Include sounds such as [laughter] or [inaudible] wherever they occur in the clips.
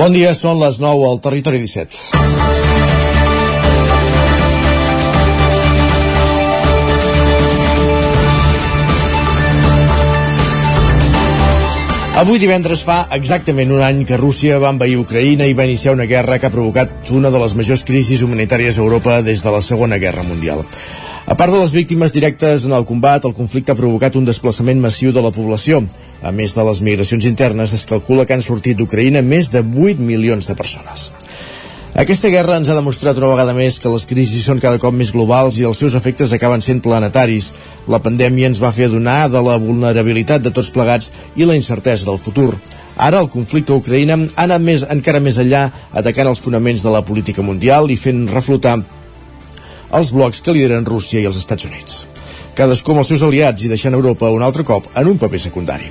Bon dia, són les 9 al Territori 17. Avui divendres fa exactament un any que Rússia va envair Ucraïna i va iniciar una guerra que ha provocat una de les majors crisis humanitàries a Europa des de la Segona Guerra Mundial. A part de les víctimes directes en el combat, el conflicte ha provocat un desplaçament massiu de la població. A més de les migracions internes, es calcula que han sortit d'Ucraïna més de 8 milions de persones. Aquesta guerra ens ha demostrat una vegada més que les crisis són cada cop més globals i els seus efectes acaben sent planetaris. La pandèmia ens va fer adonar de la vulnerabilitat de tots plegats i la incertesa del futur. Ara el conflicte a Ucraïna ha anat més, encara més enllà, atacant els fonaments de la política mundial i fent reflotar els blocs que lideren Rússia i els Estats Units. Cadascú amb els seus aliats i deixant Europa un altre cop en un paper secundari.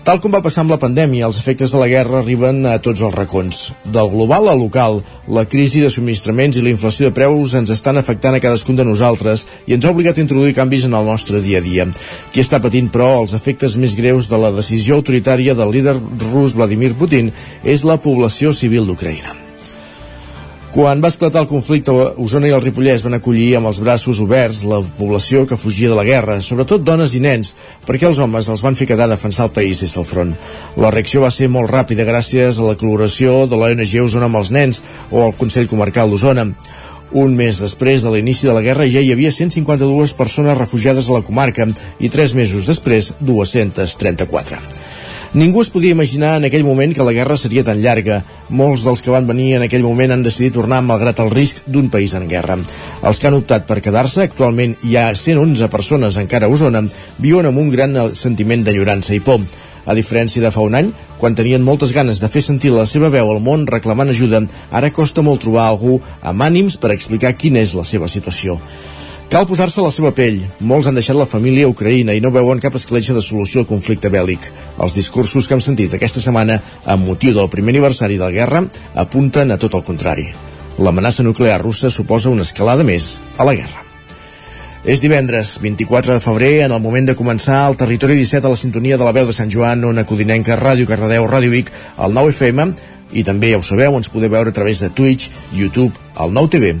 Tal com va passar amb la pandèmia, els efectes de la guerra arriben a tots els racons. Del global al local, la crisi de subministraments i la inflació de preus ens estan afectant a cadascun de nosaltres i ens ha obligat a introduir canvis en el nostre dia a dia. Qui està patint, però, els efectes més greus de la decisió autoritària del líder rus Vladimir Putin és la població civil d'Ucraïna. Quan va esclatar el conflicte, Osona i el Ripollès van acollir amb els braços oberts la població que fugia de la guerra, sobretot dones i nens, perquè els homes els van fer quedar a defensar el país des del front. La reacció va ser molt ràpida gràcies a la col·laboració de l'ONG Osona amb els nens o al Consell Comarcal d'Osona. Un mes després de l'inici de la guerra ja hi havia 152 persones refugiades a la comarca i tres mesos després 234. Ningú es podia imaginar en aquell moment que la guerra seria tan llarga. Molts dels que van venir en aquell moment han decidit tornar malgrat el risc d'un país en guerra. Els que han optat per quedar-se, actualment hi ha 111 persones encara a Osona, viuen amb un gran sentiment d'enyorança i por. A diferència de fa un any, quan tenien moltes ganes de fer sentir la seva veu al món reclamant ajuda, ara costa molt trobar algú amb ànims per explicar quina és la seva situació. Cal posar-se a la seva pell. Molts han deixat la família a Ucraïna i no veuen cap escletxa de solució al conflicte bèl·lic. Els discursos que hem sentit aquesta setmana amb motiu del primer aniversari de la guerra apunten a tot el contrari. L'amenaça nuclear russa suposa una escalada més a la guerra. És divendres, 24 de febrer, en el moment de començar el Territori 17 a la sintonia de la veu de Sant Joan, Ona Codinenca, Ràdio Cardedeu, Ràdio Vic, el 9 FM, i també, ja ho sabeu, ens podeu veure a través de Twitch, YouTube, el 9 TV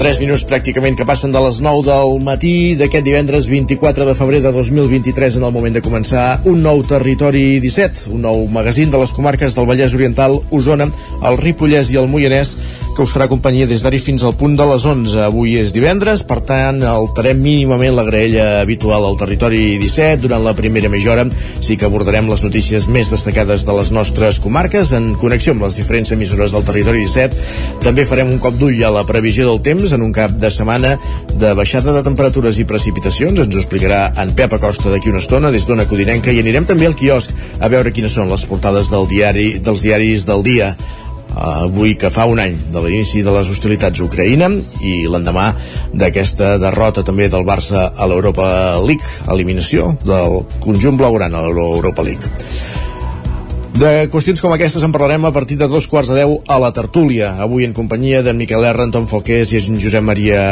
3 minuts pràcticament que passen de les 9 del matí d'aquest divendres 24 de febrer de 2023 en el moment de començar un nou Territori 17, un nou magazín de les comarques del Vallès Oriental, Osona, el Ripollès i el Moianès, que us farà companyia des d'ara fins al punt de les 11. Avui és divendres, per tant, alterem mínimament la graella habitual al Territori 17. Durant la primera mitja hora sí que abordarem les notícies més destacades de les nostres comarques en connexió amb les diferents emissores del Territori 17. També farem un cop d'ull a la previsió del temps en un cap de setmana de baixada de temperatures i precipitacions. Ens ho explicarà en Pep Acosta d'aquí una estona des d'una Codinenca i anirem també al quiosc a veure quines són les portades del diari, dels diaris del dia avui que fa un any de l'inici de les hostilitats a Ucraïna i l'endemà d'aquesta derrota també del Barça a l'Europa League, eliminació del conjunt blaugrana a l'Europa League. De qüestions com aquestes en parlarem a partir de dos quarts de deu a la tertúlia. Avui en companyia d'en Miquel R, Anton Falqués i en Josep Maria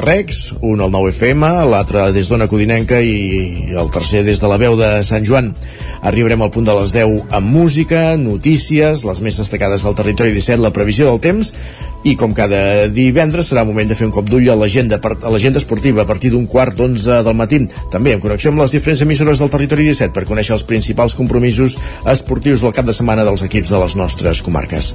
Rex, un al 9FM, l'altre des d'Ona Codinenca i el tercer des de la veu de Sant Joan. Arribarem al punt de les 10 amb música, notícies, les més destacades del territori 17, la previsió del temps i com cada divendres serà moment de fer un cop d'ull a l'agenda esportiva a partir d'un quart d'onze del matí. També en connexió amb les diferents emissores del territori 17 per conèixer els principals compromisos esportius del cap de setmana dels equips de les nostres comarques.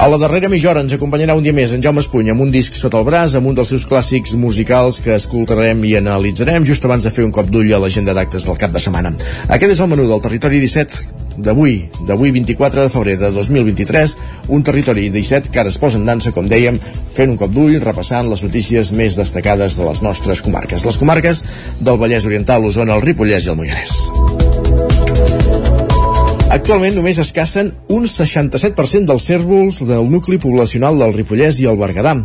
A la darrera mitja hora ens acompanyarà un dia més en Jaume Espuny amb un disc sota el braç, amb un dels seus clàssics musicals que escoltarem i analitzarem just abans de fer un cop d'ull a l'agenda d'actes del cap de setmana. Aquest és el menú del Territori 17 d'avui, d'avui 24 de febrer de 2023, un Territori 17 que ara es posa en dansa, com dèiem, fent un cop d'ull, repassant les notícies més destacades de les nostres comarques. Les comarques del Vallès Oriental, l'Osona, el Ripollès i el Moianès. Actualment només escassen un 67% dels cèrvols del nucli poblacional del Ripollès i el Berguedà.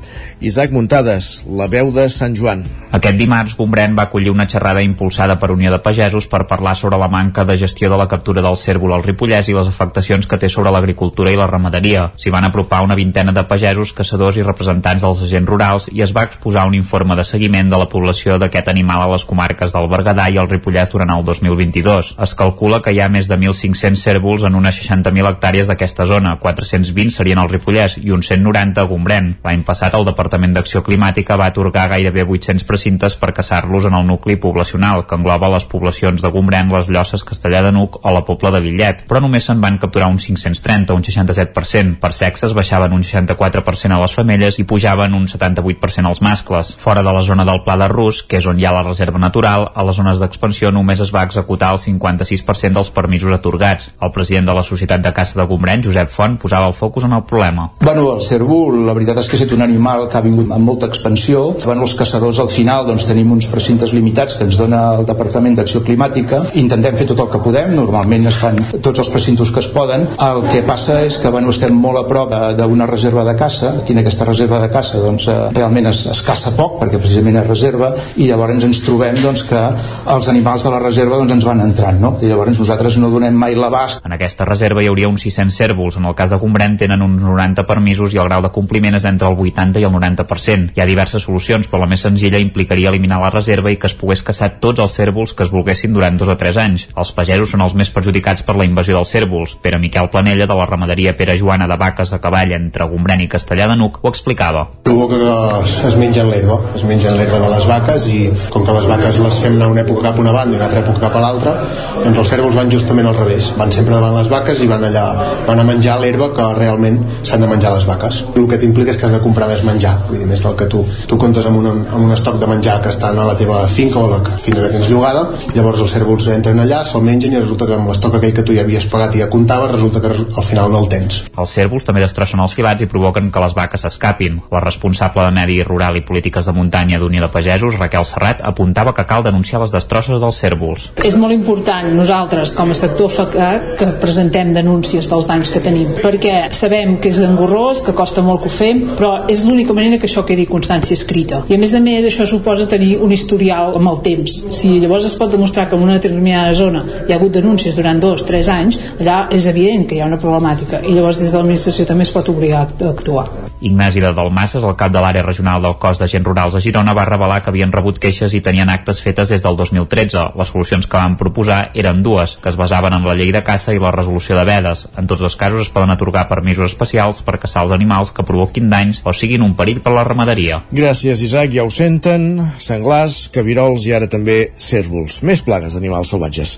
Isaac Muntades, la veu de Sant Joan. Aquest dimarts, Gombrèn va acollir una xerrada impulsada per Unió de Pagesos per parlar sobre la manca de gestió de la captura del cèrvol al Ripollès i les afectacions que té sobre l'agricultura i la ramaderia. S'hi van apropar una vintena de pagesos, caçadors i representants dels agents rurals i es va exposar un informe de seguiment de la població d'aquest animal a les comarques del Berguedà i el Ripollès durant el 2022. Es calcula que hi ha més de 1.500 cèrvols en unes 60.000 hectàrees d'aquesta zona, 420 serien al Ripollès i uns 190 a Gombrèn. L'any passat el Departament d'Acció Climàtica va atorgar gairebé 800 precintes per caçar-los en el nucli poblacional, que engloba les poblacions de Gombrèn, les Llosses, Castellà de Nuc o la Pobla de Lillet, però només se'n van capturar uns 530, un 67%. Per sexes baixaven un 64% a les femelles i pujaven un 78% als mascles. Fora de la zona del Pla de Rus, que és on hi ha la reserva natural, a les zones d'expansió només es va executar el 56% dels permisos atorgats. El president de la Societat de Caça de Gombrèn, Josep Font, posava el focus en el problema. Bueno, el cérvol, la veritat és que és un animal que ha vingut amb molta expansió. Bueno, els caçadors al final doncs, tenim uns precintes limitats que ens dona el Departament d'Acció Climàtica. Intentem fer tot el que podem, normalment es fan tots els precintos que es poden. El que passa és que bueno, estem molt a prop d'una reserva de caça. Aquí en aquesta reserva de caça doncs, eh, realment es, es caça poc perquè precisament és reserva i llavors ens trobem doncs, que els animals de la reserva doncs, ens van entrant. No? I llavors nosaltres no donem mai l'abast en aquesta reserva hi hauria uns 600 cèrvols. En el cas de Gombrèn tenen uns 90 permisos i el grau de compliment és entre el 80 i el 90%. Hi ha diverses solucions, però la més senzilla implicaria eliminar la reserva i que es pogués caçar tots els cèrvols que es volguessin durant dos o tres anys. Els pagesos són els més perjudicats per la invasió dels cèrvols. Pere Miquel Planella, de la ramaderia Pere Joana de vaques a cavall entre Gombrèn i Castellà de Nuc, ho explicava. Provoca que es mengen l'herba, es mengen l'herba de les vaques i com que les vaques les fem anar una època cap una banda i una altra època cap a l'altra, doncs els cèrvols van justament al revés, van sempre davant les vaques i van allà van a menjar l'herba que realment s'han de menjar les vaques. El que t'implica és que has de comprar més menjar, vull dir, més del que tu, tu comptes amb un, amb un estoc de menjar que estan a la teva finca o la finca que tens llogada, llavors els cèrvols entren allà, se'l mengen i resulta que amb l'estoc aquell que tu ja havies pagat i ja comptaves, resulta que al final no el tens. Els cèrvols també destrossen els filats i provoquen que les vaques s'escapin. La responsable de Medi Rural i Polítiques de Muntanya d'Unió de Pagesos, Raquel Serrat, apuntava que cal denunciar les destrosses dels cèrvols. És molt important nosaltres, com a sector afectat, que presentem denúncies dels danys que tenim, perquè sabem que és engorrós, que costa molt que ho fem, però és l'única manera que això quedi constància escrita. I a més a més això suposa tenir un historial amb el temps. Si llavors es pot demostrar que en una determinada zona hi ha hagut denúncies durant dos, tres anys, allà és evident que hi ha una problemàtica i llavors des de l'administració també es pot obligar a actuar. Ignasi de Dalmasses, el cap de l'àrea regional del cos d'agents rurals a Girona, va revelar que havien rebut queixes i tenien actes fetes des del 2013. Les solucions que van proposar eren dues, que es basaven en la llei de caça i la resolució de vedes. En tots els casos es poden atorgar permisos especials per caçar els animals que provoquin danys o siguin un perill per la ramaderia. Gràcies, Isaac. Ja ho senten. Senglars, cabirols i ara també cèrvols. Més plagues d'animals salvatges.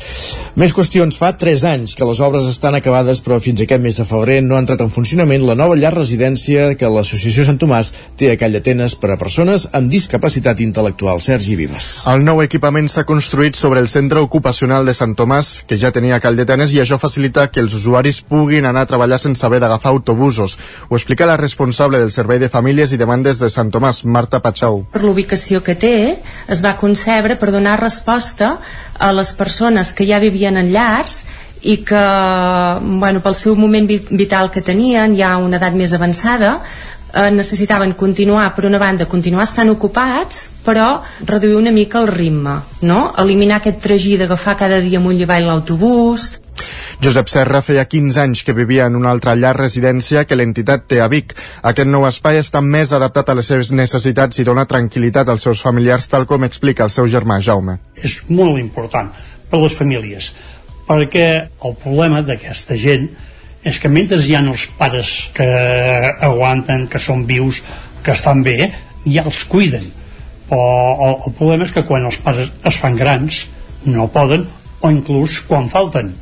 Més qüestions. Fa 3 anys que les obres estan acabades, però fins aquest mes de febrer no ha entrat en funcionament la nova llar residència que l'Associació Sant Tomàs té a Call d'Atenes per a persones amb discapacitat intel·lectual. Sergi Vives. El nou equipament s'ha construït sobre el centre ocupacional de Sant Tomàs, que ja tenia Call d'Atenes, i això facilita que els usuaris puguin anar a treballar sense haver d'agafar autobusos. Ho explica la responsable del Servei de Famílies i Demandes de Sant Tomàs, Marta Patxau. Per l'ubicació que té, es va concebre per donar resposta a les persones que ja vivien en llars i que, bueno, pel seu moment vital que tenien, ja a una edat més avançada, eh, necessitaven continuar, per una banda, continuar estant ocupats, però reduir una mica el ritme, no? Eliminar aquest tragí d'agafar cada dia amunt i avall l'autobús, Josep Serra feia 15 anys que vivia en una altra llar residència que l'entitat té a Vic. Aquest nou espai està més adaptat a les seves necessitats i dona tranquil·litat als seus familiars, tal com explica el seu germà Jaume. És molt important per les famílies, perquè el problema d'aquesta gent és que mentre hi ha els pares que aguanten, que són vius, que estan bé, ja els cuiden. Però el, el problema és que quan els pares es fan grans no poden o inclús quan falten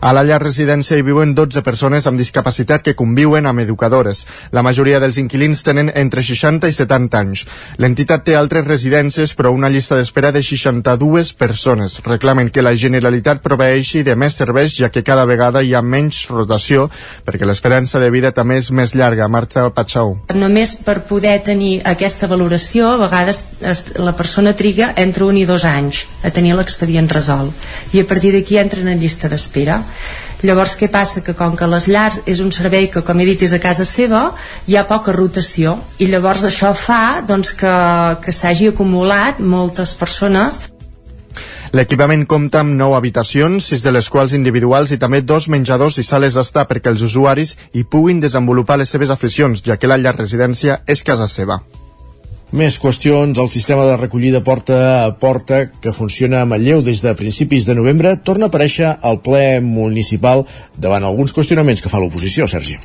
a la llar residència hi viuen 12 persones amb discapacitat que conviuen amb educadores. La majoria dels inquilins tenen entre 60 i 70 anys. L'entitat té altres residències, però una llista d'espera de 62 persones. Reclamen que la Generalitat proveeixi de més serveis, ja que cada vegada hi ha menys rotació, perquè l'esperança de vida també és més llarga. Marta Patxau. Només per poder tenir aquesta valoració, a vegades es, la persona triga entre un i dos anys a tenir l'expedient resolt. I a partir d'aquí entren en llista d'espera Llavors, què passa? Que com que les llars és un servei que, com he dit, és a casa seva, hi ha poca rotació i llavors això fa doncs, que, que s'hagi acumulat moltes persones L'equipament compta amb 9 habitacions, 6 de les quals individuals i també dos menjadors i sales d'estar perquè els usuaris hi puguin desenvolupar les seves aficions, ja que la llar residència és casa seva. Més qüestions. El sistema de recollida porta a porta, que funciona a Manlleu des de principis de novembre, torna a aparèixer al ple municipal davant alguns qüestionaments que fa l'oposició, Sergi.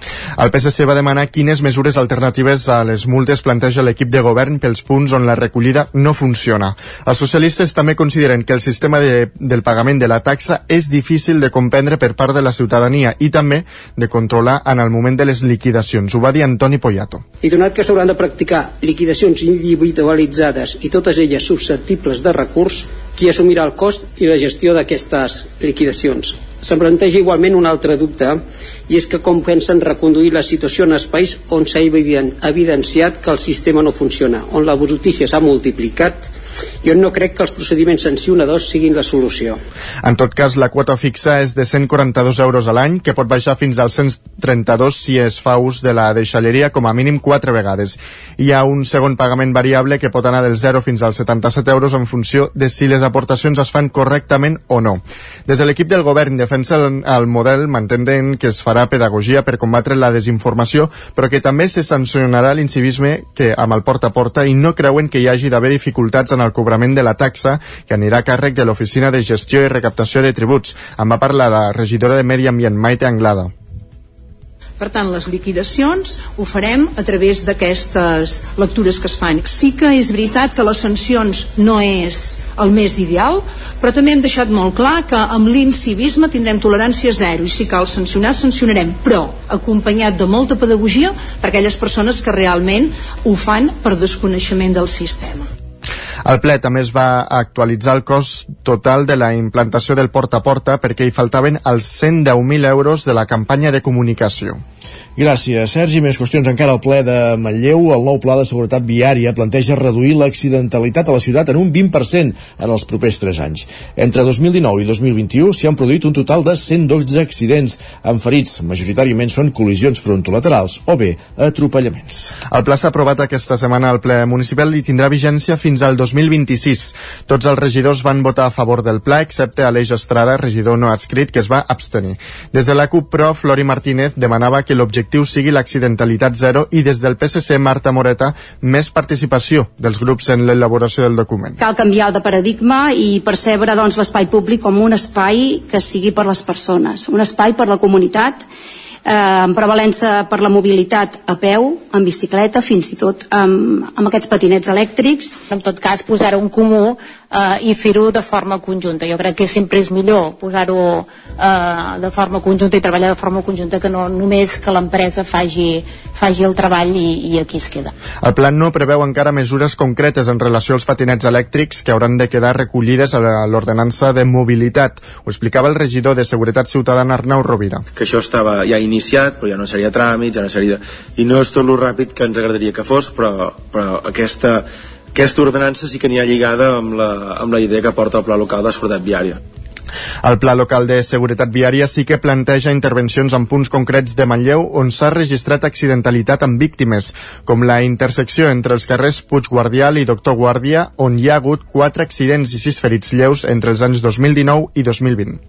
El PSC va demanar quines mesures alternatives a les multes planteja l'equip de govern pels punts on la recollida no funciona. Els socialistes també consideren que el sistema de, del pagament de la taxa és difícil de comprendre per part de la ciutadania i també de controlar en el moment de les liquidacions. Ho va dir Antoni Poyato. I donat que s'hauran de practicar liquidacions individualitzades i totes elles susceptibles de recurs, qui assumirà el cost i la gestió d'aquestes liquidacions. Se'm planteja igualment un altre dubte i és que com pensen reconduir la situació en espais on s'ha evidenciat que el sistema no funciona, on la brutícia s'ha multiplicat jo no crec que els procediments sancionadors siguin la solució. En tot cas, la quota fixa és de 142 euros a l'any, que pot baixar fins als 132 si es fa ús de la deixalleria com a mínim 4 vegades. Hi ha un segon pagament variable que pot anar del 0 fins als 77 euros en funció de si les aportacions es fan correctament o no. Des de l'equip del govern defensa el, el model mantenen que es farà pedagogia per combatre la desinformació, però que també se sancionarà l'incivisme que amb el porta a porta i no creuen que hi hagi d'haver dificultats en el cobrament de la taxa que anirà a càrrec de l'Oficina de Gestió i Recaptació de Tributs. En va parlar la regidora de Medi Ambient, Maite Anglada. Per tant, les liquidacions ho farem a través d'aquestes lectures que es fan. Sí que és veritat que les sancions no és el més ideal, però també hem deixat molt clar que amb l'incivisme tindrem tolerància zero i si cal sancionar, sancionarem, però acompanyat de molta pedagogia per aquelles persones que realment ho fan per desconeixement del sistema. Al ple també es va actualitzar el cost total de la implantació del porta a porta perquè hi faltaven els 110.000 euros de la campanya de comunicació. Gràcies, Sergi. Més qüestions encara al ple de Manlleu. El nou pla de seguretat viària planteja reduir l'accidentalitat a la ciutat en un 20% en els propers 3 anys. Entre 2019 i 2021 s'hi han produït un total de 112 accidents amb ferits. Majoritàriament són col·lisions frontolaterals o bé atropellaments. El pla s'ha aprovat aquesta setmana al ple municipal i tindrà vigència fins al 2026. Tots els regidors van votar a favor del pla, excepte Aleix Estrada, regidor no adscrit, que es va abstenir. Des de la CUP, però, Flori Martínez demanava que l'objectiu l'objectiu sigui l'accidentalitat zero i des del PSC, Marta Moreta, més participació dels grups en l'elaboració del document. Cal canviar de paradigma i percebre doncs, l'espai públic com un espai que sigui per les persones, un espai per la comunitat eh, amb prevalença per la mobilitat a peu, en bicicleta, fins i tot amb, amb aquests patinets elèctrics. En tot cas, posar-ho en comú eh, i fer-ho de forma conjunta. Jo crec que sempre és millor posar-ho eh, de forma conjunta i treballar de forma conjunta que no només que l'empresa faci, faci el treball i, i aquí es queda. El plan no preveu encara mesures concretes en relació als patinets elèctrics que hauran de quedar recollides a l'ordenança de mobilitat. Ho explicava el regidor de Seguretat Ciutadana Arnau Rovira. Que això estava ja iniciat, però ja no seria tràmit, ja no seria... I no és tot lo ràpid que ens agradaria que fos, però, però aquesta, aquesta ordenança sí que n'hi ha lligada amb la, amb la idea que porta el Pla Local de Seguretat Viària. El Pla Local de Seguretat Viària sí que planteja intervencions en punts concrets de Manlleu on s'ha registrat accidentalitat amb víctimes, com la intersecció entre els carrers Puig Guardial i Doctor Guàrdia, on hi ha hagut quatre accidents i sis ferits lleus entre els anys 2019 i 2020.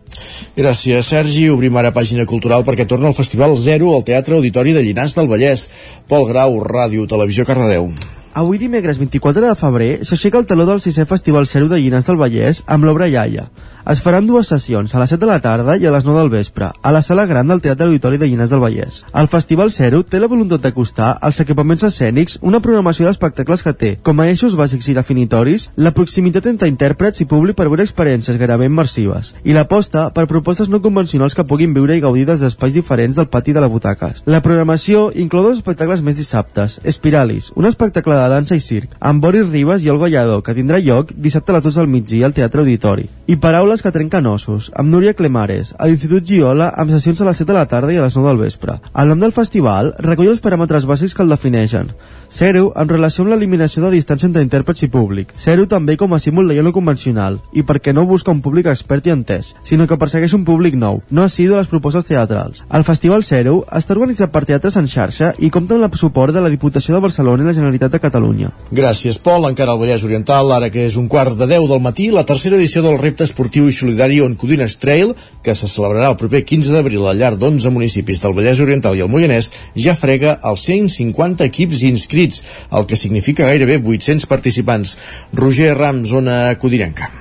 Gràcies, Sergi. Obrim ara pàgina cultural perquè torna el Festival Zero al Teatre Auditori de Llinars del Vallès. Pol Grau, Ràdio, Televisió, Cardedeu. Avui dimecres 24 de febrer s'aixeca el taló del sisè Festival Zero de Llinars del Vallès amb l'obra Iaia. Es faran dues sessions, a les 7 de la tarda i a les 9 del vespre, a la sala gran del Teatre Auditori de Llinars del Vallès. El Festival Zero té la voluntat d'acostar als equipaments escènics una programació d'espectacles que té, com a eixos bàsics i definitoris, la proximitat entre intèrprets i públic per veure experiències gairebé immersives, i l'aposta per propostes no convencionals que puguin viure i gaudir des d'espais diferents del pati de la butaques. La programació inclou dos espectacles més dissabtes, Espiralis, un espectacle de dansa i circ, amb Boris Ribas i Olga Lladó, que tindrà lloc dissabte a les 2 del migdia al Teatre Auditori, i Paraules que trenquen ossos, amb Núria Clemares, a l'Institut Giola, amb sessions a les 7 de la tarda i a les 9 del vespre. El nom del festival recull els paràmetres bàsics que el defineixen. Zero en relació amb l'eliminació de distància entre intèrprets i públic. Zero també com a símbol de lleno convencional, i perquè no busca un públic expert i entès, sinó que persegueix un públic nou, no assidu a les propostes teatrals. El Festival Zero està organitzat per Teatres en xarxa i compta amb el suport de la Diputació de Barcelona i la Generalitat de Catalunya. Gràcies, Pol. Encara al Vallès Oriental, ara que és un quart de 10 del matí, la tercera edició del repte esportiu i solidari On Codines Trail, que se celebrarà el proper 15 d'abril al llarg d'11 municipis del Vallès Oriental i el Moianès, ja frega els 150 equips inscrits, el que significa gairebé 800 participants. Roger Rams, zona codinenca.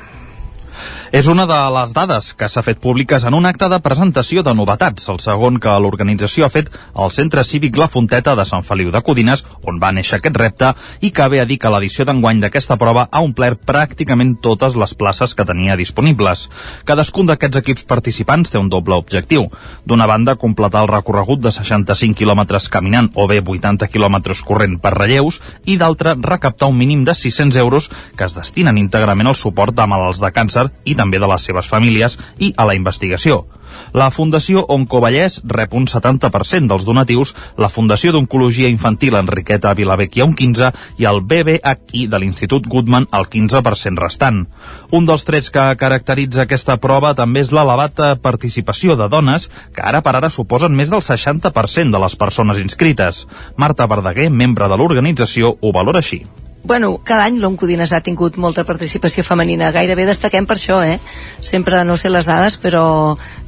És una de les dades que s'ha fet públiques en un acte de presentació de novetats, el segon que l'organització ha fet al Centre Cívic La Fonteta de Sant Feliu de Codines, on va néixer aquest repte, i que ve a dir que l'edició d'enguany d'aquesta prova ha omplert pràcticament totes les places que tenia disponibles. Cadascun d'aquests equips participants té un doble objectiu. D'una banda, completar el recorregut de 65 quilòmetres caminant o bé 80 quilòmetres corrent per relleus, i d'altra, recaptar un mínim de 600 euros que es destinen íntegrament al suport de malalts de càncer i també de les seves famílies i a la investigació. La Fundació Oncovallès rep un 70% dels donatius, la Fundació d'Oncologia Infantil Enriqueta Vilavecchia un 15% i el BBHI de l'Institut Goodman el 15% restant. Un dels trets que caracteritza aquesta prova també és l'elevada participació de dones, que ara per ara suposen més del 60% de les persones inscrites. Marta Verdaguer, membre de l'organització, ho valora així. Bueno, cada any l'Oncodines ha tingut molta participació femenina. Gairebé destaquem per això, eh? Sempre, no sé les dades, però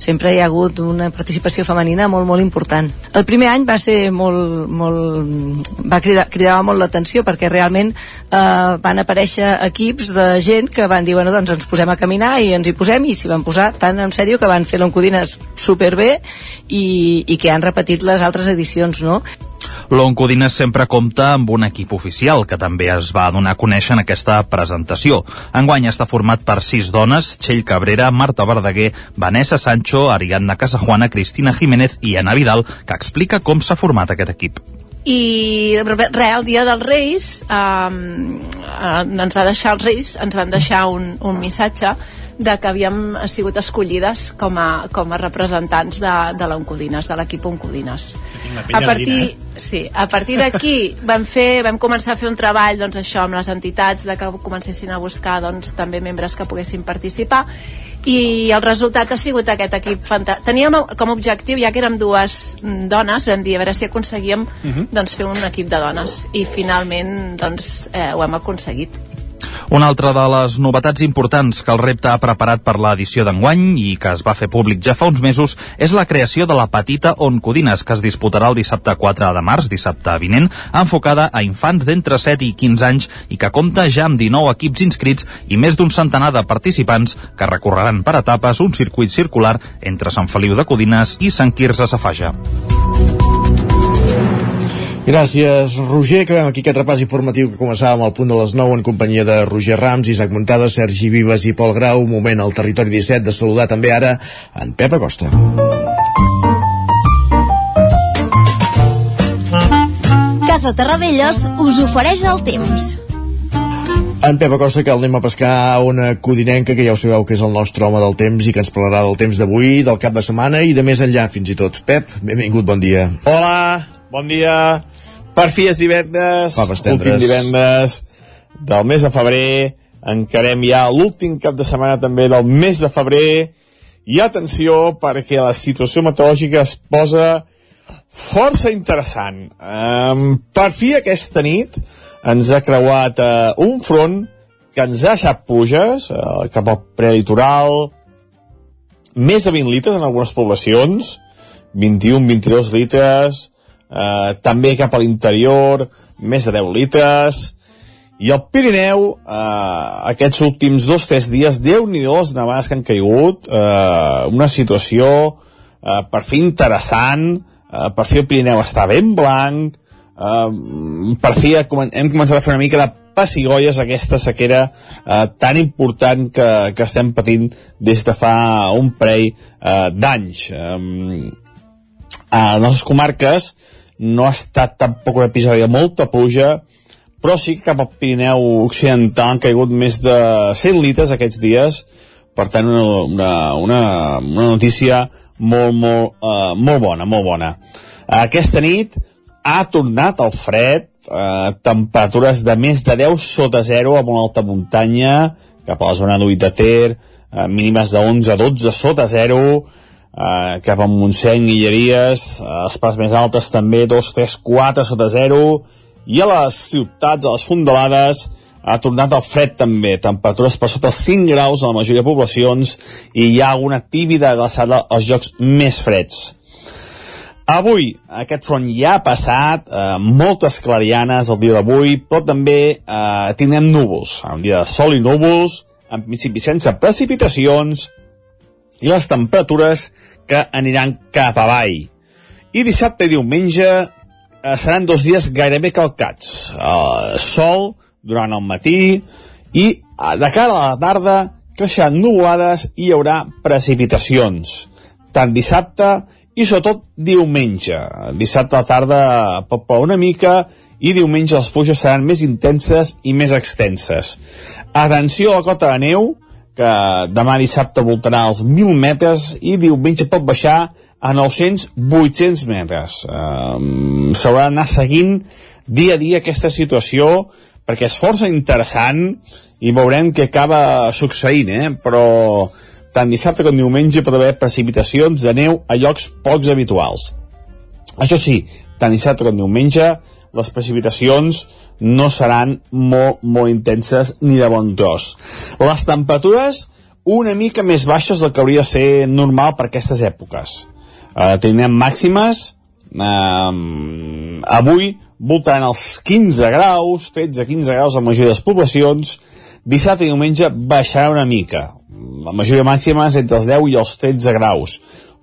sempre hi ha hagut una participació femenina molt, molt important. El primer any va ser molt... molt va cridar, cridava molt l'atenció perquè realment eh, van aparèixer equips de gent que van dir, bueno, doncs ens posem a caminar i ens hi posem i s'hi van posar tan en sèrio que van fer l'Oncodines superbé i, i que han repetit les altres edicions, no? L'Oncodines sempre compta amb un equip oficial que també es va donar a conèixer en aquesta presentació. Enguany està format per sis dones, Txell Cabrera, Marta Verdaguer, Vanessa Sancho, Ariadna Casajuana, Cristina Jiménez i Ana Vidal, que explica com s'ha format aquest equip i res, el dia dels Reis eh, ens va deixar els Reis ens van deixar un, un missatge de que havíem sigut escollides com a, com a representants de, de l'Oncodines, de l'equip Oncodines. A partir, eh? sí, a partir d'aquí vam, fer, vam començar a fer un treball doncs, això amb les entitats de que comencessin a buscar doncs, també membres que poguessin participar i el resultat ha sigut aquest equip fantàstic. Teníem com a objectiu, ja que érem dues dones, vam dir a veure si aconseguíem uh mhm. -huh. doncs, fer un equip de dones i finalment doncs, eh, ho hem aconseguit. Una altra de les novetats importants que el repte ha preparat per l'edició d'enguany i que es va fer públic ja fa uns mesos és la creació de la petita Oncodines que es disputarà el dissabte 4 de març, dissabte vinent, enfocada a infants d'entre 7 i 15 anys i que compta ja amb 19 equips inscrits i més d'un centenar de participants que recorreran per etapes un circuit circular entre Sant Feliu de Codines i Sant Quirze Safaja. Gràcies, Roger. Acabem aquí aquest repàs informatiu que començàvem al punt de les 9 en companyia de Roger Rams, Isaac Montada, Sergi Vives i Pol Grau. Un moment al territori 17 de saludar també ara en Pep Acosta. Casa Terradellos us ofereix el temps. En Pep Acosta, que el anem a pescar a una codinenca, que ja ho sabeu que és el nostre home del temps i que ens parlarà del temps d'avui, del cap de setmana i de més enllà fins i tot. Pep, benvingut, bon dia. Hola, bon dia. Per fi és divendres, últim divendres del mes de febrer, encarem ja l'últim cap de setmana també del mes de febrer, i atenció perquè la situació meteorològica es posa força interessant. Um, per fi aquesta nit ens ha creuat uh, un front que ens ha deixat puges uh, cap al prelitoral, més de 20 litres en algunes poblacions, 21-22 litres, eh, també cap a l'interior, més de 10 litres, i el Pirineu, eh, aquests últims dos tres dies, déu nhi les nevades que han caigut, eh, una situació eh, per fi interessant, eh, per fi el Pirineu està ben blanc, eh, per fi hem començat a fer una mica de pessigolles aquesta sequera eh, tan important que, que estem patint des de fa un parell eh, d'anys. Eh, a les nostres comarques no ha estat tampoc un episodi de molta pluja, però sí que cap al Pirineu Occidental han caigut més de 100 litres aquests dies, per tant una, una, una, una notícia molt, molt, uh, molt bona, molt bona. Aquesta nit ha tornat el fred, eh, temperatures de més de 10 sota 0 a molt alta muntanya, cap a la zona d'Ull de Ter, eh, mínimes de 11 a 12 sota 0, eh, cap a Montseny, Guilleries, a les parts més altes també 2, 3, 4 sota 0, i a les ciutats, a les fondalades, ha tornat el fred també, temperatures per sota els 5 graus a la majoria de poblacions i hi ha alguna tímida glaçada als jocs més freds. Avui aquest front ja ha passat, eh, moltes clarianes el dia d'avui, però també eh, tindrem núvols, un dia de sol i núvols, en principi sense precipitacions, i les temperatures que aniran cap avall. I dissabte i diumenge eh, seran dos dies gairebé calcats. Eh, sol durant el matí i eh, de cara a la tarda creixeran nuvolades i hi haurà precipitacions. Tant dissabte i sobretot diumenge. Dissabte a la tarda pot ploure una mica i diumenge les pluges seran més intenses i més extenses. Atenció a la cota de neu, que demà dissabte voltarà als 1.000 metres i diumenge pot baixar a 900-800 metres. Um, S'haurà d'anar seguint dia a dia aquesta situació perquè és força interessant i veurem què acaba succeint, eh? però tant dissabte com diumenge pot haver precipitacions de neu a llocs pocs habituals. Això sí, tant dissabte com diumenge les precipitacions no seran molt, molt intenses ni de bon tros. Les temperatures una mica més baixes del que hauria de ser normal per aquestes èpoques. Eh, tindrem màximes, eh, avui voltaran els 15 graus, 13-15 graus a la majoria de les poblacions, dissabte i diumenge baixarà una mica, la majoria màxima és entre els 10 i els 13 graus.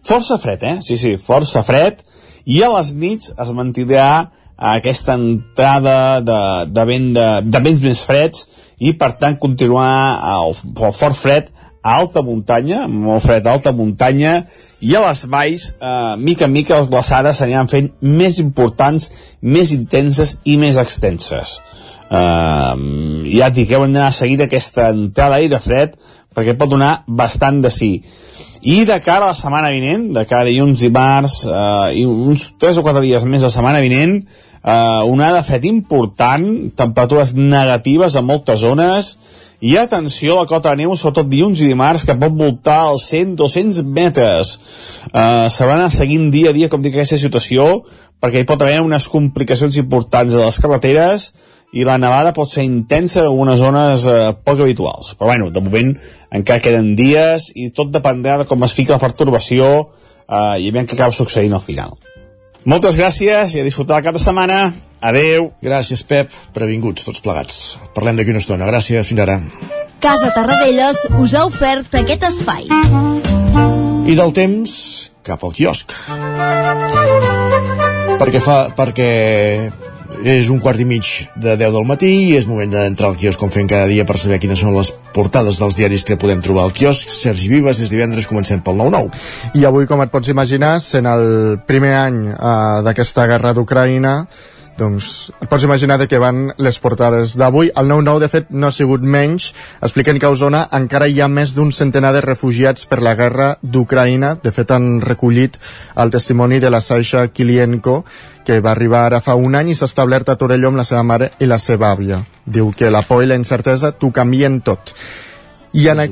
Força fred, eh? Sí, sí, força fred. I a les nits es mantindrà aquesta entrada de, de, vent de, de vents més freds i per tant continuar el, el fort fred a alta muntanya, molt fred a alta muntanya i a les valls, eh, mica en mica les glaçades s'aniran fent més importants, més intenses i més extenses. Eh, ja et dic, heu d'anar a seguir aquesta entrada d'aire fred perquè pot donar bastant de sí. I de cara a la setmana vinent, de cara a dilluns, dimarts, eh, i uns 3 o 4 dies més de setmana vinent, eh, una de fred important, temperatures negatives a moltes zones, i atenció a la cota de neu, sobretot dilluns i dimarts, que pot voltar als 100-200 metres. Eh, se van seguint dia a dia, com dic, aquesta situació, perquè hi pot haver unes complicacions importants a les carreteres, i la nevada pot ser intensa en algunes zones eh, poc habituals. Però bueno, de moment encara queden dies i tot dependrà de com es fica la pertorbació eh, i aviam què acaba succeint al final. Moltes gràcies i a disfrutar el cap de setmana. Adeu. Gràcies, Pep. Previnguts tots plegats. Parlem d'aquí una estona. Gràcies. Fins ara. Casa Tarradellas us ha ofert aquest espai. I del temps, cap al quiosc. Perquè fa... perquè és un quart i mig de 10 del matí i és moment d'entrar al quiosc com fem cada dia per saber quines són les portades dels diaris que podem trobar al quiosc. Sergi Vives, és divendres, comencem pel 9-9. I avui, com et pots imaginar, sent el primer any uh, d'aquesta guerra d'Ucraïna, doncs et pots imaginar de què van les portades d'avui. El 9-9, de fet, no ha sigut menys. Expliquen que a Osona encara hi ha més d'un centenar de refugiats per la guerra d'Ucraïna. De fet, han recollit el testimoni de la Sasha Kilienko, que va arribar ara fa un any i s'ha establert a Torelló amb la seva mare i la seva àvia. Diu que la por i la incertesa t'ho canvien tot. I en, a...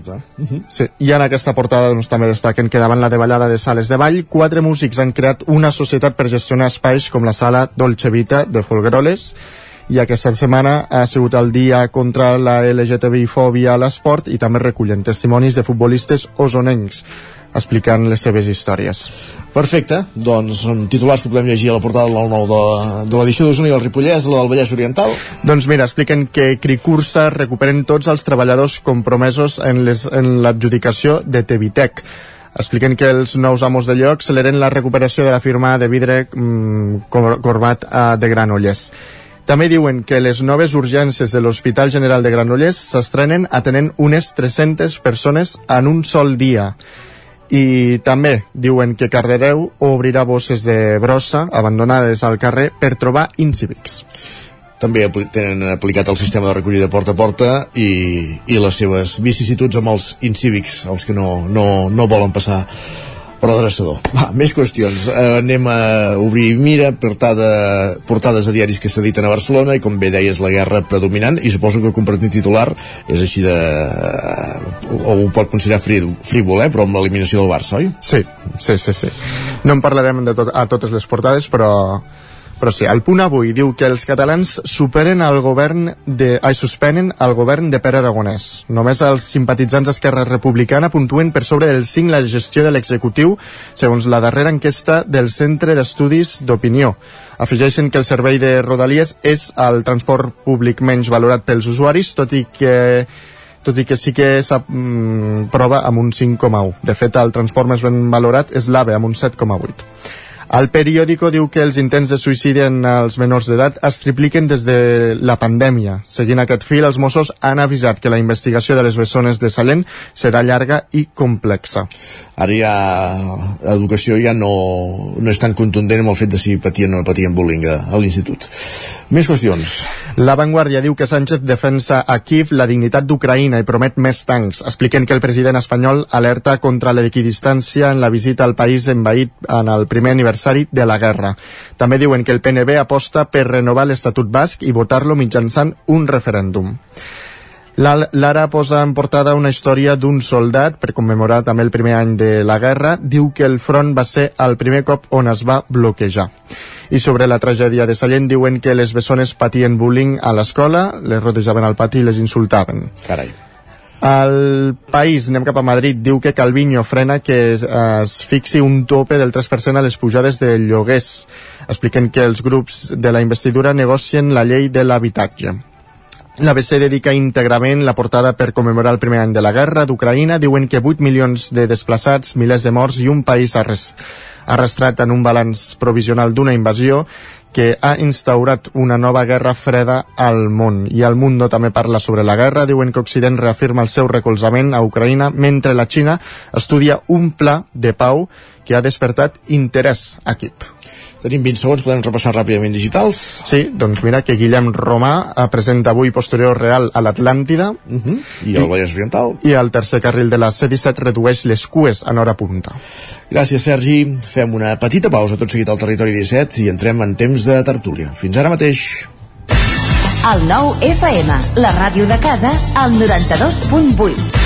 sí, I en aquesta portada doncs, també destaquen que davant la davallada de sales de ball, quatre músics han creat una societat per gestionar espais com la sala Dolce Vita de Folgueroles i aquesta setmana ha sigut el dia contra la LGTBI-fòbia a l'esport i també recullen testimonis de futbolistes osonencs explicant les seves històries. Perfecte, doncs són titulars que podem llegir a la portada del 9 de, de l'edició d'Osona i el Ripollès, la del Vallès Oriental. Doncs mira, expliquen que Cricursa recuperen tots els treballadors compromesos en l'adjudicació de Tevitec. Expliquen que els nous amos de lloc celeren la recuperació de la firma de vidre mm, Corbat eh, de Granollers. També diuen que les noves urgències de l'Hospital General de Granollers s'estrenen atenent unes 300 persones en un sol dia i també diuen que Cardedeu obrirà bosses de brossa abandonades al carrer per trobar incívics. també tenen aplicat el sistema de recollida porta a porta i, i les seves vicissituds amb els incívics, els que no, no, no volen passar per l'adreçador. Va, més qüestions. Eh, anem a obrir mira, portada, portades a diaris que s'editen a Barcelona i com bé deies la guerra predominant i suposo que compartir titular és així de... o ho pot considerar frívol, eh? però amb l'eliminació del Barça, oi? Sí, sí, sí, sí. No en parlarem de tot, a totes les portades, però però sí, el punt avui diu que els catalans superen el govern de... Ai, suspenen el govern de Pere Aragonès. Només els simpatitzants d'Esquerra Republicana puntuen per sobre del 5 la gestió de l'executiu, segons la darrera enquesta del Centre d'Estudis d'Opinió. Afegeixen que el servei de Rodalies és el transport públic menys valorat pels usuaris, tot i que tot i que sí que s'aprova amb un 5,1. De fet, el transport més ben valorat és l'AVE, amb un 7,8. El periòdico diu que els intents de suïcidi en els menors d'edat es tripliquen des de la pandèmia. Seguint aquest fil, els Mossos han avisat que la investigació de les bessones de Sallent serà llarga i complexa. Ara ja l'educació ja no, no és tan contundent amb el fet de si patien o no patien bullying a, a l'institut. Més qüestions. La Vanguardia diu que Sánchez defensa a Kiev la dignitat d'Ucraïna i promet més tancs, expliquen que el president espanyol alerta contra l'equidistància en la visita al país envaït en el primer aniversari de la guerra. També diuen que el PNB aposta per renovar l'Estatut basc i votar-lo mitjançant un referèndum. Lara posa en portada una història d'un soldat per commemorar també el primer any de la guerra. Diu que el front va ser el primer cop on es va bloquejar. I sobre la tragèdia de Sallent diuen que les bessones patien bullying a l'escola, les rodejaven al pati i les insultaven. Carai. El País, anem cap a Madrid, diu que Calviño frena que es, es fixi un tope del 3% a les pujades de lloguers. Expliquen que els grups de la investidura negocien la llei de l'habitatge. L'ABC dedica íntegrament la portada per commemorar el primer any de la guerra d'Ucraïna. Diuen que 8 milions de desplaçats, milers de morts i un país arrastrat en un balanç provisional d'una invasió que ha instaurat una nova guerra freda al món. I el Mundo també parla sobre la guerra. Diuen que Occident reafirma el seu recolzament a Ucraïna mentre la Xina estudia un pla de pau que ha despertat interès aquí. Tenim 20 segons, podem repassar ràpidament digitals. Sí, doncs mira que Guillem Romà presenta avui posterior real a l'Atlàntida. Uh -huh. I el Vallès Oriental. I el tercer carril de la C-17 redueix les cues en hora punta. Gràcies, Sergi. Fem una petita pausa tot seguit al territori 17 i entrem en temps de tertúlia. Fins ara mateix. El nou FM, la ràdio de casa, al 92.8.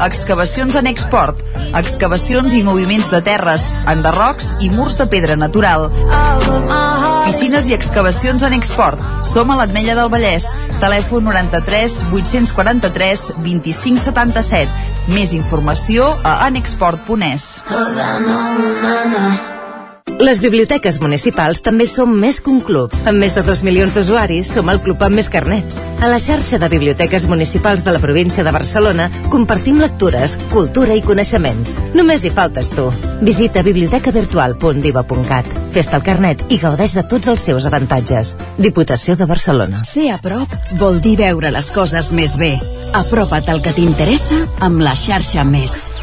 Excavacions en export. Excavacions i moviments de terres, enderrocs i murs de pedra natural. Piscines i excavacions en export. Som a l'Atmella del Vallès. Telèfon 93 843 2577. Més informació a anexport.es. Les biblioteques municipals també som més que un club. Amb més de 2 milions d'usuaris, som el club amb més carnets. A la xarxa de biblioteques municipals de la província de Barcelona compartim lectures, cultura i coneixements. Només hi faltes tu. Visita bibliotecavirtual.diva.cat. Fes-te el carnet i gaudeix de tots els seus avantatges. Diputació de Barcelona. Ser a prop vol dir veure les coses més bé. Apropa't al que t'interessa amb la xarxa Més.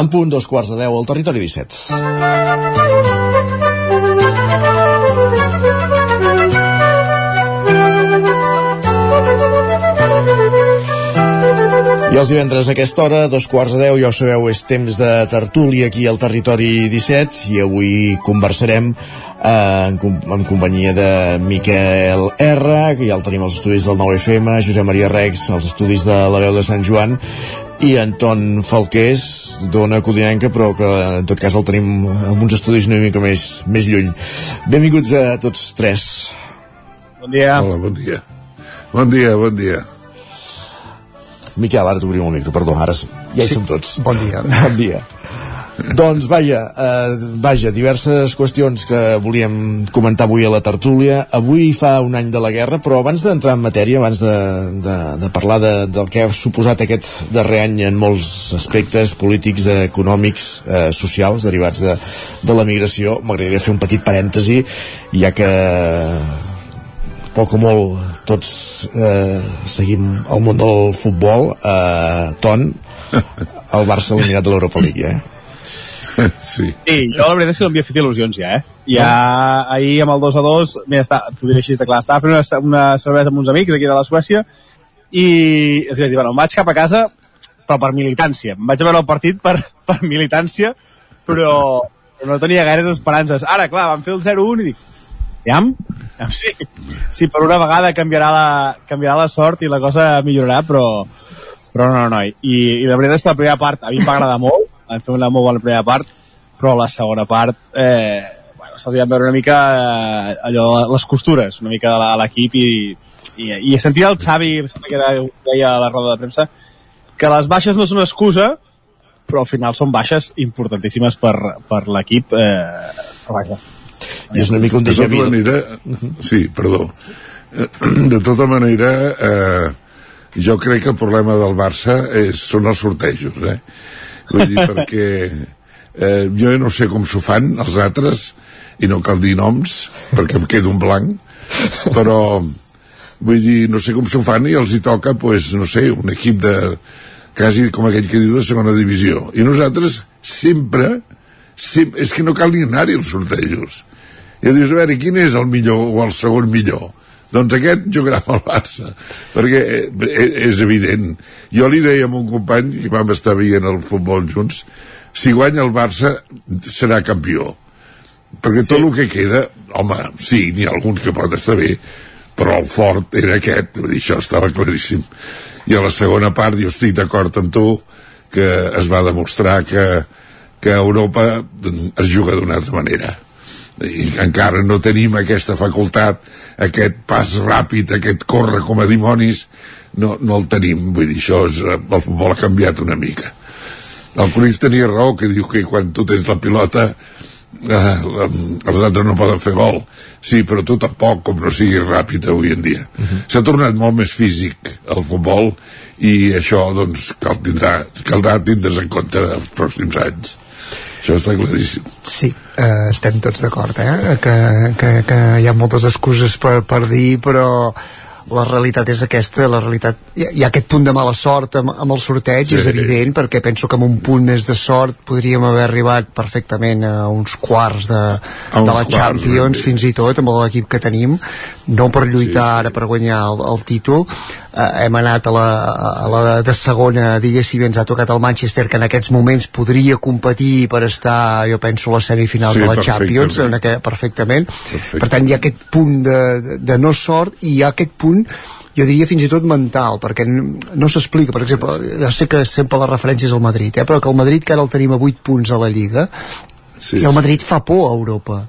En punt dos quarts de deu al territori 17. I els divendres a aquesta hora, dos quarts de deu, ja ho sabeu, és temps de tertúlia aquí al territori 17 i avui conversarem eh, en, com- en companyia de Miquel R, que ja el tenim als estudis del 9FM, Josep Maria Rex, als estudis de la veu de Sant Joan, i Anton Falqués, d'Ona Codinenca, però que en tot cas el tenim en uns estudis una mica més, més lluny. Benvinguts a tots tres. Bon dia. Hola, bon dia. Bon dia, bon dia. Miquel, ara t'obrim el micro, perdó, ara. Ja hi Sí. som tots. Bon dia. Bon dia. Doncs vaja, eh, vaja, diverses qüestions que volíem comentar avui a la tertúlia. Avui fa un any de la guerra, però abans d'entrar en matèria, abans de, de, de parlar de, del que ha suposat aquest darrer any en molts aspectes polítics, econòmics, eh, socials, derivats de, de la migració, m'agradaria fer un petit parèntesi, ja que poc o molt tots eh, seguim el món del futbol eh, Ton el Barça eliminat de l'Europa League eh? [laughs] Sí. Sí, jo la veritat és que no m'havia fet il·lusions ja, eh? Ja ahir amb el 2 a 2, mira, està, t'ho diré així de clar, estava fent una, una cervesa amb uns amics aquí de la Suècia i els vaig dir, bueno, vaig cap a casa però per militància. Em vaig a veure el partit per, [laughs] per militància, però no tenia gaires esperances. Ara, clar, van fer el 0-1 i dic, Aviam, aviam sí, sí, per una vegada canviarà la, canviarà la sort i la cosa millorarà, però, però no, no, no. I, I la veritat és que la primera part a mi em va agradar molt, vam fer una molt bona primera part, però la segona part, eh, bueno, se'ls van veure una mica eh, allò, les costures, una mica de la- l'equip i, i, i sentir el Xavi, que era, deia a la roda de premsa, que les baixes no són excusa, però al final són baixes importantíssimes per, per l'equip. Eh, però vaja, I és una mica un de déjà tota vu. manera, sí, perdó. De tota manera, eh, jo crec que el problema del Barça és, són els sortejos, eh? Vull dir, perquè eh, jo no sé com s'ho fan els altres, i no cal dir noms, perquè em quedo en blanc, però vull dir, no sé com s'ho fan i els hi toca, pues, no sé, un equip de quasi com aquell que diu de segona divisió. I nosaltres sempre, sempre és que no cal ni anar-hi als sortejos. I dius, a veure, quin és el millor o el segon millor? Doncs aquest jugarà amb el Barça, perquè eh, eh, és evident. Jo li deia a un company, que vam estar veient el futbol junts, si guanya el Barça serà campió. Perquè tot el que queda, home, sí, n'hi ha algun que pot estar bé, però el fort era aquest, vull dir, això estava claríssim. I a la segona part jo estic d'acord amb tu que es va demostrar que, que Europa es juga d'una altra manera i encara no tenim aquesta facultat aquest pas ràpid, aquest córrer com a dimonis no, no el tenim. Vull dir, això és, el futbol ha canviat una mica. El Cruyff tenia raó que diu que quan tu tens la pilota eh, els altres no poden fer gol. Sí, però tu tampoc, com no siguis ràpid avui en dia. S'ha tornat molt més físic el futbol i això doncs cal tindrà, caldrà tindre's en compte els pròxims anys això està claríssim Sí, eh, estem tots d'acord, eh? Que, que, que hi ha moltes excuses per, per dir, però la realitat és aquesta, la realitat... Hi ha, hi ha aquest punt de mala sort amb, amb el sorteig, Sí. és evident, perquè penso que amb un punt més de sort podríem haver arribat perfectament a uns quarts de, A uns de la quarts, Champions, ben fins i tot, amb l'equip que tenim, no per lluitar Sí, sí. ara per guanyar el, el títol, eh, hem anat a la, a la de segona diguéssim ens ha tocat el Manchester que en aquests moments podria competir per estar jo penso a les semifinals Sí, de la. Champions en aquest, perfectament. Perfecte. per tant hi ha aquest punt de, de, no sort i hi ha aquest punt jo diria fins i tot mental, perquè no s'explica, per exemple, ja sé que sempre la referència és al Madrid, eh, però que el Madrid que ara el tenim a 8 punts a la Lliga, Sí, i el Madrid fa por a Europa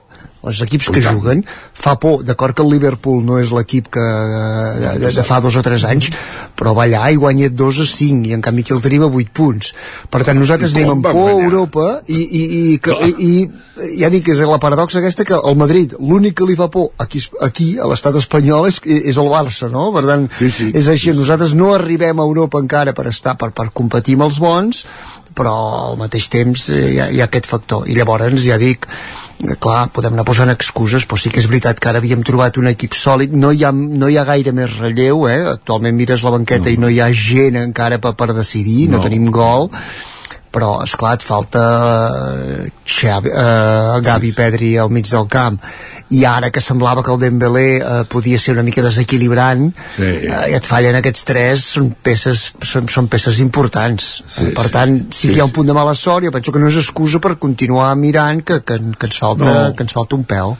els equips que juguen. Fa por, d'acord que el Liverpool no és l'equip que de, de, de fa dos o tres anys però va allà i guanya 2 a 5 i en canvi aquí el tenim a 8 punts. Per tant nosaltres anem amb por a? Europa i, i, i, que, i, i ja dic, és la paradoxa aquesta que el Madrid, l'únic que li fa por aquí, aquí a l'estat espanyol és, és el Barça, no? Per tant, Sí, sí, és així, nosaltres no arribem a Europa encara per estar, per, per competir amb els bons però al mateix temps eh, hi ha, hi ha aquest factor. I llavors ja dic clar, podem anar posant excuses però sí que és veritat que ara havíem trobat un equip sòlid no hi ha, no hi ha gaire més relleu eh? actualment mires la banqueta no. i no hi ha gent encara per, per decidir. No. no tenim gol però esclar et falta eh, Xavi, eh, Gavi Pedri al mig del camp i ara que semblava que el Dembélé eh, podia ser una mica desequilibrant Sí. eh, i et fallen aquests tres són peces, són, són peces importants Sí, per sí. tant sí, Sí, que hi ha un sí. punt de mala sort jo penso que no és excusa per continuar mirant que, que, que, ens, falta, No. que ens falta un pèl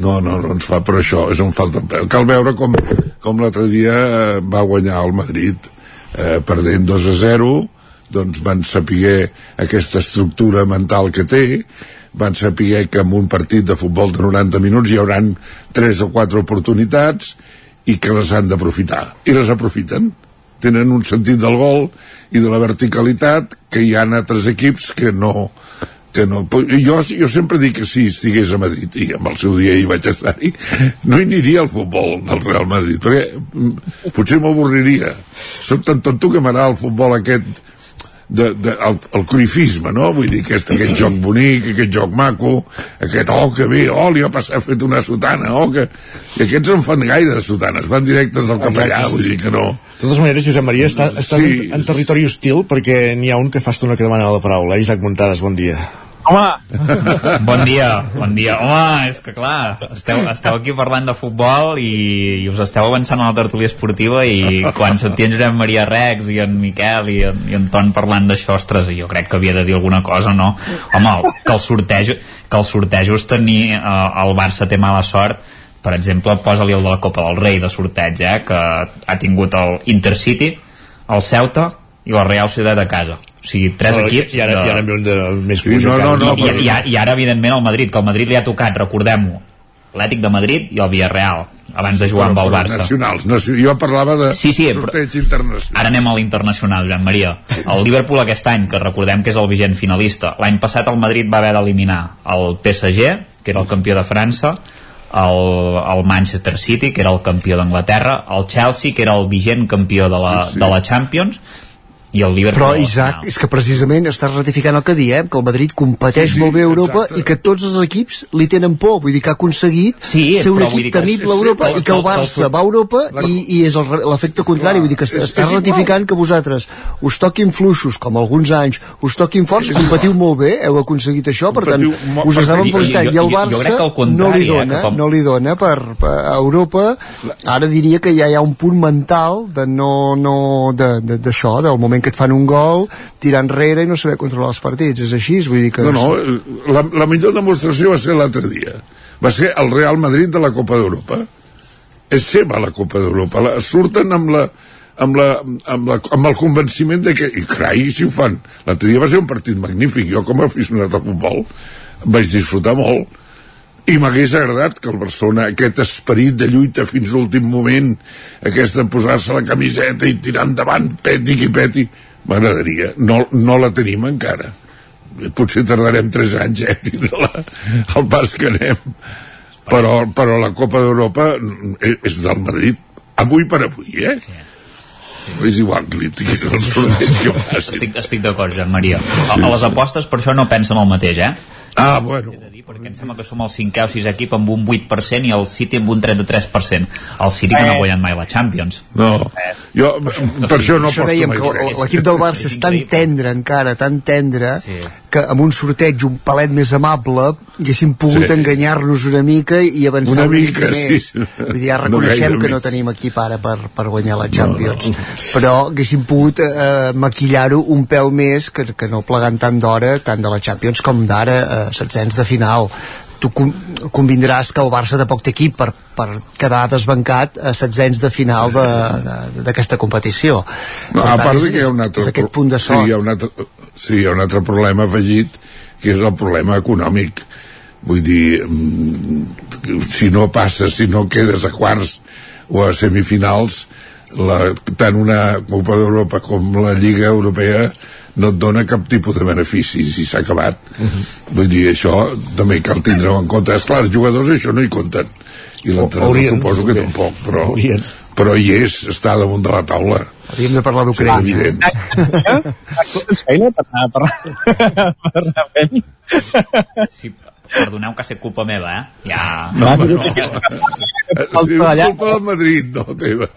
No, no, no ens fa per això, és un falta de peu. Cal veure com, com l'altre dia eh, va guanyar el Madrid eh, perdent 2 a 0, doncs van saber aquesta estructura mental que té, van saber que en un partit de futbol de 90 minuts hi hauran 3 o 4 oportunitats i que les han d'aprofitar. I les aprofiten. Tenen un sentit del gol i de la verticalitat que hi ha altres equips que no, que no, jo, jo sempre dic que si estigués a Madrid i amb el seu dia hi vaig estar-hi no hi aniria al futbol del Real Madrid perquè mm, potser m'avorriria soc tan tonto que m'agrada el futbol aquest de, de, el, el cruifisme, no? Vull dir, aquest, aquest [clears throat] joc bonic, aquest joc maco, aquest, oh, que bé, oh, li ha passat, ha fet una sotana, oh, que... I aquests no en fan gaire de sotanes, van directes al capellà, Exacte, sí, vull dir que no... De totes maneres, Josep Maria, està, estàs Sí. sí. en, en territori hostil perquè n'hi ha un que fa estona que demana la paraula. Isaac Montades, bon dia. Home! [laughs] Bon dia, bon dia. Home, és que clar, esteu, esteu aquí parlant de futbol i, i us esteu avançant a la tertúlia esportiva i quan sentia en Josep Maria Rex i en Miquel i en, i en Ton parlant d'això, ostres, jo crec que havia de dir alguna cosa, no? Home, que el sorteig, que el sortejos tenir eh, el Barça té mala sort per exemple, posa-li el de la Copa del Rei de sorteig, eh, que ha tingut el Intercity, el Ceuta i la Real Ciutat a casa. O sigui, tres No, equips... I ara, de- i ara ve un de més Sí, no, no, no, i, i, i, ara, evidentment, el Madrid, que el Madrid li ha tocat, recordem-ho, l'Ètic de Madrid i el Villarreal, abans de jugar amb el Barça. Nacionals, nacio... jo parlava de Sí, sí, però- sorteig internacional. Ara anem a l'internacional, Joan Maria. El Liverpool aquest any, que recordem que és el vigent finalista, l'any passat el Madrid va haver d'eliminar el PSG, que era el campió de França, el, el Manchester City, que era el campió d'Anglaterra, el Chelsea, que era el vigent campió de la, Sí, sí. de la Champions, i el Liverpool... Però, Isaac, final. és que precisament estàs ratificant el que diem, que el Madrid competeix Sí, sí, molt bé a Europa exacte. i que tots els equips li tenen por, vull dir que ha aconseguit Sí, ser un equip temible sí, a sí, Europa però- i que el Barça va a Europa i, i és l'efecte contrari, vull dir que és- és estàs igual. ratificant que vosaltres us toquin fluixos, com alguns anys, us toquin forts, competiu molt bé, heu aconseguit això, per tant, us i- felicitant. I el Barça no li eh, dona, com- no li dona per, per a Europa, ara diria que ja hi ha un punt mental de no, no, de- de- d'això, del moment que et fan un gol, tirar enrere i no saber controlar els partits, és així, vull dir que... No, no, eh, la, la millor demostració va ser l'altre dia. Va ser el Real Madrid de la Copa d'Europa. És seva la Copa d'Europa. Surten amb la, amb, la, amb, la, amb el convenciment de que, i carai, si ho fan. L'altre dia va ser un partit magnífic. Jo, com a aficionat al futbol, vaig disfrutar molt. I m'hagués agradat que el Barcelona, aquest esperit de lluita fins a l'últim moment, aquesta posar-se la camiseta i tirar endavant, peti qui peti, m'agradaria. No, no la tenim encara potser tardarem 3 anys eh, a tindre-la al pas que anem però, però la Copa d'Europa és, és del Madrid avui per avui eh? Sí. és igual que li tinguis el sorteig que faci Estic, estic d'acord, Joan Maria. A, a les apostes per això no pensen el mateix, eh? Ah, bueno perquè em sembla que som el cinquè o sisè equip amb un 8% i el City amb un 33%. El City que no ha guanyat mai la Champions. no, jo per això no això aposto mai l'equip del Barça és tan tendre encara, tan tendre Sí. Que amb un sorteig un palet més amable haguéssim pogut Sí. enganyar-nos una mica i avançar Una una, mica, mica, sí, més. sí. Vull dir, ja [laughs] No reconeixem gaire que no tenim equip ara per, per guanyar la Champions, però haguéssim pogut eh, maquillar-ho un pèl més que, que no plegant tant d'hora, tant de la Champions com d'ara, eh, setzents de final tu con- convindràs que el Barça de poc té equip per, per quedar desbancat a setzents de final d'aquesta competició. No, Per a tant, part és, que hi ha un altre... és aquest punt de Sí, sort. hi ha un altre, sí, hi ha un altre problema afegit, que és el problema econòmic. Vull dir, mm, si no passes, si no quedes a quarts o a semifinals, la, tant una Copa d'Europa com la Lliga Europea no et dona cap tipus de beneficis i s'ha acabat. Vull dir, això també cal tindre-ho en compte. Esclar, els jugadors això no hi compten. I l'entrenador suposo que tampoc, però, haurien. Però hi és, està damunt de la taula. Hauríem de parlar Sí, d'Ucraïna. evident. Tens feina per anar per, per anar fent? Sí, perdoneu que sé culpa meva, eh? Ja... No, home, no. [laughs] És culpa del Madrid, no teva.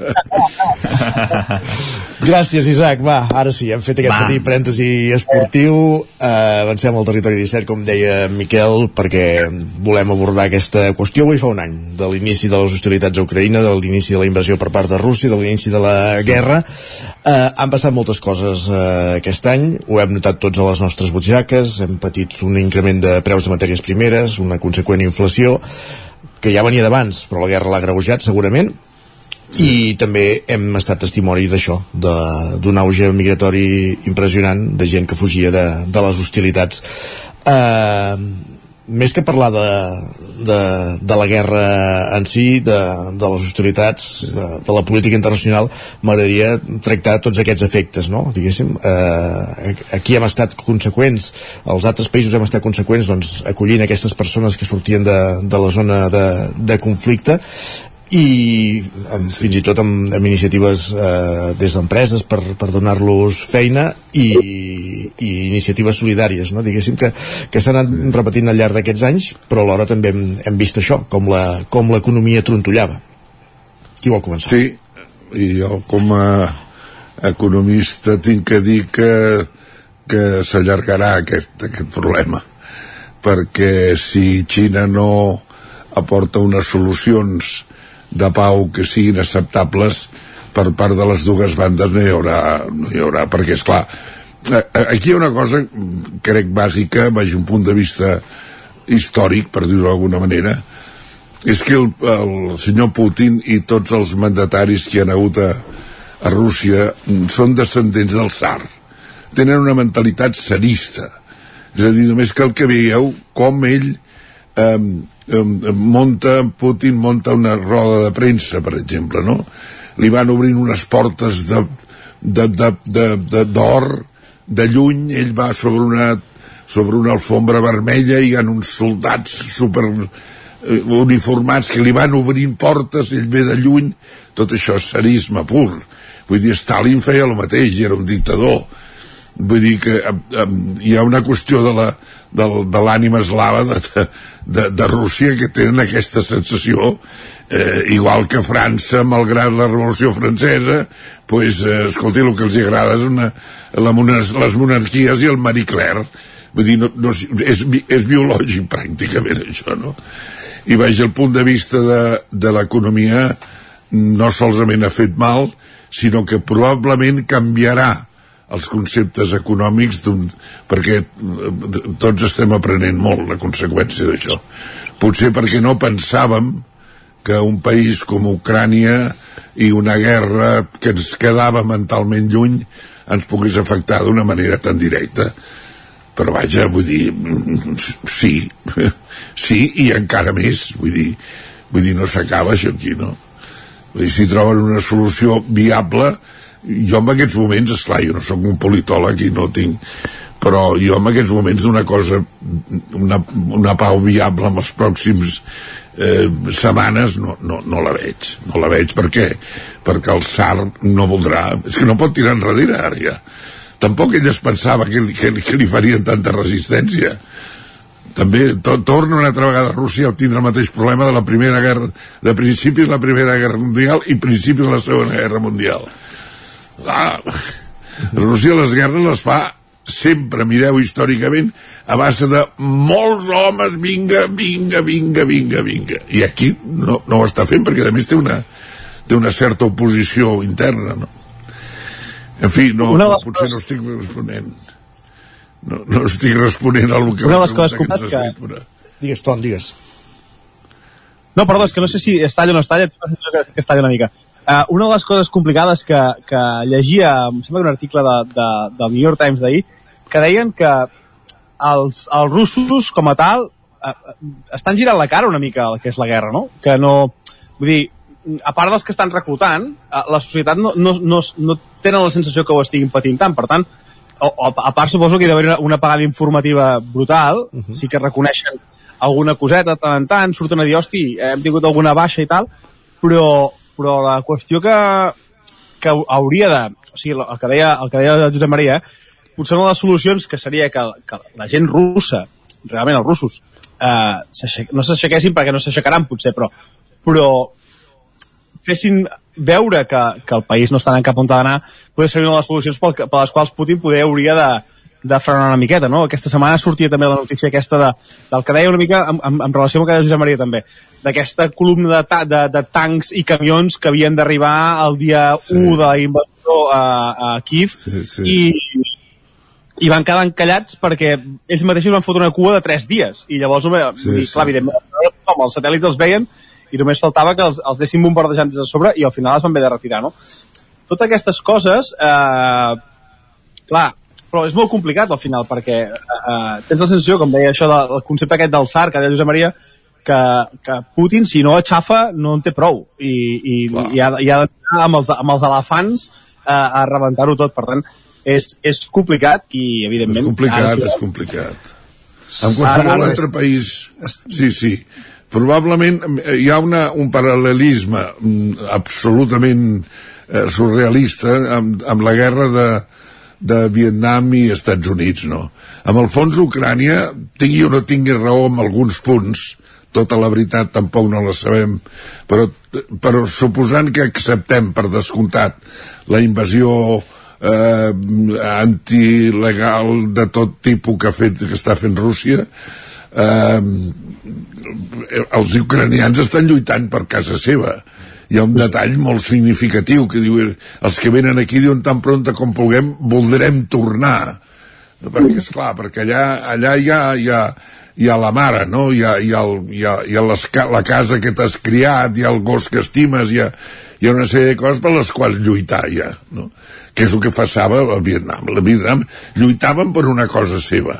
[laughs] Gràcies, Isaac. Va, ara sí, hem fet aquest Va. petit parèntesi esportiu. Uh, avancem al territori 17, com deia Miquel, perquè volem abordar aquesta qüestió. Avui fa un any de l'inici de les hostilitats a Ucraïna, de l'inici de la invasió per part de Rússia, de l'inici de la guerra. Uh, han passat moltes coses uh, aquest any, ho hem notat tots a les nostres butxaques, hem patit un increment de preus de matèries primeres, una conseqüent inflació, que ja venia d'abans, però la guerra l'ha greujat segurament, i també hem estat testimoni d'això, de- d'un auge migratori impressionant de gent que fugia de, de les hostilitats. Uh, més que parlar de, de, de la guerra en si, de, de les hostilitats, de, de la política internacional, m'agradaria tractar tots aquests efectes, no? Diguéssim, eh, aquí hem estat conseqüents, els altres països hem estat conseqüents doncs, acollint aquestes persones que sortien de, de la zona de, de conflicte i amb, fins i tot amb, amb iniciatives eh, des d'empreses per, per donar-los feina i, i iniciatives solidàries no? diguéssim que, que s'han anat repetint al llarg d'aquests anys però alhora també hem, hem vist això com l'economia trontollava qui vol començar? Sí, i jo com a economista tinc que dir que, que s'allargarà aquest, aquest problema perquè si Xina no aporta unes solucions de pau que siguin acceptables per part de les dues bandes no hi haurà, no hi haurà perquè és clar aquí hi ha una cosa crec bàsica baix un punt de vista històric per dir-ho d'alguna manera és que el, el senyor Putin i tots els mandataris que hi ha hagut a, a Rússia són descendents del tsar tenen una mentalitat zarista és a dir, només cal que veieu com ell eh, eh, monta, Putin monta una roda de premsa, per exemple, no? Li van obrint unes portes de, d'or de lluny, ell va sobre una sobre una alfombra vermella i hi ha uns soldats super eh, uniformats que li van obrint portes, ell ve de lluny, tot això és sarisme pur. Vull dir, Stalin feia el mateix, era un dictador vull dir que eh, eh, hi ha una qüestió de la de, de l'ànima eslava de, de, de Rússia que tenen aquesta sensació eh, igual que França malgrat la revolució francesa pues, eh, escolti, el que els agrada és una, la les monarquies i el Marie Claire vull dir, no, no, és, és biològic pràcticament això no? i vaig el punt de vista de, de l'economia no solament ha fet mal sinó que probablement canviarà els conceptes econòmics perquè eh, tots estem aprenent molt la conseqüència d'això. Potser perquè no pensàvem que un país com Ucrània i una guerra que ens quedava mentalment lluny ens pogués afectar d'una manera tan directa. Però vaja, vull dir sí, [laughs] sí i encara més. Vull dir, vull dir no s'acaba això aquí no? vull dir, si troben una solució viable jo en aquests moments, esclar, jo no sóc un politòleg i no tinc però jo en aquests moments d'una cosa una, una pau viable en els pròxims eh, setmanes no, no, no la veig. No la veig. Per què? perquè el SAR no voldrà. És que no pot tirar enrere ara ja. Tampoc ell es pensava que, que, que li farien tanta resistència. També to, torna una altra vegada a Rússia a tindre el mateix problema de la primera guerra de principi de la primera guerra mundial i principi de la segona guerra mundial ah, Rússia les guerres les fa sempre, mireu històricament, a base de molts homes, vinga, vinga, vinga, vinga, vinga. I aquí no, no ho està fent perquè a més té una, té una certa oposició interna, no? En fi, no, no potser no estic responent. No, no estic responent a lo que Una de les coses que- has fet, però... Digues, Ton, digues. No, perdó, és que no sé si es talla o no es talla, que, que es talla una mica. Uh, una de les coses complicades que, que llegia, em sembla que un article de, de, del New York Times d'ahir, que deien que els, els russos, com a tal, uh, estan girant la cara una mica al que és la guerra, no? Que no... Vull dir, a part dels que estan reclutant, uh, la societat no, no, no, no tenen la sensació que ho estiguin patint tant. Per tant, o, o, a part suposo que hi ha d'haver una, una pagada informativa brutal, uh -huh. sí que reconeixen alguna coseta tant en tant, surten a dir, hosti, hem tingut alguna baixa i tal, però, però la qüestió que, que hauria de... O sigui, el que deia, el que deia Josep Maria, eh, potser una de les solucions que seria que, que la gent russa, realment els russos, eh, no s'aixequessin perquè no s'aixecaran potser, però, però fessin veure que, que el país no està anant cap on ha d'anar, podria ser una de les solucions per les quals Putin poder hauria de, de frenar una miqueta, no? Aquesta setmana sortia també la notícia aquesta de, del que deia una mica en, en, en relació amb el que deia Josep Maria també, d'aquesta columna de, ta, de, de tancs i camions que havien d'arribar el dia sí. 1 de la invasió a, a Kiev sí, sí. i, i van quedar encallats perquè ells mateixos van fotre una cua de 3 dies i llavors, home, Sí, sí, sí. clar, evidentment, com els satèl·lits els veien i només faltava que els, els dessin bombardejant des de sobre i al final es van haver de retirar, no? Totes aquestes coses, eh, clar, però és molt complicat al final perquè eh, tens la sensació, com deia això del el concepte aquest del SAR que deia Josep Maria, que, que Putin, si no aixafa, no en té prou i, i, i ha, i ha d'anar amb, els, amb els elefants eh, a rebentar-ho tot. Per tant, és, és complicat i, evidentment... És complicat, ara sí- és complicat. En qualsevol Ara- altre país... Sí, sí. Probablement eh, hi ha una, un paral·lelisme mm, absolutament eh, surrealista amb, amb la guerra de, de Vietnam i Estats Units, no? Amb el fons Ucrània, tingui o no tingui raó en alguns punts, tota la veritat tampoc no la sabem, però, però suposant que acceptem per descomptat la invasió eh, antilegal de tot tipus que, ha fet, que està fent Rússia, eh, els ucranians estan lluitant per casa seva. Hi ha un detall molt significatiu que diu els que venen aquí diuen tan pronta com puguem voldrem tornar. Perquè, és clar, perquè allà, allà hi ha, hi ha, hi ha la mare, no? Hi ha, hi ha, el, hi ha, hi ha les, la casa que t'has criat, hi ha el gos que estimes, hi ha, hi ha una sèrie de coses per les quals lluitar ja, no? que és el que passava al Vietnam. El Vietnam lluitaven per una cosa seva.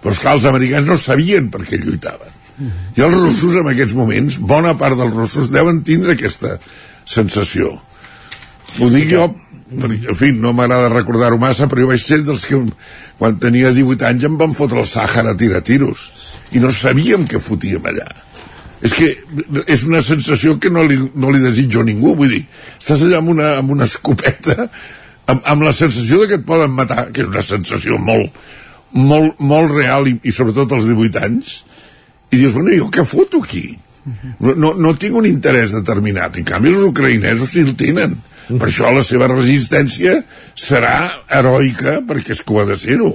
Però, esclar, els americans no sabien per què lluitaven. I els russos, en aquests moments, bona part dels russos deuen tindre aquesta sensació. Ho dic jo, perquè, en fi, no m'agrada recordar-ho massa, però jo vaig ser dels que, quan tenia 18 anys, em van fotre el Sàhara a tirar tiros. I no sabíem què fotíem allà. És que és una sensació que no li, no li desitjo a ningú, vull dir, estàs allà amb una, amb una escopeta, amb, amb la sensació de que et poden matar, que és una sensació molt, molt, molt real i, i sobretot als 18 anys, i dius, bueno, jo què foto aquí? No, no, no tinc un interès determinat. En canvi, els ucraïnesos sí el tenen. Per això la seva resistència serà heroica, perquè és que ho ha de ser-ho.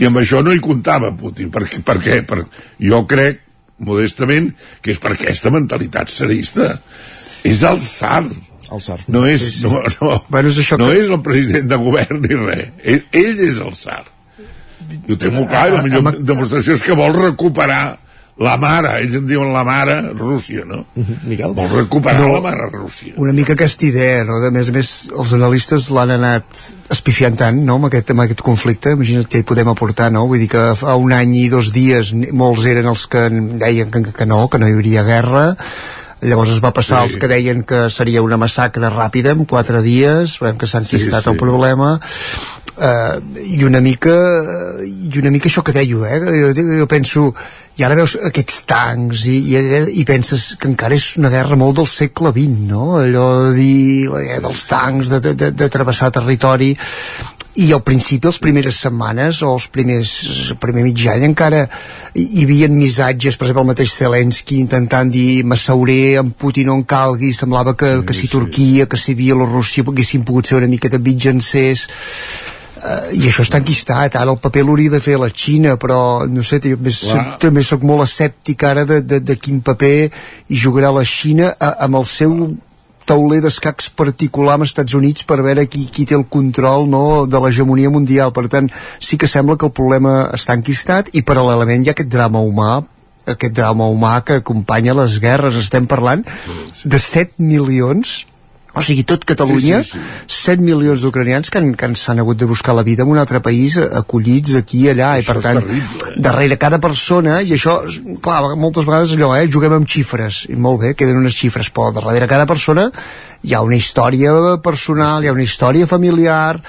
I amb això no hi comptava Putin. Per, per què? Per, jo crec, modestament, que és per aquesta mentalitat sarista. És el SAR. El SAR. No és, Sí, sí. no, no, bueno, és això no que... és el president de govern ni res. Ell, ell és el SAR. I ho té molt clar, la millor demostració és que vol recuperar la mare, ells en diuen la mare Rússia, no? Miquel? Vol recuperar No. la mare Rússia. una mica aquesta idea, no? De més a més, els analistes l'han anat espifiant tant, no?, amb aquest, amb aquest conflicte, imagina't què hi podem aportar, no? Vull dir que fa un any i dos dies molts eren els que deien que, que no, que no hi hauria guerra, llavors es va passar Sí. els que deien que seria una massacre ràpida en quatre dies, veiem que s'ha enquistat Sí, sí. el problema, uh, i una mica i una mica això que deio eh? jo, jo penso i ara veus aquests tancs i, i, i penses que encara és una guerra molt del segle XX no? allò de dir eh, dels tancs de, de, de, travessar territori i al principi, les primeres setmanes o els primers, el primer mig any encara hi havia missatges, per exemple el mateix Zelensky intentant dir m'asseuré amb Putin on calgui, semblava que, que si Turquia, que si Bielorússia haguessin pogut fer una miqueta mitjancers uh, i això està enquistat, ara el paper l'hauria de fer la Xina, però no sé, també, soc, també sóc molt escèptic ara de, de, de quin paper hi jugarà la Xina a, amb el seu tauler d'escacs particular amb Estats Units per veure qui, qui té el control no, de l'hegemonia mundial. Per tant, sí que sembla que el problema està enquistat i paral·lelament hi ha aquest drama humà aquest drama humà que acompanya les guerres. Estem parlant de 7 milions o sigui, tot Catalunya, sí, sí, sí. 7 milions d'ucranians que, han, que s'han hagut de buscar la vida en un altre país, acollits aquí i allà, això i per tant, terrible, eh? darrere cada persona, i això, clar, moltes vegades allò, eh, juguem amb xifres, i molt bé, queden unes xifres, però darrere cada persona hi ha una història personal, hi ha una història familiar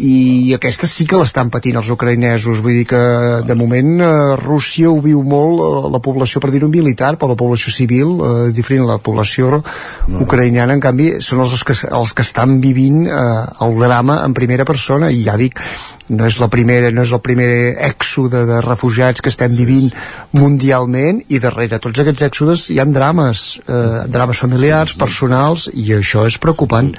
i aquesta sí que l'estan patint els ucraïnesos. Vull dir que de moment eh, Rússia ho viu molt eh, la població per dir-ho militar, però la població civil eh, és diferent, la població no. ucraïniana en canvi són els que, els que estan vivint eh, el drama en primera persona. I ja dic, no és la primera no és el primer èxode de refugiats que estem vivint mundialment i darrere tots aquests èxodes hi ha drames eh, drames familiars, personals i això és preocupant.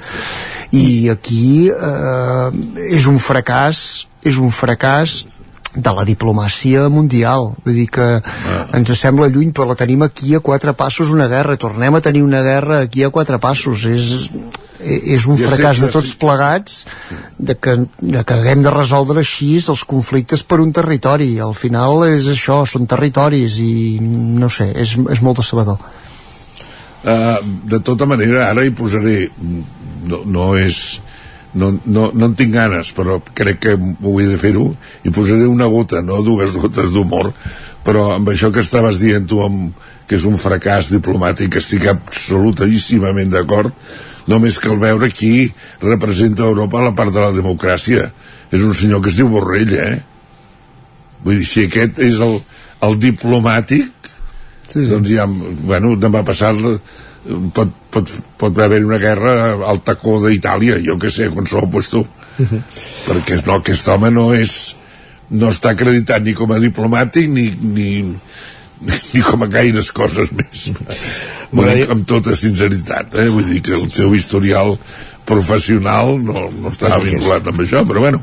I aquí eh, és un fracàs és un fracàs de la diplomàcia mundial. Vull dir que ah. ens sembla lluny però la tenim aquí a quatre passos una guerra. Tornem a tenir una guerra aquí a quatre passos. És, és un fracàs de tots plegats de que, de que haguem de resoldre així els conflictes per un territori. Al final és això, són territoris i no sé, és, és molt decebedor. Uh, de tota manera ara hi posaré no, no és no, no, no en tinc ganes però crec que ho he de fer-ho i posaré una gota, no dues gotes d'humor però amb això que estaves dient tu amb, que és un fracàs diplomàtic estic absolutíssimament d'acord només cal veure qui representa Europa a la part de la democràcia és un senyor que es diu Borrell eh? vull dir, si aquest és el, el diplomàtic sí, sí. doncs ja, bueno, demà passat pot, pot, pot haver una guerra al tacó d'Itàlia jo que sé, qualsevol puesto uh -huh. perquè no, aquest home no és no està acreditat ni com a diplomàtic ni, ni, ni com a gaires coses més. Vull dir, amb tota sinceritat eh? vull dir que el seu historial professional no, no està vinculat amb això però bueno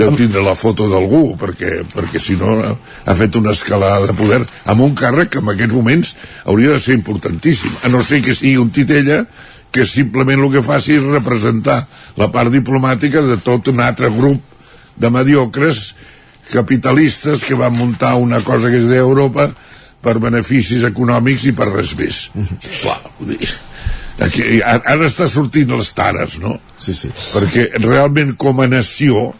deu tindre la foto d'algú perquè, perquè si no ha fet una escalada de poder amb un càrrec que en aquests moments hauria de ser importantíssim a no ser que sigui un titella que simplement el que faci és representar la part diplomàtica de tot un altre grup de mediocres capitalistes que van muntar una cosa que és d'Europa per beneficis econòmics i per res més. Mm -hmm. Clar, aquí, ara està sortint les tares, no? Sí, sí. Perquè realment com a nació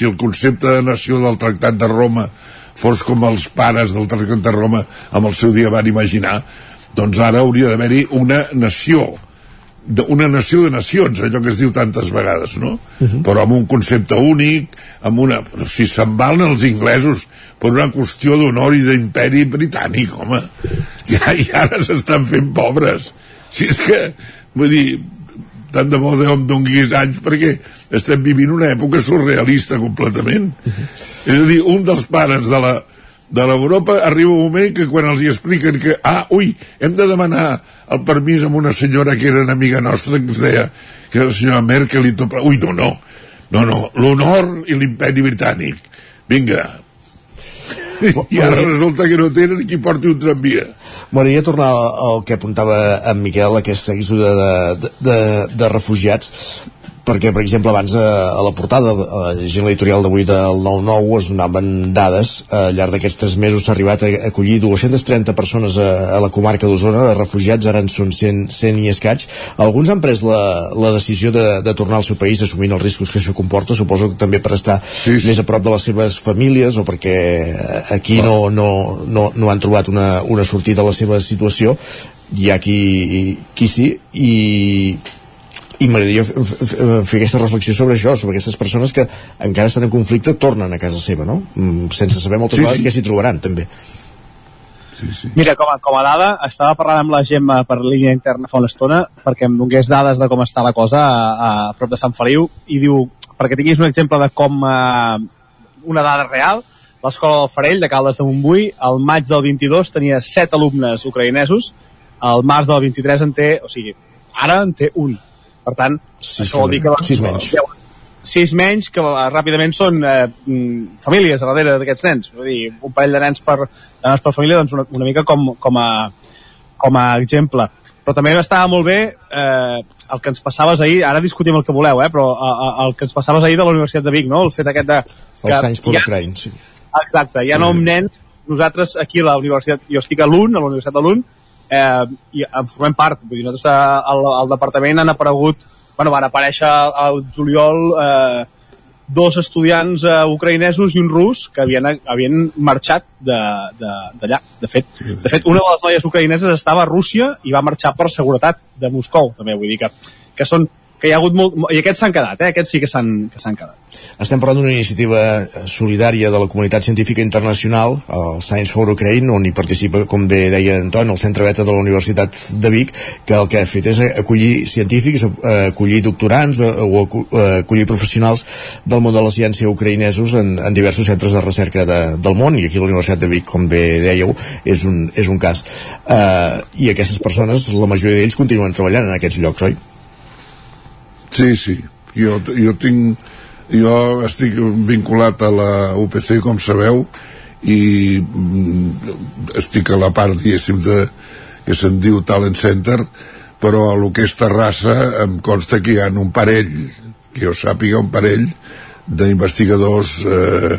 si el concepte de nació del Tractat de Roma fos com els pares del Tractat de Roma amb el seu dia van imaginar, doncs ara hauria d'haver-hi una nació, una nació de nacions, allò que es diu tantes vegades, no? Uh -huh. Però amb un concepte únic, amb una... Però si se'n valen els inglesos per una qüestió d'honor i d'imperi britànic, home, i, i ara s'estan fent pobres. Si és que, vull dir, tant de bo Déu em doni anys perquè estem vivint una època surrealista completament. Sí. és a dir, un dels pares de la de l'Europa arriba un moment que quan els hi expliquen que, ah, ui, hem de demanar el permís amb una senyora que era una amiga nostra que es deia que era la senyora Merkel i tot, ui, no, no. No, no, l'honor i l'imperi britànic. Vinga [laughs] i ara resulta que no tenen qui porti un tramvia. M'agradaria tornar al que apuntava en Miquel, aquesta èxoda de, de, de, de refugiats perquè, per exemple, abans a, eh, a la portada, a llegint l'editorial d'avui del 9-9 es donaven dades, eh, al llarg d'aquests tres mesos s'ha arribat a acollir 230 persones a, a la comarca d'Osona. De refugiats, ara en són 100, 100 i escaig. Alguns han pres la, la decisió de, de tornar al seu país assumint els riscos que això comporta, suposo que també per estar sí, sí. més a prop de les seves famílies o perquè aquí no, no, no, no han trobat una, una sortida a la seva situació. Hi ha qui, qui sí i i m'agradaria fer aquesta reflexió sobre això, sobre aquestes persones que encara estan en conflicte, tornen a casa seva, no? Mm, sense saber moltes sí, vegades sí. què s'hi trobaran, també. Sí, sí. Mira, com a, com a dada, estava parlant amb la Gemma per línia interna fa una estona perquè em donés dades de com està la cosa a, a prop de Sant Feliu i diu, perquè tinguis un exemple de com eh, una dada real, l'escola del Farell de Caldes de Montbui el maig del 22 tenia 7 alumnes ucraïnesos, al març del 23 en té, o sigui, ara en té un per tant, sis, això vol dir que... Sis menys. sis menys que eh, ràpidament són eh, mm, famílies a darrere d'aquests nens. Vull dir, un parell de nens per, de nens per família, doncs una, una mica com, com, a, com a exemple. Però també estava molt bé eh, el que ens passaves ahir, ara discutim el que voleu, eh, però a, a, el que ens passaves ahir de la Universitat de Vic, no? el fet aquest de... Els Science for Ukraine, sí. Exacte, hi ha sí. nens, nosaltres aquí a la universitat, jo estic a l'UN, a la Universitat de l'UN, eh, i en formem part, vull dir, nosaltres al, al departament han aparegut, bueno, van aparèixer al juliol eh, dos estudiants eh, ucraïnesos i un rus que havien, havien marxat d'allà. De, de, de, fet, de fet, una de les noies ucraïneses estava a Rússia i va marxar per seguretat de Moscou, també, vull dir que, que són que hi ha hagut molt... I aquests s'han quedat, eh? Aquests sí que s'han quedat. Estem parlant d'una iniciativa solidària de la comunitat científica internacional, el Science for Ukraine, on hi participa, com bé deia Anton, el centre beta de la Universitat de Vic, que el que ha fet és acollir científics, acollir doctorants o acollir professionals del món de la ciència ucraïnesos en, en diversos centres de recerca de, del món, i aquí la Universitat de Vic, com bé dèieu, és un, és un cas. Uh, I aquestes persones, la majoria d'ells continuen treballant en aquests llocs, oi? Sí, sí. Jo, jo tinc... Jo estic vinculat a la UPC, com sabeu, i mm, estic a la part, diguéssim, de, que se'n diu Talent Center, però a lo que és Terrassa em consta que hi ha un parell, que jo sàpiga un parell, d'investigadors eh,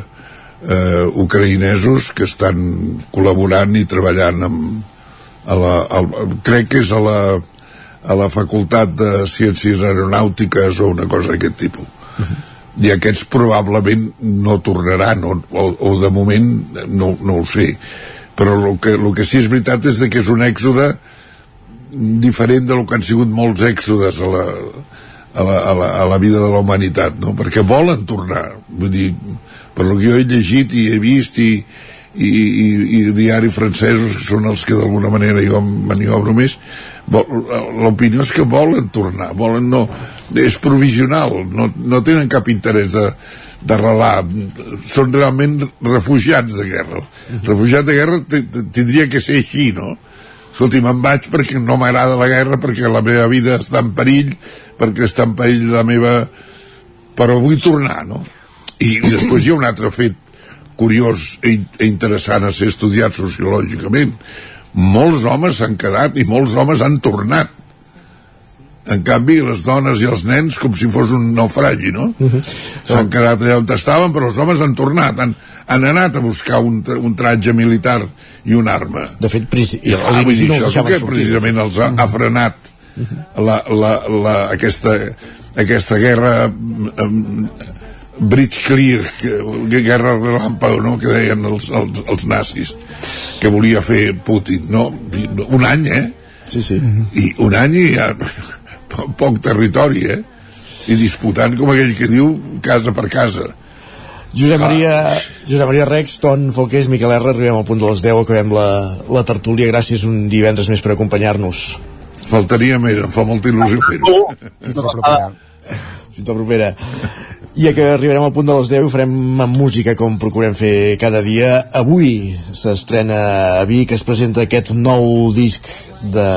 eh, ucraïnesos que estan col·laborant i treballant amb, a la, a, crec que és a la a la Facultat de Ciències Aeronàutiques o una cosa d'aquest tipus. Uh -huh. I aquests probablement no tornaran, o, o, o de moment no, no ho sé. Però el que, el que sí és veritat és que és un èxode diferent del que han sigut molts èxodes a la, a la, a la, a la vida de la humanitat, no? perquè volen tornar. Vull dir, per lo que jo he llegit i he vist i, i, i, i diaris francesos, que són els que d'alguna manera jo maniobro més, l'opinió és que volen tornar, volen no, és provisional, no, no tenen cap interès de, d'arrelar, són realment refugiats de guerra. Refugiat de guerra tindria que ser així, no? Escolti, me'n vaig perquè no m'agrada la guerra, perquè la meva vida està en perill, perquè està en perill la meva... Però vull tornar, no? I després hi ha un altre fet curiós i e interessant a ser estudiat sociològicament molts homes s'han quedat i molts homes han tornat en canvi les dones i els nens com si fos un naufragi no? Uh -huh. s'han quedat allà on estaven però els homes han tornat han, han anat a buscar un, un tratge militar i una arma de fet I, ah, vull dir, no això que precisament els ha, ha frenat uh -huh. la, la, la, aquesta, aquesta guerra um, Blitzkrieg, guerra relàmpago, no?, que deien els, els, els nazis, que volia fer Putin, no? Un any, eh? Sí, sí. I un any i ja poc territori, eh? I disputant, com aquell que diu, casa per casa. Josep Maria, ah. Josep Maria Rex, Ton Folqués, Miquel R, arribem al punt de les 10, acabem la, la tertúlia. Gràcies un divendres més per acompanyar-nos. Faltaria més, em fa molta il·lusió fer-ho. Fins la [laughs] propera. Fins la propera. I que arribarem al punt de les 10 i farem amb música com procurem fer cada dia. Avui s'estrena a Vic, es presenta aquest nou disc de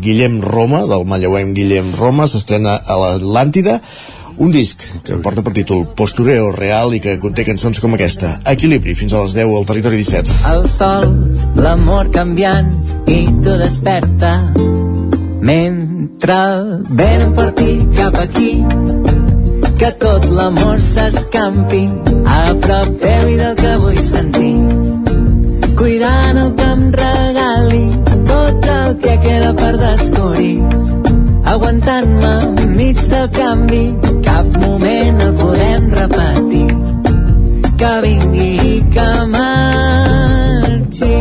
Guillem Roma, del mallauem Guillem Roma, s'estrena a l'Atlàntida, un disc que porta per títol Postureo Real i que conté cançons com aquesta. Equilibri, fins a les 10 al Territori 17. El sol, l'amor canviant i tu desperta mentre venen per ti cap aquí que tot l'amor s'escampi a prop teu i del que vull sentir. Cuidant el que em regali tot el que queda per descobrir. Aguantant-me mig del canvi cap moment el podem repetir. Que vingui i que marxi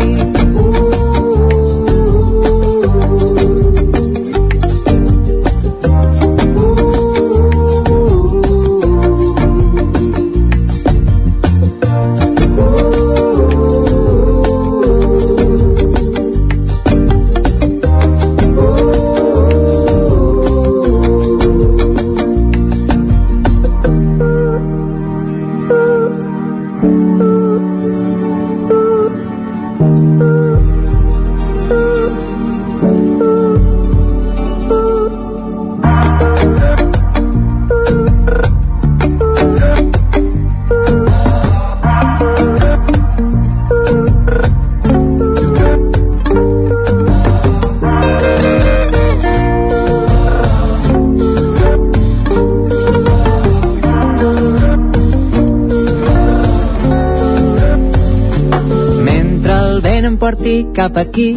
cap aquí,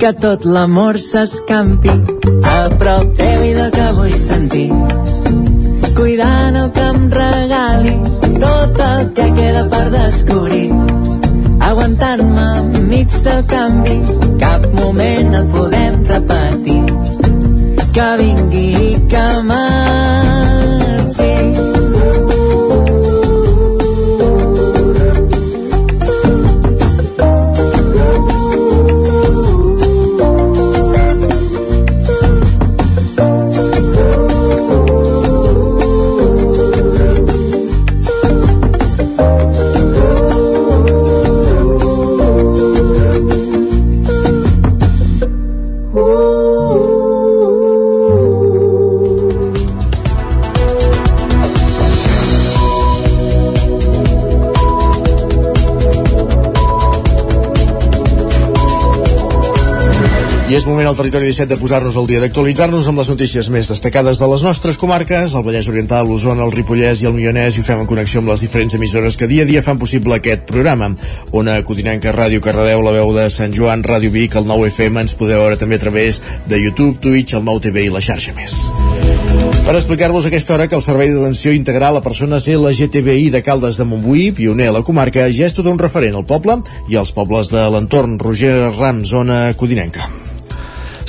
que tot l'amor s'escampi a prop teu i del que vull sentir. Cuidant el que em regali tot el que queda per descobrir. Aguantant-me enmig del canvi, cap moment el podem repetir. Que vingui i que marxi. Moment al territori 17 de posar-nos al dia d'actualitzar-nos amb les notícies més destacades de les nostres comarques, el Vallès Oriental, l'Osona, el Ripollès i el Moianès, i ho fem en connexió amb les diferents emissores que dia a dia fan possible aquest programa. Ona Codinenca, Ràdio Cardedeu, la veu de Sant Joan, Ràdio Vic, el 9 FM, ens podeu veure també a través de YouTube, Twitch, el 9 TV i la xarxa més. Per explicar-vos aquesta hora que el Servei d'Atenció Integral a Persones LGTBI de Caldes de Montbui, pioner a la comarca, ja és tot un referent al poble i als pobles de l'entorn. Roger Ram, zona Codinenca.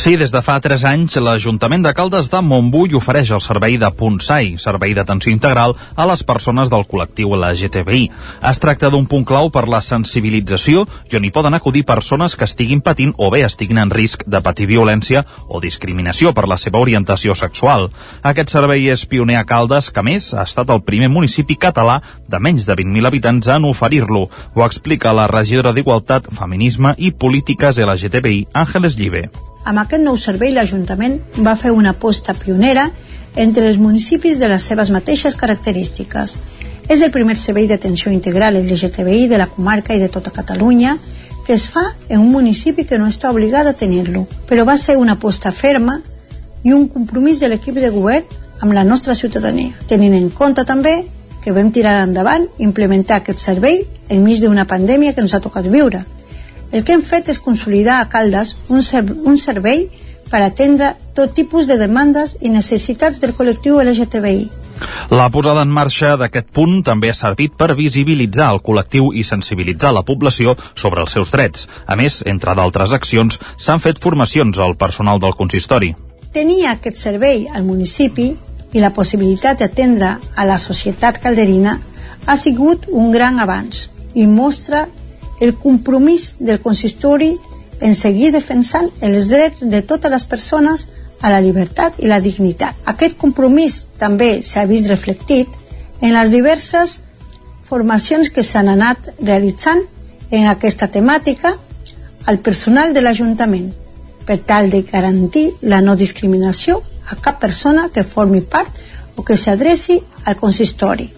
Sí, des de fa 3 anys, l'Ajuntament de Caldes de Montbui ofereix el servei de PUNSAI, servei d'atenció integral a les persones del col·lectiu LGTBI. Es tracta d'un punt clau per la sensibilització i on hi poden acudir persones que estiguin patint o bé estiguin en risc de patir violència o discriminació per la seva orientació sexual. Aquest servei és pioner a Caldes, que més ha estat el primer municipi català de menys de 20.000 habitants en oferir-lo. Ho explica la regidora d'Igualtat, Feminisme i Polítiques LGTBI, Àngeles Llibe. Amb aquest nou servei, l'Ajuntament va fer una aposta pionera entre els municipis de les seves mateixes característiques. És el primer servei d'atenció integral LGTBI de la comarca i de tota Catalunya que es fa en un municipi que no està obligat a tenir-lo, però va ser una aposta ferma i un compromís de l'equip de govern amb la nostra ciutadania, tenint en compte també que vam tirar endavant implementar aquest servei enmig d'una pandèmia que ens ha tocat viure, el que hem fet és consolidar a Caldes un, ser un servei per atendre tot tipus de demandes i necessitats del col·lectiu LGTBI. La posada en marxa d'aquest punt també ha servit per visibilitzar el col·lectiu i sensibilitzar la població sobre els seus drets. A més, entre d'altres accions, s'han fet formacions al personal del consistori. Tenir aquest servei al municipi i la possibilitat d'atendre a la societat calderina ha sigut un gran avanç i mostra el compromís del consistori en seguir defensant els drets de totes les persones a la llibertat i la dignitat. Aquest compromís també s'ha vist reflectit en les diverses formacions que s'han anat realitzant en aquesta temàtica al personal de l'Ajuntament per tal de garantir la no discriminació a cap persona que formi part o que s'adreci al consistori.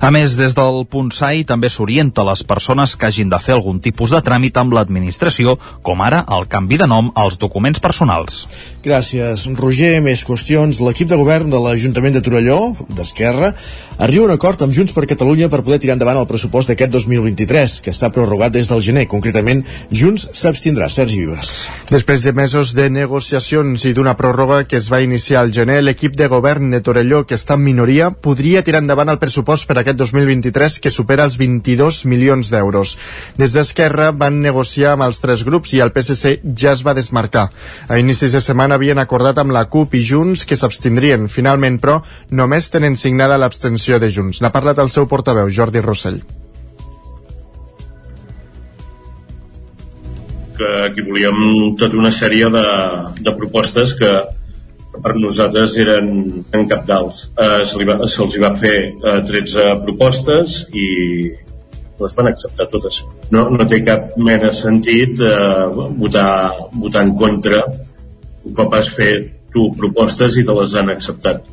A més, des del PUNSAI també s'orienta les persones que hagin de fer algun tipus de tràmit amb l'administració, com ara el canvi de nom als documents personals. Gràcies, Roger. Més qüestions. L'equip de govern de l'Ajuntament de Torelló, d'Esquerra, arriba a un acord amb Junts per Catalunya per poder tirar endavant el pressupost d'aquest 2023, que està prorrogat des del gener. Concretament, Junts s'abstindrà. Sergi Vives. Després de mesos de negociacions i d'una pròrroga que es va iniciar al gener, l'equip de govern de Torelló, que està en minoria, podria tirar endavant el pressupost per aquest 2023 que supera els 22 milions d'euros. Des d'Esquerra van negociar amb els tres grups i el PSC ja es va desmarcar. A inicis de setmana havien acordat amb la CUP i Junts que s'abstindrien. Finalment, però, només tenen signada l'abstenció de Junts. N'ha parlat el seu portaveu, Jordi Rossell. que aquí volíem tota una sèrie de, de propostes que, per nosaltres eren encapdals. Eh, se va, se'ls va fer eh, 13 propostes i les van acceptar totes. No, no té cap mena sentit eh, votar, votar en contra un cop has fet tu propostes i te les han acceptat.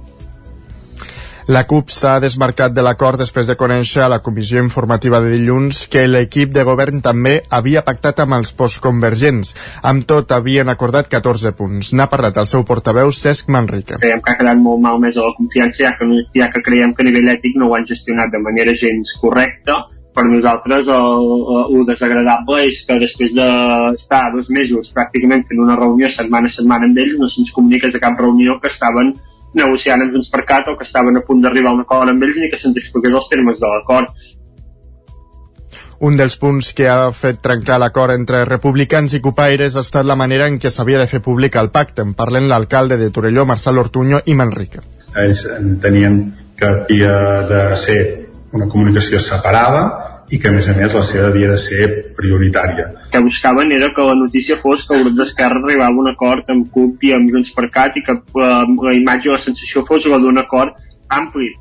La CUP s'ha desmarcat de l'acord després de conèixer a la comissió informativa de dilluns que l'equip de govern també havia pactat amb els postconvergents. Amb tot, havien acordat 14 punts. N'ha parlat el seu portaveu, Cesc Manrique. Creiem que ha quedat molt mal més a la confiança, ja que, ja que creiem que a nivell ètic no ho han gestionat de manera gens correcta per nosaltres el, el, el desagradable és que després d'estar dos mesos pràcticament fent una reunió setmana a setmana amb ells no se'ns comuniques a cap reunió que estaven negociant amb Junts per Cat o que estaven a punt d'arribar a un acord amb ells ni que se'ns expliqués els termes de l'acord. Un dels punts que ha fet trencar l'acord entre republicans i copaires ha estat la manera en què s'havia de fer públic el pacte. En parlen l'alcalde de Torelló, Marçal Ortuño, i Manrique. Ells entenien que havia de ser una comunicació separada i que a més a més la seva havia de ser prioritària. El que buscaven era que la notícia fos que el grup d'Esquerra arribava a un acord amb CUP i amb Junts per Cat i que eh, la imatge o la sensació fos la d'un acord ampli.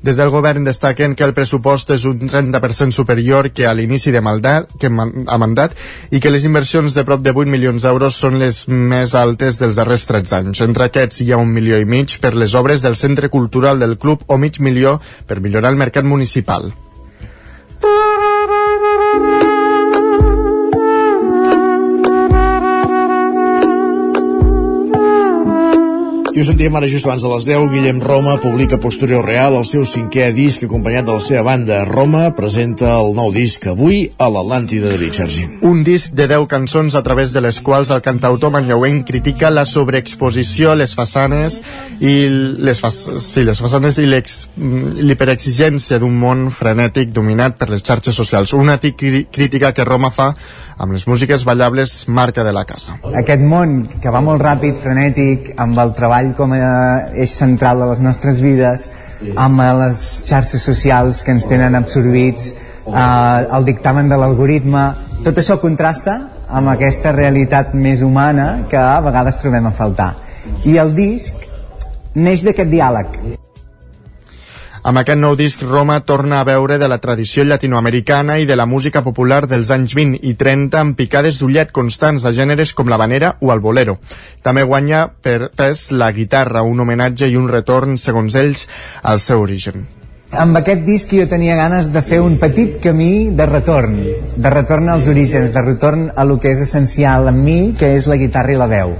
Des del govern destaquen que el pressupost és un 30% superior que a l'inici de mandat, que a mandat i que les inversions de prop de 8 milions d'euros són les més altes dels darrers 13 anys. Entre aquests hi ha un milió i mig per les obres del Centre Cultural del Club o mig milió per millorar el mercat municipal. Boo! I ho sentíem ara just abans de les 10, Guillem Roma publica Posterior Real, el seu cinquè disc acompanyat de la seva banda. Roma presenta el nou disc avui a l'Atlàntida de Sergi. Un disc de 10 cançons a través de les quals el cantautor manlleuenc critica la sobreexposició, les façanes i les, fa sí, les façanes i l'hiperexigència d'un món frenètic dominat per les xarxes socials. Una crítica que Roma fa amb les músiques ballables marca de la casa. Aquest món que va molt ràpid, frenètic, amb el treball com a eix central de les nostres vides, amb les xarxes socials que ens tenen absorbits, eh, el dictamen de l'algoritme, tot això contrasta amb aquesta realitat més humana que a vegades trobem a faltar. I el disc neix d'aquest diàleg amb aquest nou disc, Roma torna a veure de la tradició llatinoamericana i de la música popular dels anys 20 i 30 amb picades d'ullet constants a gèneres com la vanera o el bolero. També guanya per pes la guitarra, un homenatge i un retorn, segons ells, al seu origen. Amb aquest disc jo tenia ganes de fer un petit camí de retorn, de retorn als orígens, de retorn a lo que és essencial en mi, que és la guitarra i la veu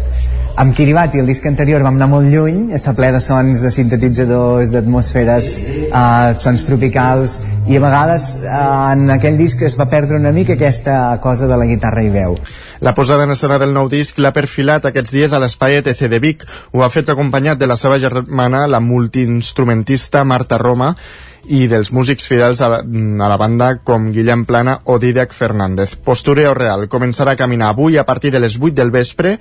amb Kiribati, el disc anterior, vam anar molt lluny, està ple de sons de sintetitzadors, d'atmosferes, eh, sons tropicals, i a vegades eh, en aquell disc es va perdre una mica aquesta cosa de la guitarra i veu. La posada en escena del nou disc l'ha perfilat aquests dies a l'espai ETC de Vic. Ho ha fet acompanyat de la seva germana, la multiinstrumentista Marta Roma, i dels músics fidels a la, a la banda com Guillem Plana o Didac Fernández. Postureo Real començarà a caminar avui a partir de les 8 del vespre.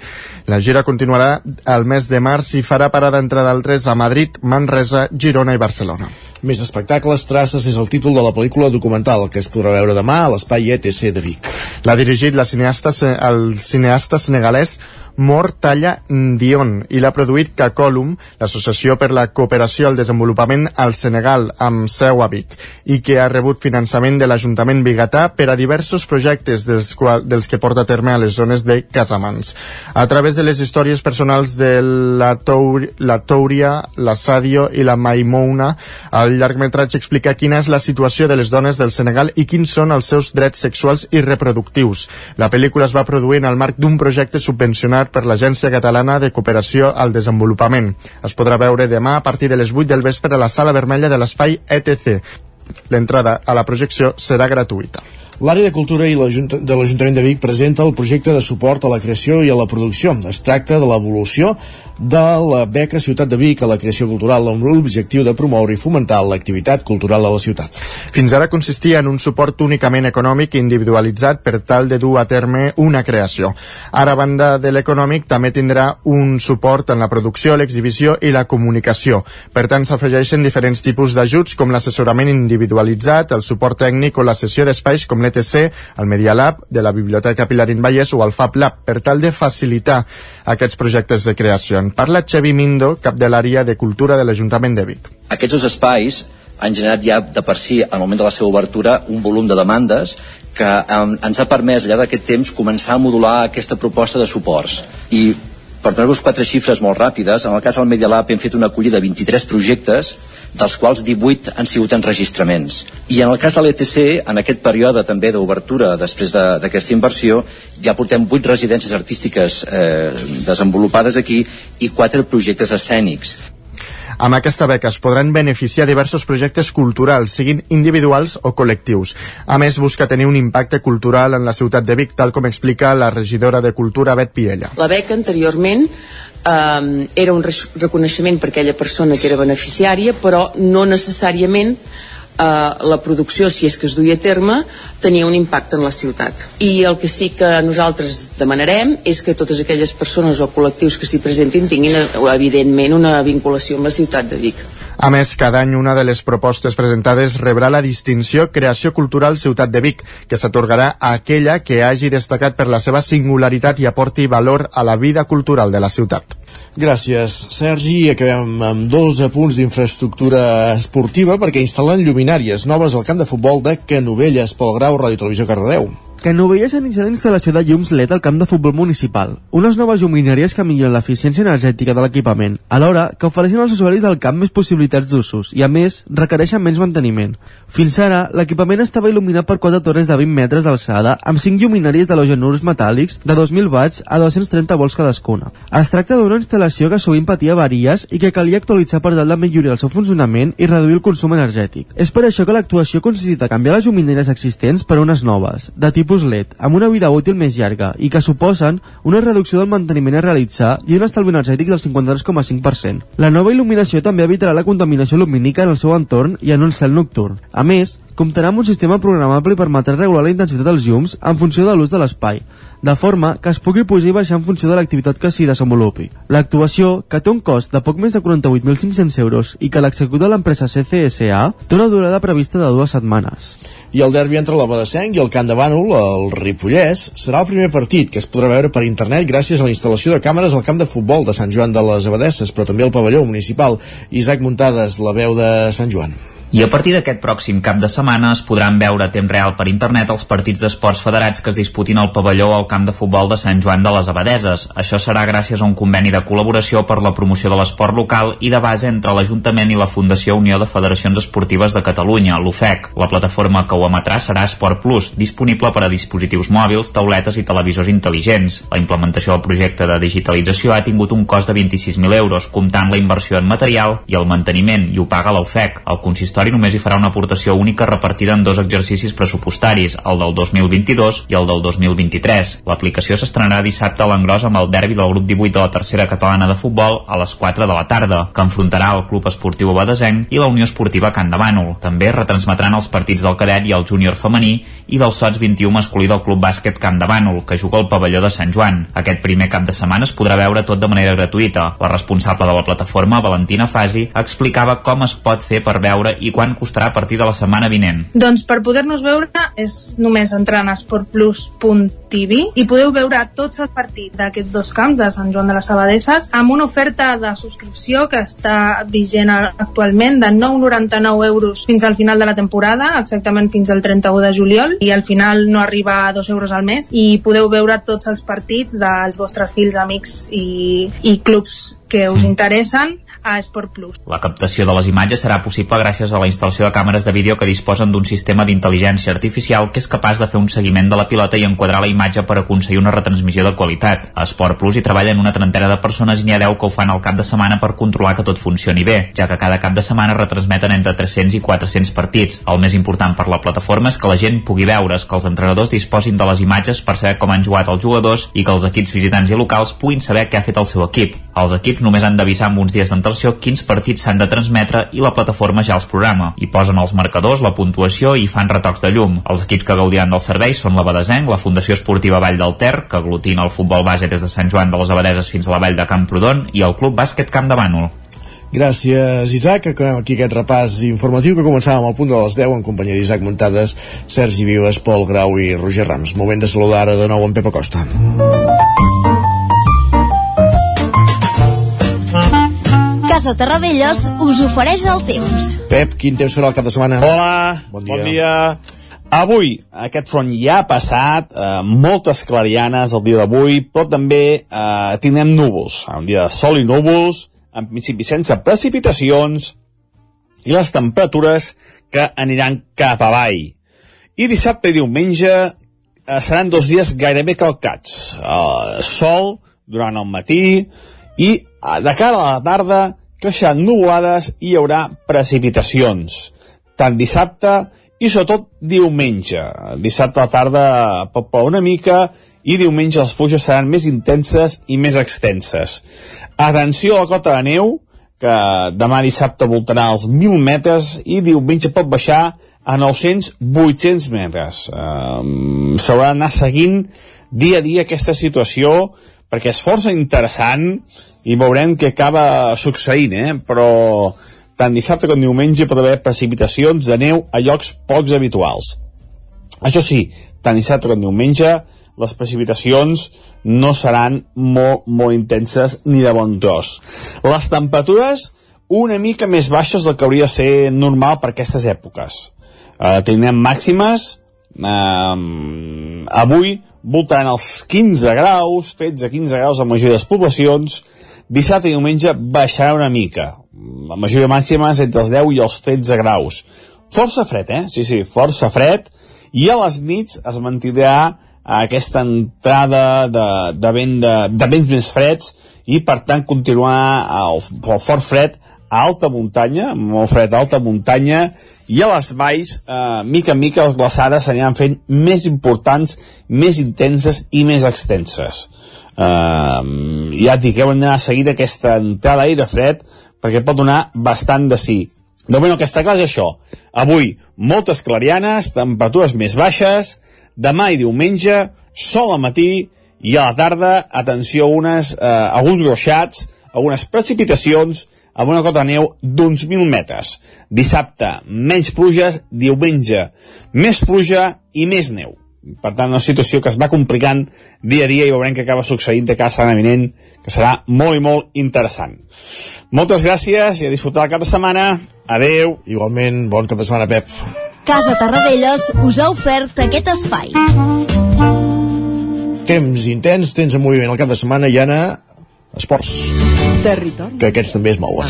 La gira continuarà al mes de març i farà parada entre d'altres a Madrid, Manresa, Girona i Barcelona. Més espectacles, traces és el títol de la pel·lícula documental que es podrà veure demà a l'espai ETC de Vic. L'ha dirigit la cineasta, el cineasta senegalès Mor Talla Dion i l'ha produït Cacolum, l'Associació per la Cooperació al Desenvolupament al Senegal, amb seu a Vic, i que ha rebut finançament de l'Ajuntament Bigatà per a diversos projectes dels, qual, dels que porta a terme a les zones de Casamans. A través de les històries personals de la, Tour, la Touria, la Sadio i la Maimouna, el llargmetratge explica quina és la situació de les dones del Senegal i quins són els seus drets sexuals i reproductius. La pel·lícula es va produir en el marc d'un projecte subvencionat per l'Agència Catalana de Cooperació al Desenvolupament. Es podrà veure demà a partir de les 8 del vespre a la Sala Vermella de l'espai ETC. L'entrada a la projecció serà gratuïta. L'àrea de cultura i de l'Ajuntament de Vic presenta el projecte de suport a la creació i a la producció. Es tracta de l'evolució de la beca Ciutat de Vic a la creació cultural amb l'objectiu de promoure i fomentar l'activitat cultural a la ciutat. Fins ara consistia en un suport únicament econòmic individualitzat per tal de dur a terme una creació. Ara, a banda de l'econòmic, també tindrà un suport en la producció, l'exhibició i la comunicació. Per tant, s'afegeixen diferents tipus d'ajuts com l'assessorament individualitzat, el suport tècnic o la sessió d'espais com l'ETC, el Media Lab de la Biblioteca Pilarín Vallès o el Fab Lab, per tal de facilitar aquests projectes de creació. En parla Xavi Mindo, cap de l'àrea de cultura de l'Ajuntament de Vic. Aquests dos espais han generat ja de per si, al moment de la seva obertura, un volum de demandes que ens ha permès, allà d'aquest temps, començar a modular aquesta proposta de suports. I per donar-vos quatre xifres molt ràpides, en el cas del Media Lab hem fet una acollida de 23 projectes, dels quals 18 han sigut enregistraments. I en el cas de l'ETC, en aquest període també d'obertura després d'aquesta de, inversió, ja portem 8 residències artístiques eh, desenvolupades aquí i 4 projectes escènics. Amb aquesta beca es podran beneficiar diversos projectes culturals, siguin individuals o col·lectius. A més, busca tenir un impacte cultural en la ciutat de Vic, tal com explica la regidora de Cultura, Bet Piella. La beca anteriorment eh, era un reconeixement per aquella persona que era beneficiària, però no necessàriament eh, la producció, si és que es duia a terme, tenia un impacte en la ciutat. I el que sí que nosaltres demanarem és que totes aquelles persones o col·lectius que s'hi presentin tinguin, eh, evidentment, una vinculació amb la ciutat de Vic. A més, cada any una de les propostes presentades rebrà la distinció Creació Cultural Ciutat de Vic, que s'atorgarà a aquella que hagi destacat per la seva singularitat i aporti valor a la vida cultural de la ciutat. Gràcies, Sergi. Acabem amb dos apunts d'infraestructura esportiva perquè instal·len lluminàries noves al camp de futbol de Canovelles pel Grau Ràdio Televisió Cardedeu. Canovelles ha iniciat la instal·lació de llums LED al camp de futbol municipal, unes noves lluminàries que milloren l'eficiència energètica de l'equipament, alhora que ofereixen als usuaris del camp més possibilitats d'usos i, a més, requereixen menys manteniment. Fins ara, l'equipament estava il·luminat per quatre torres de 20 metres d'alçada amb 5 lluminàries d'halogenurs metàl·lics de 2.000 watts a 230 volts cadascuna. Es tracta d'una instal·lació que sovint patia avaries i que calia actualitzar per tal de millorar el seu funcionament i reduir el consum energètic. És per això que l'actuació consistit a canviar les lluminàries existents per unes noves, de tipus tipus LED amb una vida útil més llarga i que suposen una reducció del manteniment a realitzar i un estalvi energètic del 53,5%. La nova il·luminació també evitarà la contaminació lumínica en el seu entorn i en un cel nocturn. A més, comptarà amb un sistema programable i permetrà regular la intensitat dels llums en funció de l'ús de l'espai, de forma que es pugui pujar i baixar en funció de l'activitat que s'hi desenvolupi. L'actuació, que té un cost de poc més de 48.500 euros i que l'executa l'empresa CCSA, té una durada prevista de dues setmanes i el derbi entre l'Abadesenc i el Camp de Bànol, el Ripollès, serà el primer partit que es podrà veure per internet gràcies a la instal·lació de càmeres al camp de futbol de Sant Joan de les Abadesses, però també al pavelló municipal. Isaac Muntades, la veu de Sant Joan. I a partir d'aquest pròxim cap de setmana es podran veure a temps real per internet els partits d'esports federats que es disputin al pavelló al camp de futbol de Sant Joan de les Abadeses. Això serà gràcies a un conveni de col·laboració per la promoció de l'esport local i de base entre l'Ajuntament i la Fundació Unió de Federacions Esportives de Catalunya, l'UFEC. La plataforma que ho emetrà serà Esport Plus, disponible per a dispositius mòbils, tauletes i televisors intel·ligents. La implementació del projecte de digitalització ha tingut un cost de 26.000 euros, comptant la inversió en material i el manteniment, i ho paga la UFEC. El consistori consistori només hi farà una aportació única repartida en dos exercicis pressupostaris, el del 2022 i el del 2023. L'aplicació s'estrenarà dissabte a l'engròs amb el derbi del grup 18 de la tercera catalana de futbol a les 4 de la tarda, que enfrontarà el Club Esportiu Abadesenc i la Unió Esportiva Can de Bànol. També retransmetran els partits del cadet i el júnior femení i del Sots 21 masculí del Club Bàsquet Can de Bànol, que juga al pavelló de Sant Joan. Aquest primer cap de setmana es podrà veure tot de manera gratuïta. La responsable de la plataforma, Valentina Fasi, explicava com es pot fer per veure i i quan costarà a partir de la setmana vinent? Doncs per poder-nos veure és només entrar en esportplus.tv i podeu veure tots els partits d'aquests dos camps de Sant Joan de les Abadesses amb una oferta de subscripció que està vigent actualment de 9,99 euros fins al final de la temporada, exactament fins al 31 de juliol i al final no arriba a 2 euros al mes. I podeu veure tots els partits dels vostres fills, amics i, i clubs que us interessen a Esport Plus. La captació de les imatges serà possible gràcies a la instal·lació de càmeres de vídeo que disposen d'un sistema d'intel·ligència artificial que és capaç de fer un seguiment de la pilota i enquadrar la imatge per aconseguir una retransmissió de qualitat. A Esport Plus hi treballen una trentena de persones i n'hi ha 10 que ho fan al cap de setmana per controlar que tot funcioni bé, ja que cada cap de setmana retransmeten entre 300 i 400 partits. El més important per la plataforma és que la gent pugui veure's, que els entrenadors disposin de les imatges per saber com han jugat els jugadors i que els equips visitants i locals puguin saber què ha fet el seu equip. Els equips només han d'avisar amb uns dies d'antelació quins partits s'han de transmetre i la plataforma ja els programa. Hi posen els marcadors, la puntuació i fan retocs de llum. Els equips que gaudiran del servei són la Badesenc, la Fundació Esportiva Vall del Ter, que aglutina el futbol base des de Sant Joan de les Abadeses fins a la Vall de Camprodon, i el Club Bàsquet Camp de Bànol. Gràcies, Isaac. Acabem aquí aquest repàs informatiu que començàvem al punt de les 10 en companyia d'Isaac Muntades, Sergi Vives, Pol Grau i Roger Rams. Moment de saludar ara de nou en Pepa Costa. Casa Terradellos us ofereix el temps. Pep, quin temps serà el cap de setmana? Hola, bon dia. Bon dia. Avui, aquest front ja ha passat, eh, moltes clarianes el dia d'avui, però també eh, tindrem núvols, un dia de sol i núvols, en principi sense precipitacions, i les temperatures que aniran cap avall. I dissabte i diumenge eh, seran dos dies gairebé calcats. Eh, sol durant el matí i eh, de cara a la tarda creixeran nuvolades i hi haurà precipitacions, tant dissabte i sobretot diumenge. Dissabte a la tarda pot ploure una mica i diumenge les pluges seran més intenses i més extenses. Atenció a la cota de neu, que demà dissabte voltarà als 1.000 metres i diumenge pot baixar a 900-800 metres. Um, S'haurà d'anar seguint dia a dia aquesta situació perquè és força interessant i veurem què acaba succeint, eh? però tant dissabte com diumenge pot haver precipitacions de neu a llocs pocs habituals. Això sí, tant dissabte com diumenge les precipitacions no seran molt, molt intenses ni de bon tros. Les temperatures una mica més baixes del que hauria de ser normal per aquestes èpoques. Uh, tindrem màximes uh, avui voltaran els 15 graus, 13-15 graus a majoria de les poblacions, dissabte i diumenge baixarà una mica. La majoria màxima és entre els 10 i els 13 graus. Força fred, eh? Sí, sí, força fred. I a les nits es mantindrà aquesta entrada de, de, vent de, de vents més freds i per tant continuar el, el fort fred a alta muntanya, molt fred a alta muntanya i a les valls, eh, mica en mica les glaçades s'aniran fent més importants, més intenses i més extenses. Eh, ja et dic, heu d'anar a seguir aquesta entrada d'aire fred perquè pot donar bastant de sí. De moment el que està clar és això. Avui, moltes clarianes, temperatures més baixes, demà i diumenge, sol al matí i a la tarda, atenció, unes, eh, alguns groixats, algunes precipitacions, amb una cota de neu d'uns 1.000 metres. Dissabte, menys pluges, diumenge, més pluja i més neu. Per tant, una situació que es va complicant dia a dia i veurem que acaba succeint de cada setmana vinent, que serà molt i molt interessant. Moltes gràcies i a disfrutar el cap de setmana. Adeu. Igualment, bon cap de setmana, Pep. Casa Tarradellas us ha ofert aquest espai. Temps intens, temps en moviment el cap de setmana i Anna, esports. Territori. Que aquests també es mouen.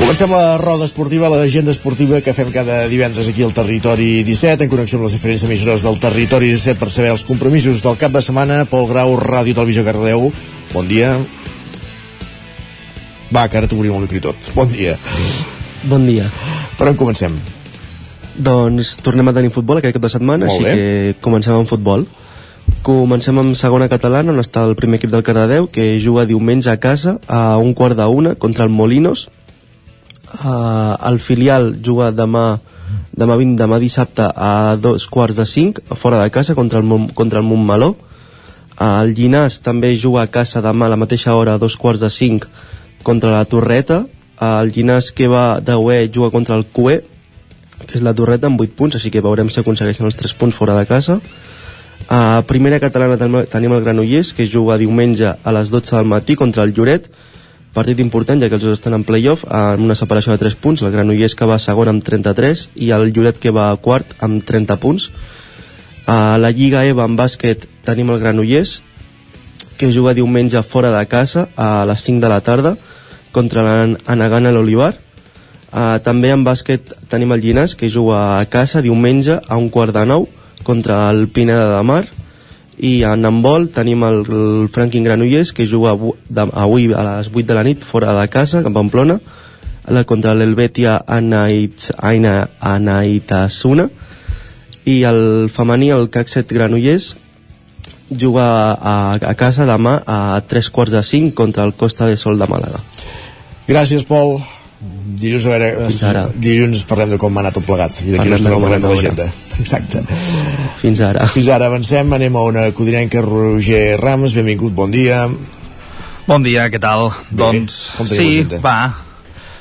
Comencem la roda esportiva, l'agenda esportiva que fem cada divendres aquí al Territori 17, en connexió amb les diferents emissores del Territori 17 per saber els compromisos del cap de setmana. Pol Grau, Ràdio Televisió Cardeu. Bon dia. Va, que ara t'obrim el micro i tot. Bon dia. Bon dia. Per on comencem? Doncs tornem a tenir futbol aquest cap de setmana, Molt així que comencem amb futbol. Comencem amb segona catalana, on està el primer equip del Cardedeu, que juga diumenge a casa a un quart de una contra el Molinos. Uh, el filial juga demà demà, 20, demà dissabte a dos quarts de cinc fora de casa contra el, contra el Montmeló. Uh, el Llinàs també juga a casa demà a la mateixa hora a dos quarts de cinc contra la Torreta. Uh, el Llinàs que va de UE juga contra el QE que és la Torreta amb 8 punts així que veurem si aconsegueixen els 3 punts fora de casa a primera catalana tenim- el Granollers que juga diumenge a les 12 del matí contra el Lloret. Partit important ja que els dos estan en playoff amb una separació de 3 punts el Granollers que va segon amb 33 i el Lloret que va quart amb 30 punts. A la Lliga EVA en bàsquet tenim el Granollers que juga diumenge fora de casa a les 5 de la tarda contra l'Anagana l'Olivar. Uh, també en bàsquet tenim el Llinàs que juga a casa diumenge a un quart de nou contra el Pineda de Mar. I en handbol tenim el, el Franklin Granollers que juga avu- de, avui a les 8 de la nit fora de casa, a Pamplona la, contra l'Helvetia Anaits, Aina, Anaitasuna i el femení, el 7 Granollers juga a, a casa demà a 3 quarts de 5 contra el Costa de Sol de Màlaga. Gràcies, Pol. Dilluns, a veure, dilluns parlem de com ha anat tot plegat. I d'aquí ha parlem de l'agenda. Exacte. Fins ara. Fins ara avancem, anem a una codinenca Roger Rams, benvingut, bon dia. Bon dia, què tal? doncs, com tenim sí, va.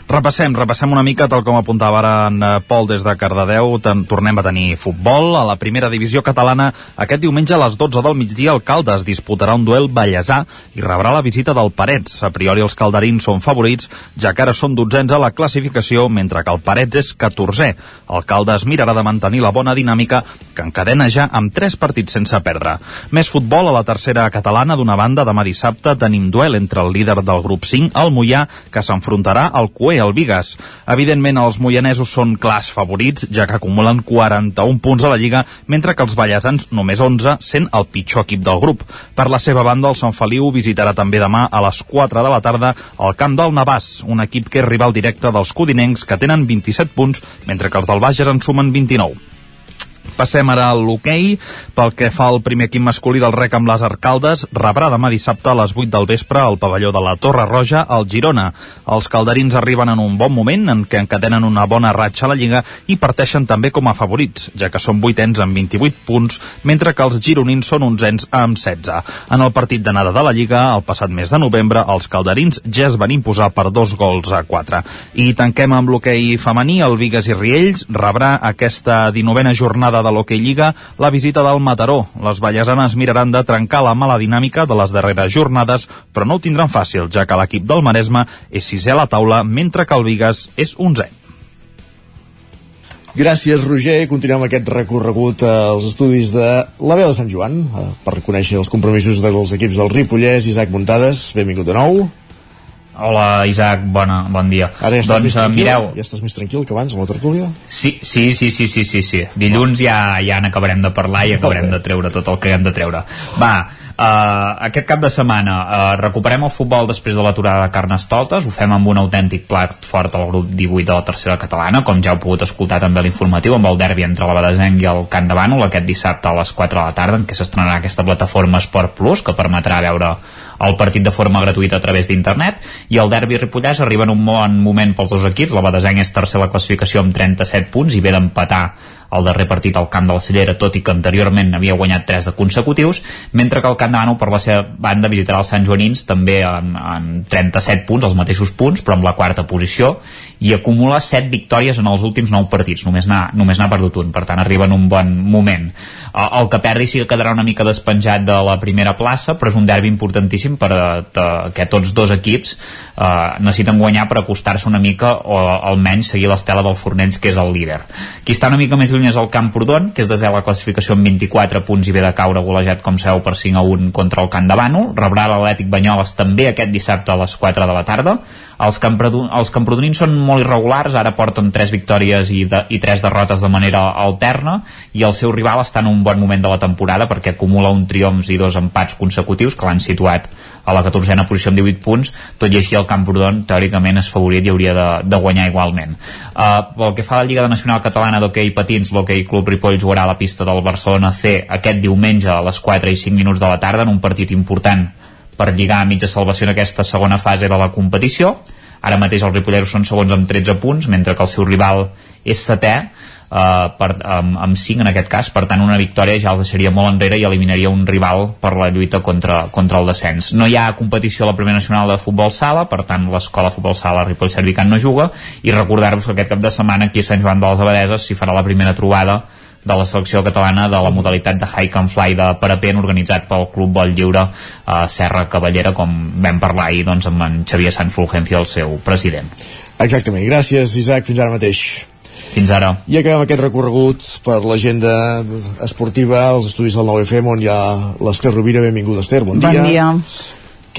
Repassem, repassem una mica, tal com apuntava ara en eh, Pol des de Cardedeu, tornem a tenir futbol. A la primera divisió catalana, aquest diumenge a les 12 del migdia, el Caldes disputarà un duel ballesà i rebrà la visita del Parets. A priori els calderins són favorits, ja que ara són dotzens a la classificació, mentre que el Parets és 14è. El Caldes mirarà de mantenir la bona dinàmica que encadena ja amb tres partits sense perdre. Més futbol a la tercera catalana, d'una banda, demà dissabte tenim duel entre el líder del grup 5, el Mollà, que s'enfrontarà al Cué, el Vigas. Evidentment, els moianesos són clars favorits, ja que acumulen 41 punts a la Lliga, mentre que els ballesans només 11, sent el pitjor equip del grup. Per la seva banda, el Sant Feliu visitarà també demà a les 4 de la tarda al camp del Navàs, un equip que és rival directe dels codinencs que tenen 27 punts, mentre que els del Bages en sumen 29. Passem ara a l'hoquei. Pel que fa al primer equip masculí del rec amb les Arcaldes, rebrà demà dissabte a les 8 del vespre al pavelló de la Torre Roja, al Girona. Els calderins arriben en un bon moment en què encadenen una bona ratxa a la Lliga i parteixen també com a favorits, ja que són vuitens amb 28 punts, mentre que els gironins són onzens amb 16. En el partit d'anada de la Lliga, el passat mes de novembre, els calderins ja es van imposar per dos gols a 4. I tanquem amb l'hoquei femení, el Vigues i Riells rebrà aquesta 19a jornada de l'Hockey Lliga la visita del Mataró. Les ballesanes miraran de trencar la mala dinàmica de les darreres jornades, però no ho tindran fàcil, ja que l'equip del Maresme és sisè a la taula, mentre que el Vigas és 11è. Gràcies, Roger. Continuem aquest recorregut als estudis de la veu de Sant Joan eh, per conèixer els compromisos dels equips del Ripollès. Isaac Muntades, benvingut de nou. Hola Isaac, bona, bon dia. Ara ja estàs, doncs, més tranquil, mireu, ja estàs més tranquil que abans amb la tertúlia? Sí, sí, sí, sí, sí, sí, sí. Dilluns ja, ja n'acabarem de parlar i acabarem de treure tot el que hem de treure. Va, aquest cap de setmana uh, recuperem el futbol després de l'aturada de Carnestoltes, ho fem amb un autèntic plat fort al grup 18 de la tercera catalana, com ja heu pogut escoltar també l'informatiu amb el derbi entre la Badesenc i el Camp de Bànol aquest dissabte a les 4 de la tarda en què s'estrenarà aquesta plataforma Sport Plus que permetrà veure el partit de forma gratuïta a través d'internet i el derbi Ripollès arriba en un bon moment pels dos equips, la Badesenc és tercer a la classificació amb 37 punts i ve d'empatar el darrer partit al camp de la Cellera, tot i que anteriorment havia guanyat 3 de consecutius, mentre que el Camp de per la seva banda, visitarà els Sant Joanins també en, en 37 punts, els mateixos punts, però amb la quarta posició, i acumula 7 victòries en els últims 9 partits, només n'ha perdut un, per tant arriba en un bon moment. El, el que perdi sí que quedarà una mica despenjat de la primera plaça, però és un derbi importantíssim per a, a, que tots dos equips eh, necessiten guanyar per acostar-se una mica o almenys seguir l'estela del Fornells, que és el líder. Qui està una mica més lluny és el Camprodon, que és desè la classificació amb 24 punts i ve de caure golejat com seu per 5 a 1 contra el Camp de Bànol. Rebrà l'Atlètic Banyoles també aquest dissabte a les 4 de la tarda. Els, Camprodon, els camprodonins són molt irregulars, ara porten 3 victòries i, de, i 3 derrotes de manera alterna i el seu rival està en un bon moment de la temporada perquè acumula un triomfs i dos empats consecutius que l'han situat a la 14a posició amb 18 punts, tot i així el Camprodon teòricament és favorit i hauria de, de guanyar igualment. Uh, pel que fa a la Lliga Nacional Catalana d'Hockey Patins, l'Hockey Club Ripoll jugarà a la pista del Barcelona C aquest diumenge a les 4 i 5 minuts de la tarda en un partit important per lligar a mitja salvació en aquesta segona fase de la competició. Ara mateix els ripolleros són segons amb 13 punts, mentre que el seu rival és setè, eh, per, amb, amb 5 en aquest cas, per tant una victòria ja els deixaria molt enrere i eliminaria un rival per la lluita contra, contra el descens. No hi ha competició a la Primera Nacional de Futbol Sala, per tant l'escola Futbol Sala Ripoll Servicant no juga, i recordar-vos que aquest cap de setmana aquí a Sant Joan de les Abadeses s'hi farà la primera trobada de la selecció catalana de la modalitat de High Can Fly de parapent organitzat pel Club Vol Lliure a Serra Cavallera com vam parlar ahir doncs, amb en Xavier Sant Fulgencio el seu president. Exactament, gràcies Isaac, fins ara mateix. Fins ara. I acabem aquest recorregut per l'agenda esportiva als estudis del 9FM on hi ha l'Ester Rovira, benvinguda Ester, bon, bon dia.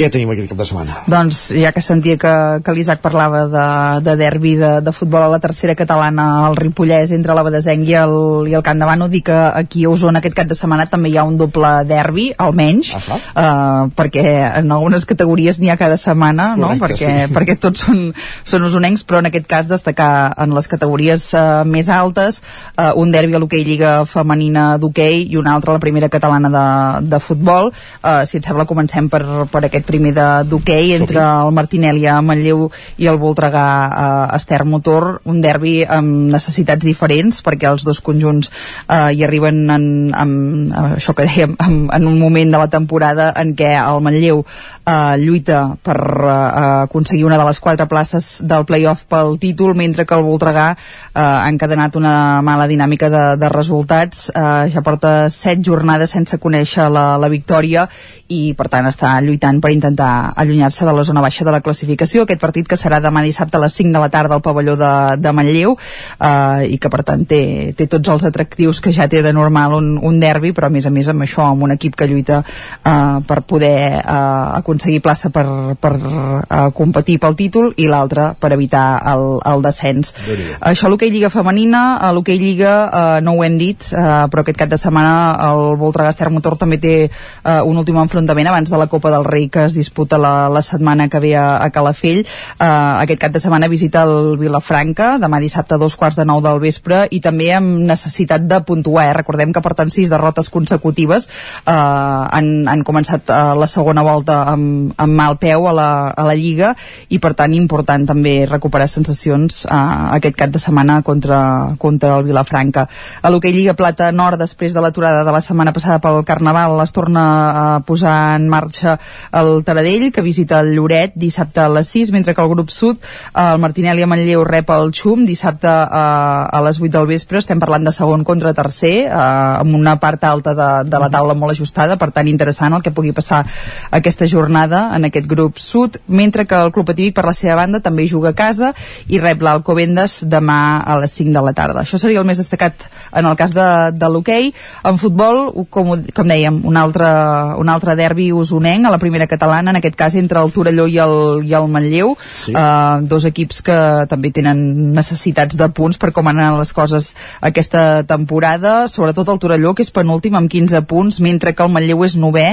Què tenim aquest cap de setmana? Doncs ja que sentia que, que l'Isaac parlava de, de derbi de, de futbol a la tercera catalana al Ripollès entre la Badesenc i el, i el Camp de Bano, dic que aquí a Osona aquest cap de setmana també hi ha un doble derbi, almenys, uh uh, perquè en algunes categories n'hi ha cada setmana, Correcte, no? perquè, sí. [laughs] perquè tots són, són osonencs, però en aquest cas destacar en les categories uh, més altes uh, un derbi a l'hoquei Lliga Femenina d'hoquei i un altre a la primera catalana de, de futbol. Uh, si et sembla, comencem per, per aquest primer d'hoquei entre el Martinelli a Manlleu i el Voltregà a Ester Motor, un derbi amb necessitats diferents perquè els dos conjunts eh, hi arriben en, en, en això que dèiem, en, en un moment de la temporada en què el Manlleu eh, lluita per eh, aconseguir una de les quatre places del playoff pel títol, mentre que el Voltregà eh, ha encadenat una mala dinàmica de, de resultats, eh, ja porta set jornades sense conèixer la, la victòria i per tant està lluitant per intentar allunyar-se de la zona baixa de la classificació. Aquest partit que serà demà dissabte a les 5 de la tarda al pavelló de, de Manlleu eh, i que per tant té, té tots els atractius que ja té de normal un, un derbi, però a més a més amb això, amb un equip que lluita eh, per poder eh, aconseguir plaça per, per eh, competir pel títol i l'altre per evitar el, el descens. Això l'hoquei Lliga Femenina, a l'hoquei Lliga eh, no ho hem dit, eh, però aquest cap de setmana el Voltregà Motor també té eh, un últim enfrontament abans de la Copa del Rei que es disputa la, la setmana que ve a, a Calafell. Eh, aquest cap de setmana visita el Vilafranca, demà dissabte a dos quarts de nou del vespre i també amb necessitat de puntuar. Eh? Recordem que porten sis derrotes consecutives, eh, han, han començat eh, la segona volta amb, amb mal peu a la, a la Lliga i per tant important també recuperar sensacions eh, aquest cap de setmana contra, contra el Vilafranca. A l'hoquei Lliga Plata Nord, després de l'aturada de la setmana passada pel Carnaval, es torna a posar en marxa el Taradell, que visita el Lloret dissabte a les 6, mentre que el grup sud, el Martinelli a Manlleu rep el Xum dissabte a, a les 8 del vespre. Estem parlant de segon contra tercer, eh, amb una part alta de, de la taula molt ajustada, per tant interessant el que pugui passar aquesta jornada en aquest grup sud, mentre que el Club Atívic per la seva banda també juga a casa i rep l'Alcobendes demà a les 5 de la tarda. Això seria el més destacat en el cas de, de l'hoquei. En futbol, com, com dèiem, un altre, un altre derbi usonenc a la primera catalana, en aquest cas entre el Torelló i el, i el Manlleu, sí. uh, dos equips que també tenen necessitats de punts per com han les coses aquesta temporada, sobretot el Torelló, que és penúltim amb 15 punts, mentre que el Manlleu és novè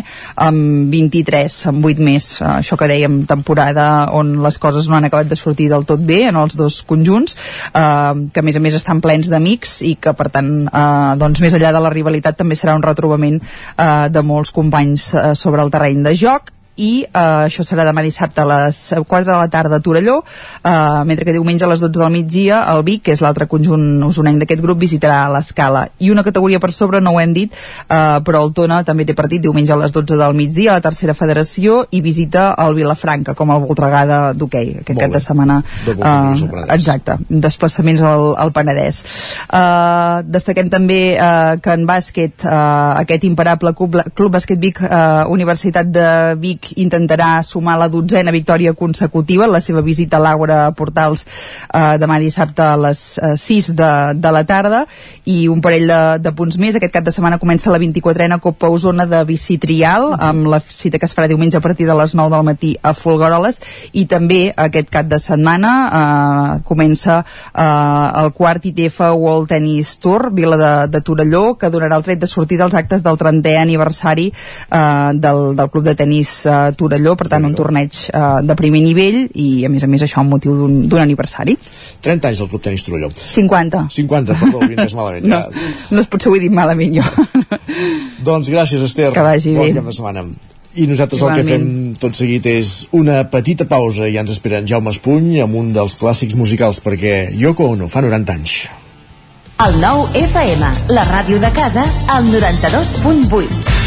amb 23, amb 8 més. Uh, això que dèiem, temporada on les coses no han acabat de sortir del tot bé en els dos conjunts, uh, que a més a més estan plens d'amics i que per tant, uh, doncs més enllà de la rivalitat també serà un retrobament uh, de molts companys uh, sobre el terreny de joc i eh, això serà demà dissabte a les 4 de la tarda a Torelló. Eh, mentre que diumenge a les 12 del migdia el Vic, que és l'altre conjunt usonenc d'aquest grup visitarà l'Escala. I una categoria per sobre no ho hem dit eh, però el Tona també té partit diumenge a les 12 del migdia a la tercera federació i visita el Vilafranca com el Voltregà d'hoquei aquest cap de setmana eh, exacte, desplaçaments al, al Penedès. Eh, destaquem també eh, que en bàsquet eh, aquest imparable Club, Club Bàsquet Vic eh, Universitat de Vic intentarà sumar la dotzena victòria consecutiva en la seva visita a l'Àgora Portals eh, demà dissabte a les eh, 6 de, de la tarda i un parell de, de punts més. Aquest cap de setmana comença la 24a Copa Osona de Bici Trial amb la cita que es farà diumenge a partir de les 9 del matí a Folgueroles i també aquest cap de setmana eh, comença eh, el quart ITF World Tennis Tour Vila de, de Torelló que donarà el tret de sortir dels actes del 30è aniversari eh, del, del club de tennis eh, Torelló, per tant un torneig eh, de primer nivell i a més a més això amb motiu d'un aniversari. 30 anys del Club Tenis Torelló. 50 50, perdó, ho entès malament [laughs] no, ja. no es potser ho he dit malament jo. [laughs] Doncs gràcies Esther. Que vagi bon bé. cap de setmana. I nosaltres Igualment. el que fem tot seguit és una petita pausa i ja ens esperen Jaume Espuny amb un dels clàssics musicals perquè Yoko Ono fa 90 anys. El nou FM, la ràdio de casa, al 92.8.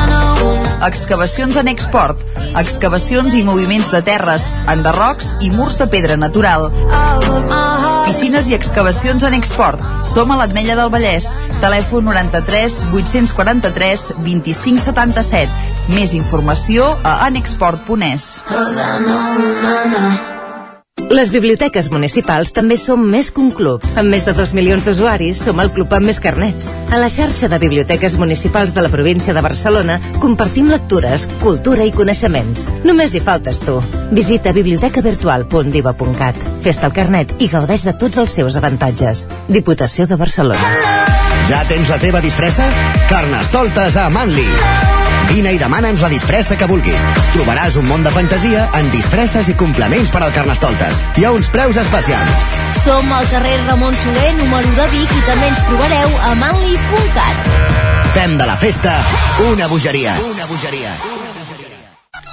Excavacions en export. Excavacions i moviments de terres, enderrocs i murs de pedra natural. Piscines i excavacions en export. Som a l'Atmella del Vallès. Telèfon 93 843 2577. Més informació a anexport.es. Les biblioteques municipals també som més que un club. Amb més de 2 milions d'usuaris, som el club amb més carnets. A la xarxa de biblioteques municipals de la província de Barcelona compartim lectures, cultura i coneixements. Només hi faltes tu. Visita bibliotecavirtual.diva.cat. Fes-te el carnet i gaudeix de tots els seus avantatges. Diputació de Barcelona. Ja tens la teva disfressa? Carnestoltes a Manli. Vine i demana'ns la disfressa que vulguis. Trobaràs un món de fantasia en disfresses i complements per al Carnestoltes. Hi ha uns preus especials. Som al carrer Ramon Soler, número de Vic, i també ens trobareu a manli.cat. Fem de la festa una bogeria. Una bogeria.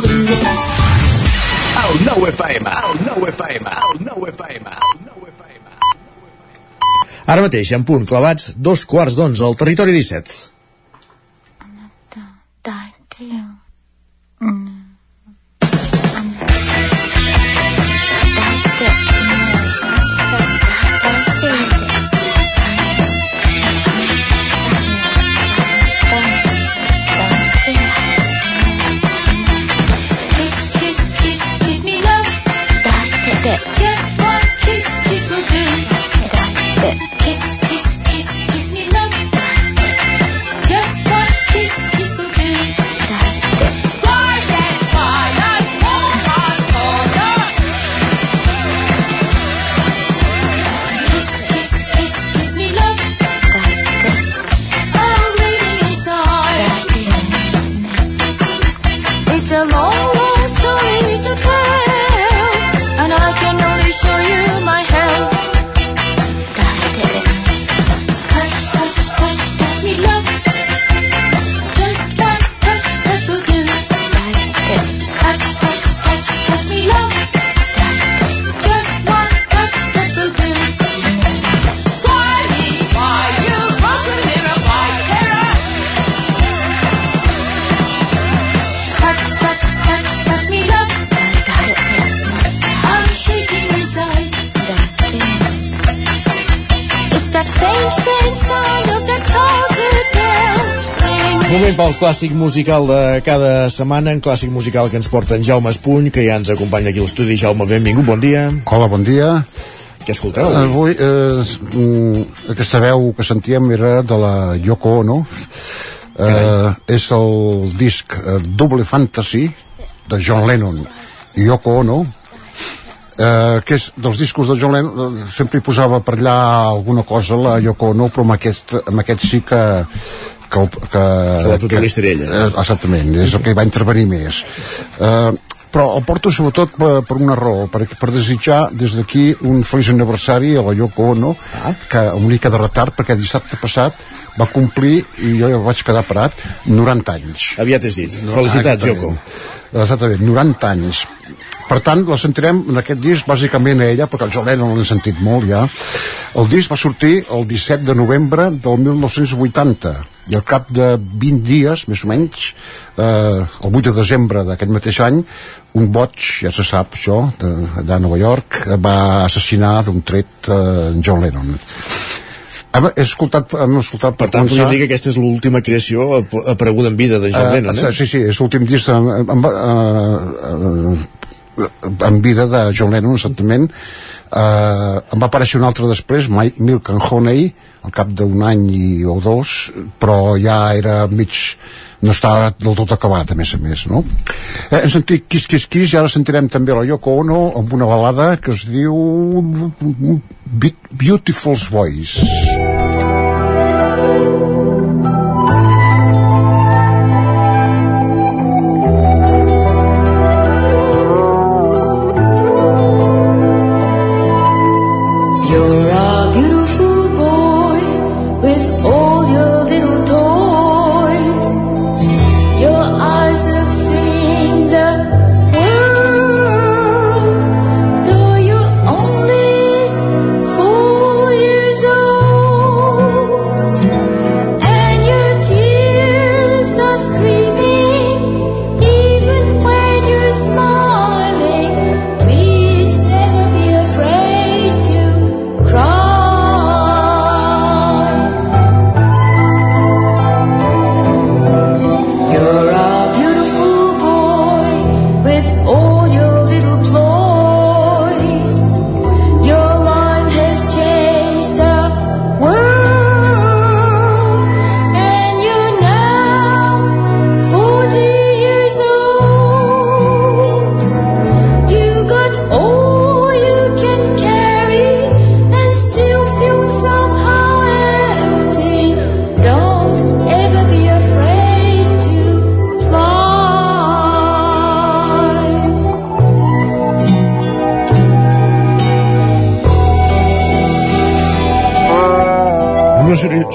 cocodrilo. El 9 FM, el 9 FM, el 9 FM. Ara mateix, en punt, clavats, dos quarts d'onze al Territori 17. Kiss, Moment pel clàssic musical de cada setmana, en clàssic musical que ens porta en Jaume Espuny, que ja ens acompanya aquí a l'estudi. Jaume, benvingut, bon dia. Hola, bon dia. Què escolteu? Avui, eh, mm, aquesta veu que sentíem era de la Yoko Ono. Eh, és el disc eh, Double Fantasy de John Lennon i Yoko Ono eh, que és dels discos de John Lennon eh, sempre hi posava per allà alguna cosa la Yoko Ono però amb aquest, amb aquest sí que que, que, Que la protagonista era ella. eh, exactament, és el que hi va intervenir més eh, però el porto sobretot per, per una raó per, per desitjar des d'aquí un feliç aniversari a la Yoko Ono ah. que una mica de retard perquè dissabte passat va complir i jo ja vaig quedar parat 90 anys Aviat és dit. Felicitats, Yoko. Exactament, 90 anys. Per tant, la sentirem en aquest disc bàsicament a ella, perquè el John Lennon l'hem sentit molt ja. El disc va sortir el 17 de novembre del 1980 i al cap de 20 dies, més o menys, eh, el 8 de desembre d'aquest mateix any, un boig, ja se sap això, de, de Nova York, va assassinar d'un tret eh, en John Lennon. Hem, he escoltat, hem escoltat Per tant, podríem dir que aquesta és l'última creació ap- apareguda en vida de John Eh, Lennon, eh? Sí, sí, és l'últim disc en, en, en, en vida de John Lennon, exactament. Eh, em va aparèixer un altre després, Milk and Honey, al cap d'un any i, o dos, però ja era mig no estava del tot acabat, a més a més, no? Eh, hem sentit Kiss Kiss Kiss i ara sentirem també la Yoko Ono amb una balada que es diu Be- Beautiful Voice.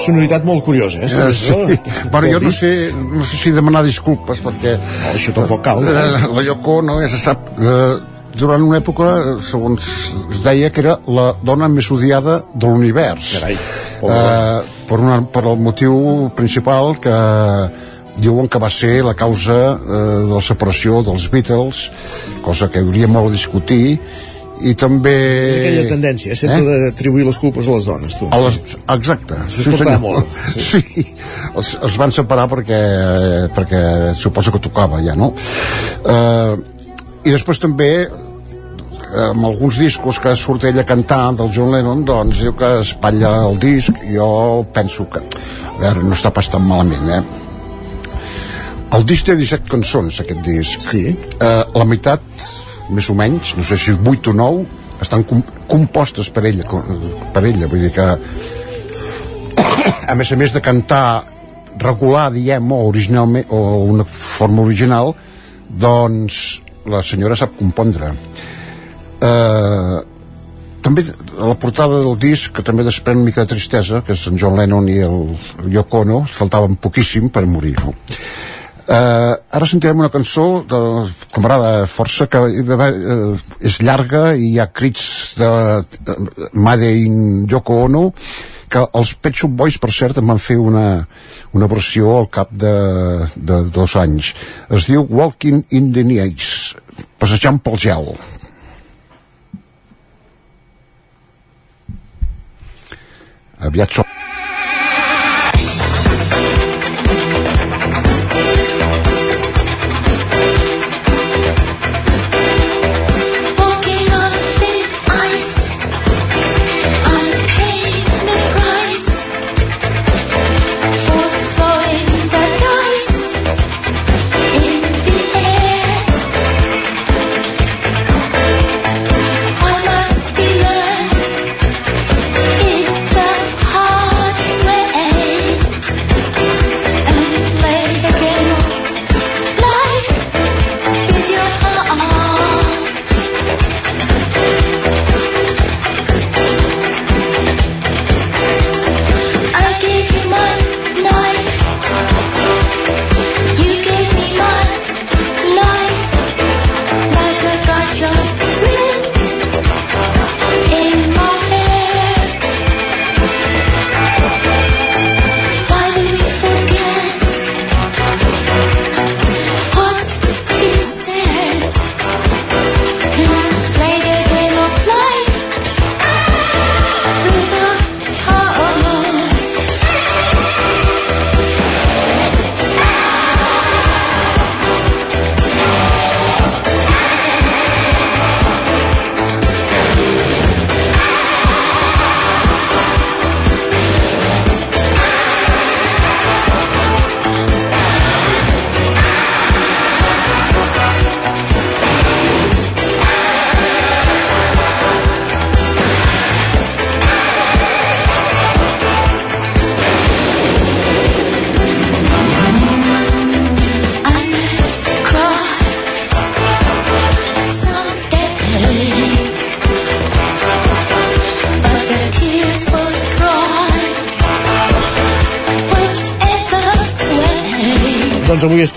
Sonoritat molt curiosa, eh? Eh, sí. Bueno, jo no sé, no sé si demanar disculpes perquè... No, això tampoc cal. Eh, la Yoko no, ja se sap... Eh, durant una època, eh, segons es deia, que era la dona més odiada de l'univers. Carai, eh, per, una, per el motiu principal que diuen que va ser la causa eh, de la separació dels Beatles, cosa que hauria molt a discutir, i també... És aquella tendència, sempre eh? d'atribuir les culpes a les dones, tu. A les, exacte. Això es portava molt. Sí, sí. Els, els van separar perquè, perquè suposo que tocava ja, no? Uh, I després també amb alguns discos que surt ell a cantar del John Lennon doncs diu que espatlla el disc jo penso que a veure, no està pas tan malament eh? el disc té 17 cançons aquest disc sí. eh, la meitat més o menys, no sé si 8 o 9 estan com, compostes per ella per ella, vull dir que a més a més de cantar regular, diem, o originalment o una forma original doncs la senyora sap compondre eh, també la portada del disc que també desprèn una mica de tristesa que és en John Lennon i el Yoko Ono faltaven poquíssim per morir no? Uh, ara sentirem una cançó de, que m'agrada força que uh, és llarga i hi ha crits de uh, Made in Yoko Ono que els Pet Shop Boys per cert en van fer una, una versió al cap de, de dos anys. Es diu Walking in the Ice passejant pel gel. Aviat som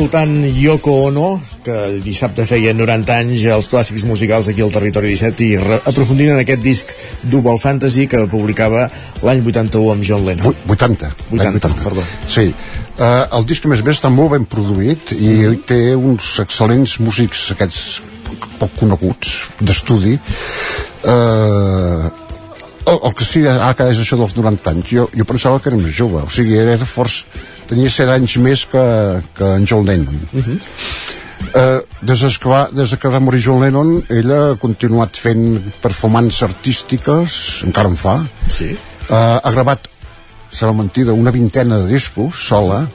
escoltant Yoko Ono, que dissabte feia 90 anys els clàssics musicals aquí al Territori 17 i aprofundint en aquest disc Double Fantasy que publicava l'any 81 amb John Lennon. 80. 80, perdó. Sí. Uh, el disc, a més a més, està molt ben produït i mm. té uns excel·lents músics aquests poc coneguts d'estudi. Uh, el, el que sí, ara que és això dels 90 anys, jo, jo pensava que era més jove, o sigui, era força, tenia 7 anys més que, que en John Lennon. Uh -huh. Uh, des, que va, des que va morir John Lennon ella ha continuat fent performances artístiques encara en fa sí. uh, ha gravat serà mentida, una vintena de discos sola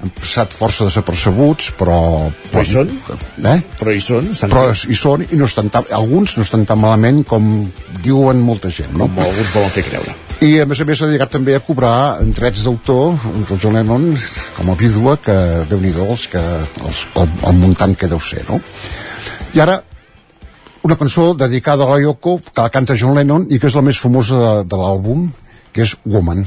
han passat força desapercebuts però, Però hi són? eh? Però hi són? Però hi són i no estan tan, alguns no estan tan malament com diuen molta gent no? Com alguns volen fer creure i a més a més s'ha dedicat també a cobrar drets d'autor del John Lennon com a vídua que déu nhi els que els, el, el muntant que deu ser no? i ara una cançó dedicada a la Yoko que la canta John Lennon i que és la més famosa de, de l'àlbum que és Woman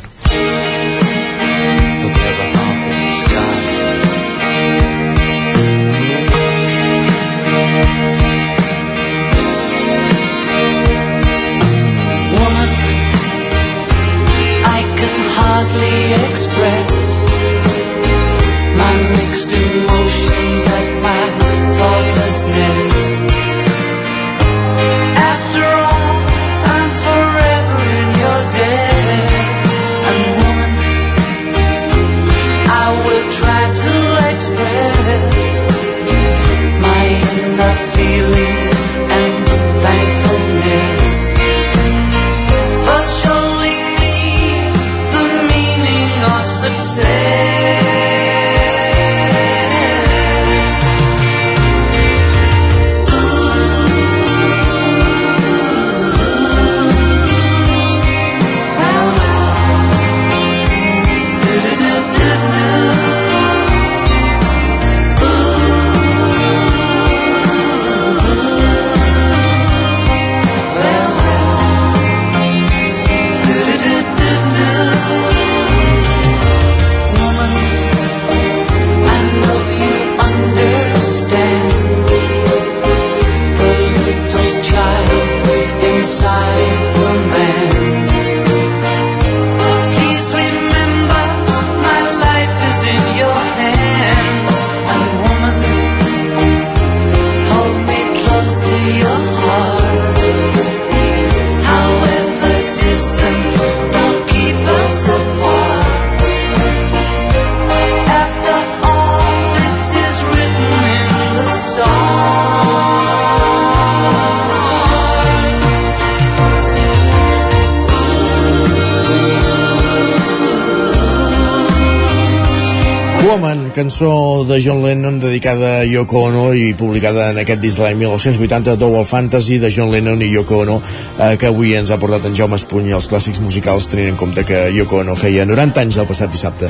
cançó de John Lennon dedicada a Yoko Ono i publicada en aquest disc de l'any 1980, Double Fantasy de John Lennon i Yoko Ono, eh, que avui ens ha portat en Jaume Espuny els clàssics musicals, tenint en compte que Yoko Ono feia 90 anys el passat dissabte.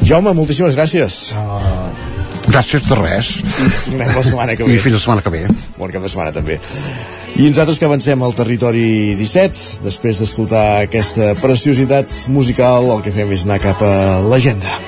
Jaume, moltíssimes gràcies. Gràcies de res. [laughs] Anem la setmana que ve. I fins la setmana que ve. Bon cap de setmana també. I nosaltres que avancem al territori 17, després d'escoltar aquesta preciositat musical, el que fem és anar cap a l'agenda.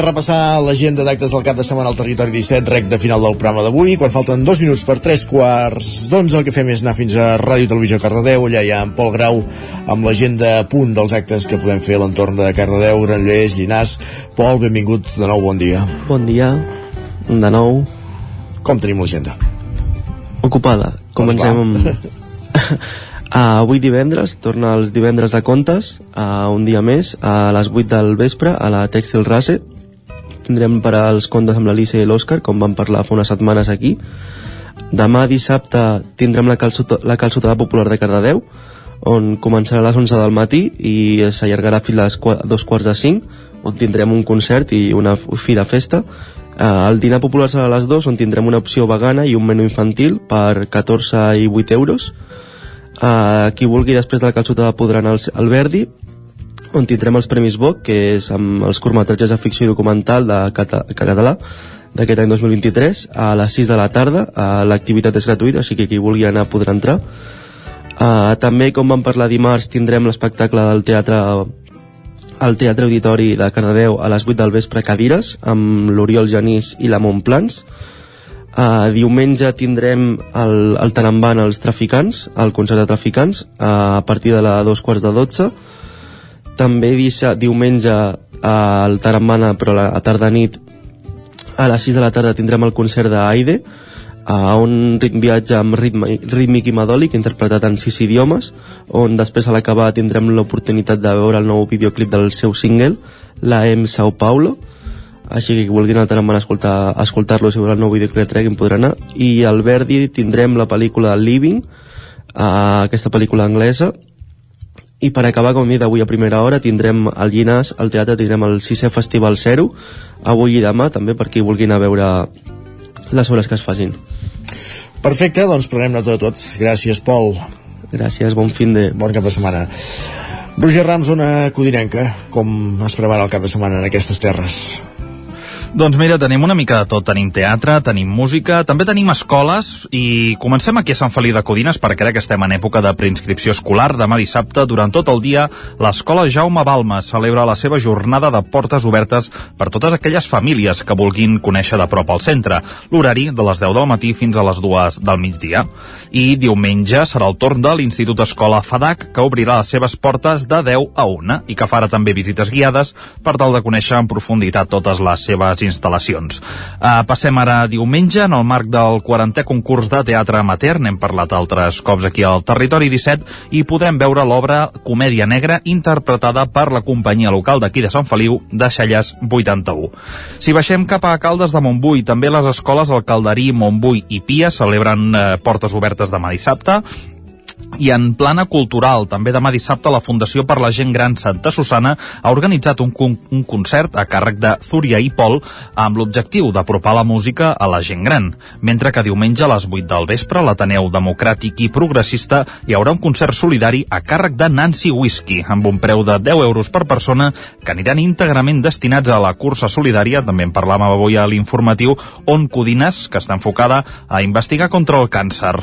De repassar l'agenda d'actes del cap de setmana al territori 17, rec de final del programa d'avui. Quan falten dos minuts per tres quarts d'onze, el que fem és anar fins a Ràdio Televisió Cardedeu. Allà hi ha en Pol Grau amb l'agenda a punt dels actes que podem fer a l'entorn de Cardedeu, Granollers, Llinars. Pol, benvingut de nou, bon dia. Bon dia, de nou. Com tenim l'agenda? Ocupada. Comencem amb... Uh, [laughs] avui divendres, torna els divendres de contes, uh, un dia més, a les 8 del vespre, a la Tèxtil Rase. Tindrem per als contes amb l'Alicia i l'Òscar, com vam parlar fa unes setmanes aquí. Demà dissabte tindrem la, calçota, la calçotada popular de Cardedeu, on començarà a les 11 del matí i s'allargarà fins a les dos quarts de 5, on tindrem un concert i una fi de festa. El dinar popular serà a les 2, on tindrem una opció vegana i un menú infantil per 14 i 8 euros. Uh, qui vulgui després de la calçotada podrà anar al Verdi on tindrem els Premis BOC que és amb els curtmetratges de ficció i documental de cata català d'aquest any 2023 a les 6 de la tarda. Uh, l'activitat és gratuïta així que qui vulgui anar podrà entrar. Uh, també com vam parlar dimarts tindrem l'espectacle del teatre al Teatre Auditori de Cardedeu a les 8 del vespre Cadires amb l'Oriol Genís i la Montplans. Uh, diumenge tindrem el, el Tarambana als traficants, el concert de traficants, uh, a partir de les dos quarts de dotze. També dissa, diumenge el Tarambana, però a la tarda nit, a les 6 de la tarda tindrem el concert d'Aide, a un ritme viatge amb ritme, rítmic i madòlic interpretat en sis idiomes on després a l'acabar tindrem l'oportunitat de veure el nou videoclip del seu single La M Sao Paulo. Així que vulguin anar a escoltar, a escoltar-lo si veure el nou vídeo que treguin podrà anar. I al Verdi tindrem la pel·lícula Living uh, aquesta pel·lícula anglesa i per acabar, com he dit, avui a primera hora tindrem al Llinars, al teatre tindrem el sisè Festival Zero, avui i demà també per qui vulgui anar a veure les obres que es facin. Perfecte, doncs prenem nota de tot. Gràcies, Pol. Gràcies, bon fin de... Bon cap de setmana. Roger Rams, una codinenca, com es prepara el cap de setmana en aquestes terres? Doncs mira, tenim una mica de tot. Tenim teatre, tenim música, també tenim escoles i comencem aquí a Sant Feliu de Codines perquè crec que estem en època de preinscripció escolar. Demà dissabte, durant tot el dia, l'Escola Jaume Balma celebra la seva jornada de portes obertes per totes aquelles famílies que vulguin conèixer de prop el centre. L'horari de les 10 del matí fins a les 2 del migdia. I diumenge serà el torn de l'Institut Escola FADAC que obrirà les seves portes de 10 a 1 i que farà també visites guiades per tal de conèixer en profunditat totes les seves instal·lacions. Uh, passem ara a diumenge, en el marc del 40è concurs de teatre amateur, n'hem parlat altres cops aquí al Territori 17, i podrem veure l'obra Comèdia Negra interpretada per la companyia local d'aquí de Sant Feliu, de Xalles 81. Si baixem cap a Caldes de Montbui, també les escoles El Calderí, Montbui i Pia celebren eh, portes obertes demà dissabte, i en plana cultural, també demà dissabte la Fundació per la Gent Gran Santa Susana ha organitzat un, con un concert a càrrec de Zúria i Pol amb l'objectiu d'apropar la música a la gent gran, mentre que diumenge a les 8 del vespre l'Ateneu Democràtic i Progressista hi haurà un concert solidari a càrrec de Nancy Whisky, amb un preu de 10 euros per persona que aniran íntegrament destinats a la cursa solidària, també en parlàvem avui a l'informatiu, on Codines, que està enfocada a investigar contra el càncer.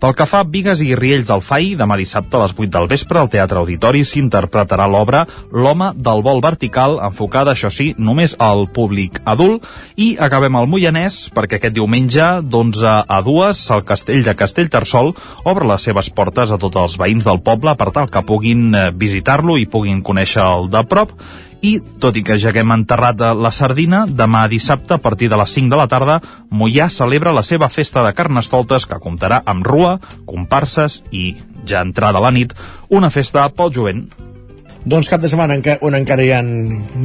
Pel que fa a Vigues i Riells del FAI, demà dissabte a les 8 del vespre al Teatre Auditori s'interpretarà l'obra L'home del vol vertical, enfocada, això sí, només al públic adult. I acabem al Moianès, perquè aquest diumenge, d'11 a 2, el castell de Castellterçol obre les seves portes a tots els veïns del poble per tal que puguin eh, visitar-lo i puguin conèixer el de prop i, tot i que ja haguem enterrat la sardina, demà dissabte, a partir de les 5 de la tarda, Mollà celebra la seva festa de carnestoltes que comptarà amb rua, comparses i, ja entrada la nit, una festa pel jovent. Doncs cap de setmana on encara hi ha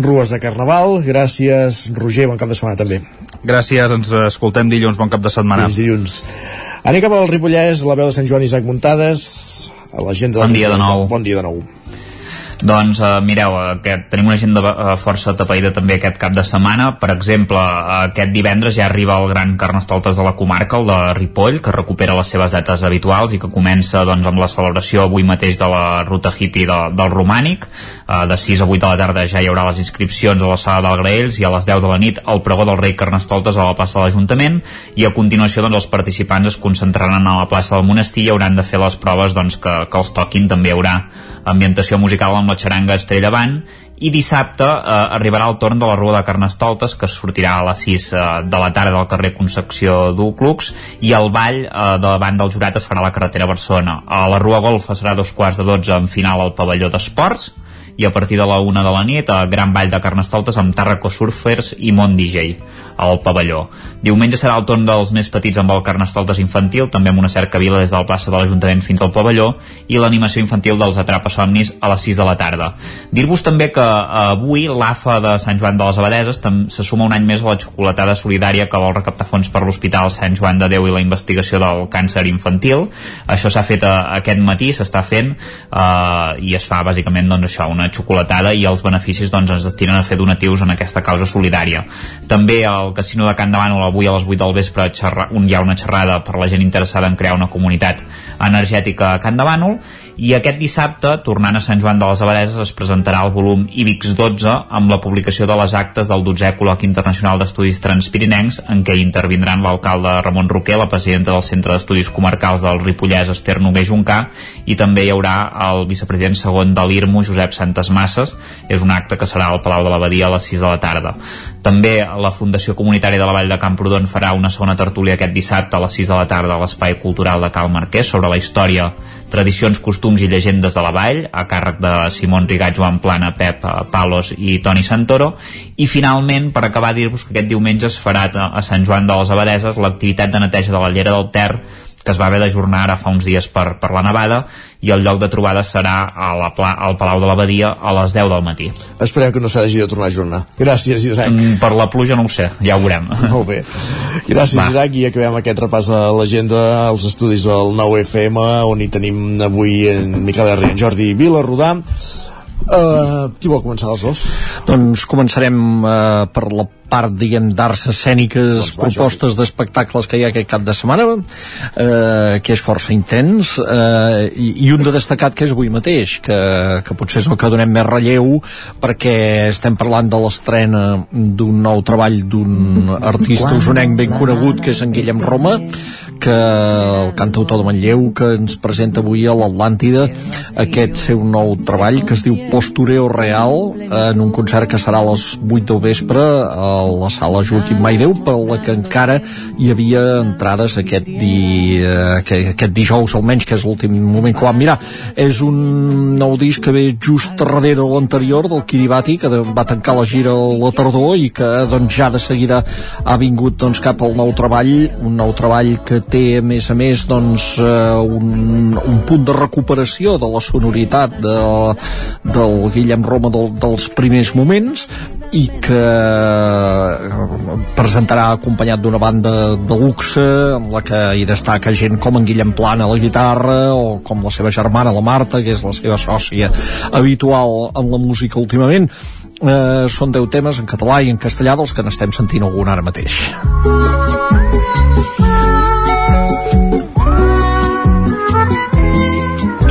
rues de Carnaval. Gràcies, Roger, bon cap de setmana també. Gràcies, ens escoltem dilluns, bon cap de setmana. Fins dilluns. Anem cap al Ripollès, la veu de Sant Joan Isaac Muntades, a la gent de bon dia de nou. Bon dia de nou. Doncs uh, mireu, aquest, tenim una agenda uh, força tapaïda també aquest cap de setmana. Per exemple, uh, aquest divendres ja arriba el gran Carnestoltes de la comarca, el de Ripoll, que recupera les seves dates habituals i que comença doncs, amb la celebració avui mateix de la ruta hippie de, del Romànic. Uh, de 6 a 8 de la tarda ja hi haurà les inscripcions a la sala del Graells i a les 10 de la nit el pregó del rei Carnestoltes a la plaça de l'Ajuntament i a continuació doncs, els participants es concentraran a la plaça del monestir i hauran de fer les proves doncs, que, que els toquin. També hi haurà ambientació musical amb la xaranga Estrella Avant i dissabte eh, arribarà el torn de la Rua de Carnestoltes que sortirà a les 6 eh, de la tarda del carrer Concepció d'Uclux i el ball eh, davant del jurat es farà a la carretera Barcelona. A la Rua Golfa serà dos quarts de 12 en final al pavelló d'esports i a partir de la una de la nit a Gran Ball de Carnestoltes amb Tarraco Surfers i Mont DJ al pavelló. Diumenge serà el torn dels més petits amb el Carnestoltes infantil, també amb una cercavila des de la plaça de l'Ajuntament fins al pavelló i l'animació infantil dels Atrapa Somnis a les 6 de la tarda. Dir-vos també que eh, avui l'AFA de Sant Joan de les Abadeses se suma un any més a la xocolatada solidària que vol recaptar fons per l'Hospital Sant Joan de Déu i la investigació del càncer infantil. Això s'ha fet a, aquest matí, s'està fent eh, i es fa bàsicament doncs, això, una xocolatada i els beneficis doncs, es destinen a fer donatius en aquesta causa solidària. També el Casino de Can Davant avui a les 8 del vespre xerra, un, hi ha una xerrada per la gent interessada en crear una comunitat energètica a Can Davànol i aquest dissabte, tornant a Sant Joan de les Abadeses, es presentarà el volum IBIX 12 amb la publicació de les actes del 12è Col·loqui Internacional d'Estudis Transpirinencs en què intervindran l'alcalde Ramon Roquer, la presidenta del Centre d'Estudis Comarcals del Ripollès, Esther Noguer Juncà, i també hi haurà el vicepresident segon de l'IRMO, Josep Santes Masses. És un acte que serà al Palau de l'Abadia a les 6 de la tarda. També la Fundació Comunitària de la Vall de Camprodon farà una segona tertúlia aquest dissabte a les 6 de la tarda a l'Espai Cultural de Cal Marquès sobre la història, tradicions, costums i llegendes de la vall, a càrrec de Simon Rigat, Joan Plana, Pep Palos i Toni Santoro. I finalment, per acabar, dir-vos que aquest diumenge es farà a Sant Joan de les Abadeses l'activitat de neteja de la llera del Ter que es va haver d'ajornar ara fa uns dies per, per la nevada i el lloc de trobada serà a la pla, al Palau de l'Abadia a les 10 del matí. Esperem que no s'hagi de tornar a ajornar. Gràcies, Isaac. Mm, per la pluja no ho sé, ja ho veurem. [laughs] Molt bé. Gràcies, Va. Isaac, i acabem aquest repàs a l'agenda als estudis del 9 FM, on hi tenim avui en Miquel R. i en Jordi Vilarrodà. Uh, qui vol començar els dos? Doncs començarem uh, per la part, diguem, d'arts escèniques, Doncs propostes d'espectacles que hi ha aquest cap de setmana, eh, que és força intens, eh, i, i un de destacat que és avui mateix, que, que potser és el que donem més relleu, perquè estem parlant de l'estrena d'un nou treball d'un artista usonenc ben conegut, que és en Guillem Roma, que el cantautor de Manlleu que ens presenta avui a l'Atlàntida aquest seu nou treball que es diu Postureo Real en un concert que serà a les 8 del vespre a la sala Joaquim Maideu per la que encara hi havia entrades aquest, di, eh, aquest, dijous almenys que és l'últim moment. Que vam mirar és un nou disc que ve just darrere l'anterior del Kiribati que va tancar la gira a la tardor i que doncs ja de seguida ha vingut doncs, cap al nou treball un nou treball que té a més a més doncs, eh, un, un punt de recuperació de la sonoritat de, del Guillem Roma del, dels primers moments i que eh, presentarà acompanyat d'una banda de luxe amb la que hi destaca gent com en Guillem Plana a la guitarra o com la seva germana la Marta que és la seva sòcia habitual en la música últimament. Eh, són 10 temes en català i en castellà dels que n'estem sentint algun ara mateix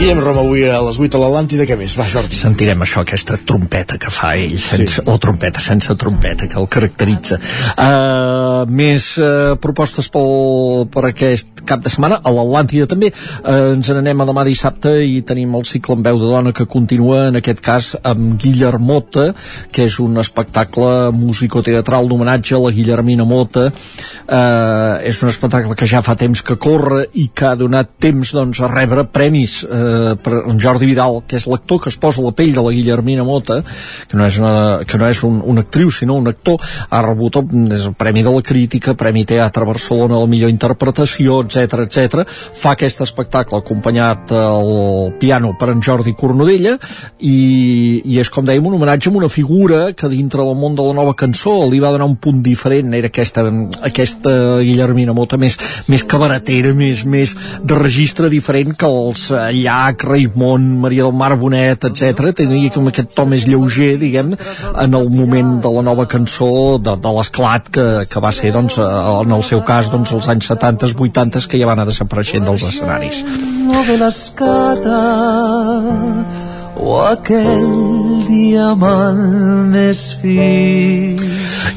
Guillem Roma avui a les 8 a l'Atlàntida, què més? Va, Jordi. sentirem això, aquesta trompeta que fa ell, sense, sí. o trompeta sense trompeta, que el caracteritza. Uh, més uh, propostes pel, per aquest cap de setmana, a l'Atlàntida també. Uh, ens n'anem a demà dissabte i tenim el cicle en veu de dona que continua, en aquest cas, amb Guillermota, que és un espectacle musicoteatral d'homenatge a la Guillermina Mota. Uh, és un espectacle que ja fa temps que corre i que ha donat temps doncs, a rebre premis eh, per en Jordi Vidal, que és l'actor que es posa la pell de la Guillermina Mota, que no és, una, que no és un, un actriu, sinó un actor, ha rebut el, el Premi de la Crítica, Premi Teatre Barcelona, la millor interpretació, etc etc. Fa aquest espectacle acompanyat al piano per en Jordi Cornudella i, i és, com dèiem, un homenatge a una figura que dintre del món de la nova cançó li va donar un punt diferent, era aquesta, aquesta Guillermina Mota més, més cabaretera, més, més de registre diferent que els eh, Llach, Raimon, Maria del Mar Bonet, etc. Tenia com aquest to més lleuger, diguem, en el moment de la nova cançó de, de l'esclat que, que va ser, doncs, eh, en el seu cas, doncs, els anys 70, 80, que ja van anar desapareixent dels escenaris. o aquell diamant més fi.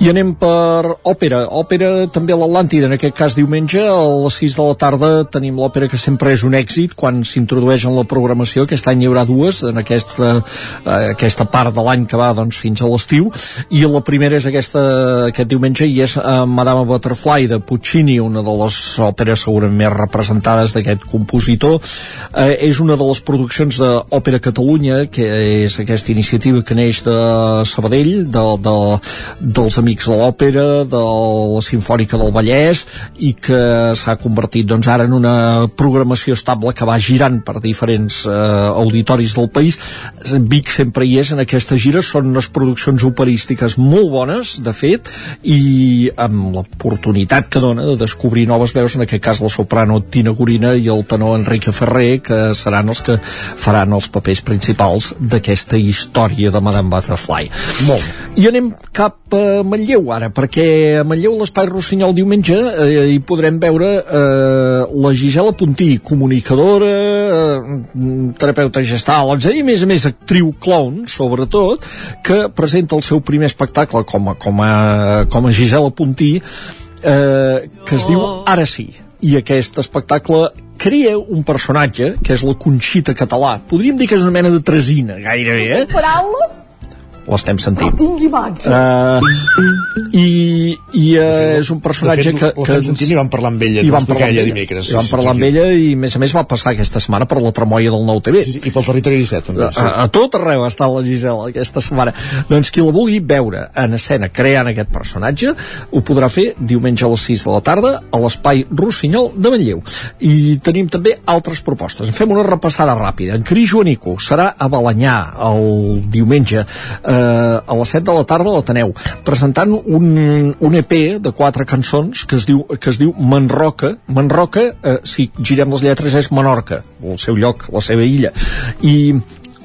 I anem per òpera. Òpera també a l'Atlàntida, en aquest cas diumenge, a les 6 de la tarda tenim l'òpera que sempre és un èxit quan s'introdueix en la programació. Aquest any hi haurà dues, en aquesta, eh, aquesta part de l'any que va doncs, fins a l'estiu. I la primera és aquesta, aquest diumenge i és eh, Madame Butterfly de Puccini, una de les òperes segurament més representades d'aquest compositor. Eh, és una de les produccions d'Òpera Catalunya, que és aquesta iniciativa que neix de Sabadell, de, de, dels Amics de l'Òpera, de la Sinfònica del Vallès, i que s'ha convertit doncs, ara en una programació estable que va girant per diferents eh, auditoris del país. Vic sempre hi és en aquesta gira, són unes produccions operístiques molt bones, de fet, i amb l'oportunitat que dona de descobrir noves veus, en aquest cas la soprano Tina Gorina i el tenor Enrique Ferrer, que seran els que faran els papers principals d'aquesta història de Madame Butterfly. Molt. I anem cap a Manlleu ara, perquè a Manlleu l'Espai Rossinyol diumenge eh, hi podrem veure eh, la Gisela Puntí, comunicadora, eh, terapeuta gestal, etc. i a més a més actriu clown, sobretot, que presenta el seu primer espectacle com a, com a, com a Gisela Puntí, eh, que es diu Ara sí. I aquest espectacle crea un personatge, que és la Conxita Català. Podríem dir que és una mena de tresina, gairebé, eh? Paraules? L'estem sentint. Tinc imatges. Uh, i i uh, és un personatge de fet, que, l'estem sentint i vam parlar amb ella, i ho vam parlar amb ella ella, dimecres, i sí, vam sí, parlar sí, amb sí. ella i a més a més va passar aquesta setmana per la tremolla del nou TV Sí, sí, i pel territori 17 també. a, a tot arreu està la Gisela aquesta setmana doncs qui la vulgui veure en escena creant aquest personatge ho podrà fer diumenge a les 6 de la tarda a l'espai Rossinyol de Manlleu i tenim també altres propostes en fem una repassada ràpida en Cris Joanico serà a Balanyà el diumenge eh, a les 7 de la tarda a l'Ateneu presentant un, un EP de quatre cançons que es diu, que es diu Manroca. Manroca, eh, si girem les lletres és Menorca el seu lloc, la seva illa. I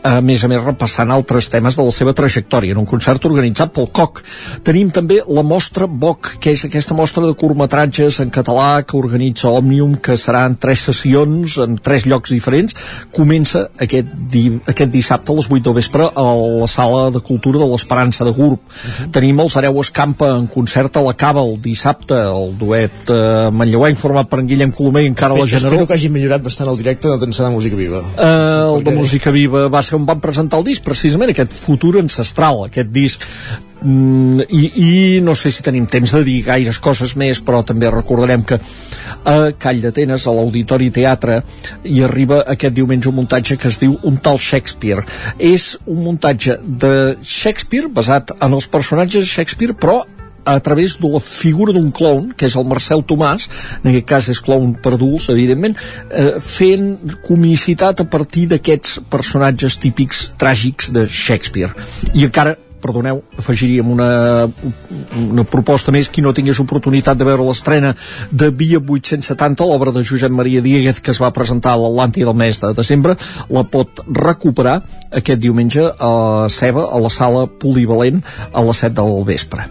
a més a més repassant altres temes de la seva trajectòria en un concert organitzat pel COC. Tenim també la mostra BOC, que és aquesta mostra de curtmetratges en català que organitza Òmnium, que serà en tres sessions, en tres llocs diferents. Comença aquest, di aquest dissabte a les 8 del vespre a la sala de cultura de l'Esperança de Gurb. Uh -huh. Tenim els Hereu Escampa en concert a la Cava el dissabte, el duet eh, manlleuenc format per en Guillem Colomer i encara la Generó. Espero que hagi millorat bastant el directe de Tensar de Música Viva. Uh, el de Música Viva va ser on van presentar el disc, precisament aquest futur ancestral, aquest disc Mm, i, i no sé si tenim temps de dir gaires coses més però també recordarem que a Call d'Atenes, a l'Auditori Teatre hi arriba aquest diumenge un muntatge que es diu Un tal Shakespeare. És un muntatge de Shakespeare basat en els personatges de Shakespeare però a través de la figura d'un clown, que és el Marcel Tomàs, en aquest cas és clown per adults, evidentment, eh, fent comicitat a partir d'aquests personatges típics tràgics de Shakespeare. I encara perdoneu, afegiríem una, una proposta més qui no tingués oportunitat de veure l'estrena de Via 870, l'obra de Josep Maria Dieguez que es va presentar a l'Atlàntia del mes de desembre, la pot recuperar aquest diumenge a Ceba, a la sala polivalent a les 7 del vespre.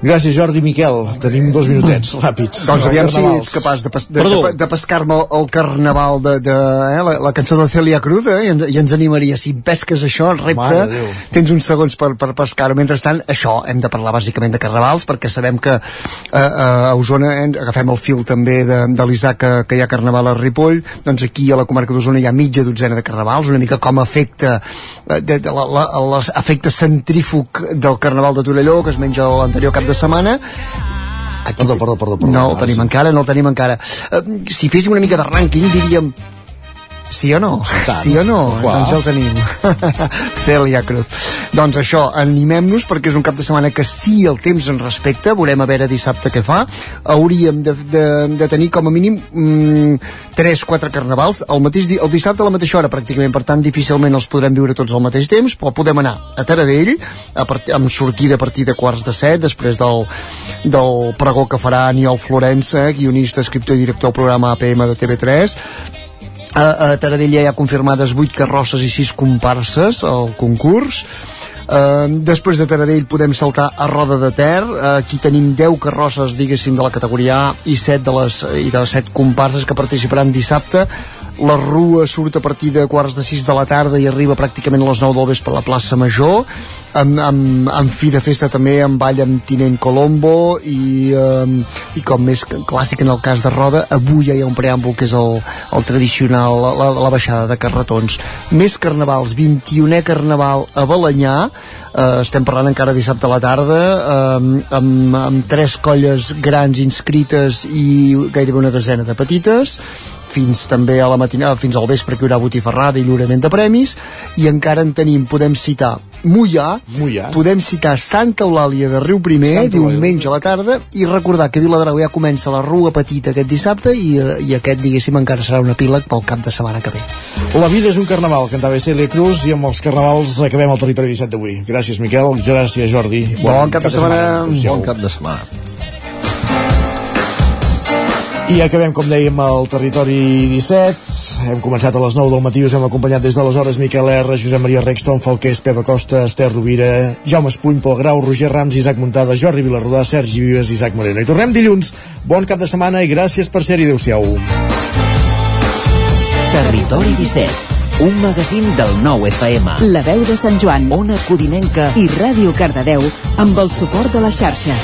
Gràcies, Jordi Miquel. Tenim dos minutets, ràpids. Doncs aviam si ets capaç de, pas, de, de, de pescar-me el, carnaval de, de eh, la, la cançó de Celia Cruz, eh, i, ens, i ens animaria. Si pesques això, el repte, tens uns segons per, per pescar-ho. Mentrestant, això, hem de parlar bàsicament de carnavals, perquè sabem que eh, a Osona eh, agafem el fil també de, de l'Isaac que, que hi ha carnaval a Ripoll, doncs aquí a la comarca d'Osona hi ha mitja dotzena de carnavals, una mica com a efecte eh, de, de, la, la, l'efecte centrífug del carnaval de Torelló, que es menja l'anterior cap de setmana Aquí, perdó, perdó, perdó, perdó. No el tenim encara, no el tenim encara. Uh, si féssim una mica de rànquing, diríem Sí o no? Tant. Sí o no? Clar. Doncs ja el tenim. [laughs] Celia Cruz. Doncs això, animem-nos perquè és un cap de setmana que sí el temps en respecta, veurem a veure dissabte què fa. Hauríem de, de, de tenir com a mínim mm, 3-4 carnavals el, mateix, el dissabte a la mateixa hora pràcticament, per tant difícilment els podrem viure tots al mateix temps, però podem anar a Taradell a part, amb sortida a partir de quarts de set, després del, del pregó que farà Aniol Florença, guionista, escriptor i director del programa APM de TV3, a, a ja hi ha confirmades 8 carrosses i 6 comparses al concurs. Uh, després de Taradell podem saltar a Roda de Ter. Uh, aquí tenim 10 carrosses diguéssim de la categoria A i 7 de les, i de les 7 comparses que participaran dissabte la rua surt a partir de quarts de 6 de la tarda i arriba pràcticament a les 9 del vespre a la plaça Major. Amb, amb, amb fi de festa també amb ball amb Tinent Colombo i, um, i com més clàssic en el cas de Roda avui ja hi ha un preàmbul que és el, el tradicional la, la, baixada de carretons. Més carnavals, 21è carnaval a Balanyà. Uh, estem parlant encara dissabte a la tarda um, amb, amb tres colles grans inscrites i gairebé una desena de petites fins també a la matinada, fins al vespre que hi haurà botifarrada i lliurament de premis i encara en tenim, podem citar Mollà, Mollà. podem citar Santa Eulàlia de Riu Primer Santa diumenge a la tarda i recordar que Viladrau ja comença la rua petita aquest dissabte i, eh, i aquest diguéssim encara serà un epíleg pel cap de setmana que ve La vida és un carnaval, cantava Celia Cruz i amb els carnavals acabem el territori 17 d'avui. Gràcies, Miquel, gràcies, Jordi. Bon cap de setmana. Adéu-siau. Bon cap de setmana. I acabem, com dèiem, al territori 17. Hem començat a les 9 del matí, us hem acompanyat des d'aleshores Miquel R, Josep Maria Rexton, Falqués, Pepa Costa, Esther Rovira, Jaume Espuny, Pol Grau, Roger Rams, Isaac Muntada, Jordi Vilarrodà, Sergi Vives, Isaac Moreno. I tornem dilluns. Bon cap de setmana i gràcies per ser-hi. Adéu-siau. Territori 17, un magazín del nou FM. La veu de Sant Joan, Ona Codinenca i Ràdio Cardedeu amb el suport de la xarxa.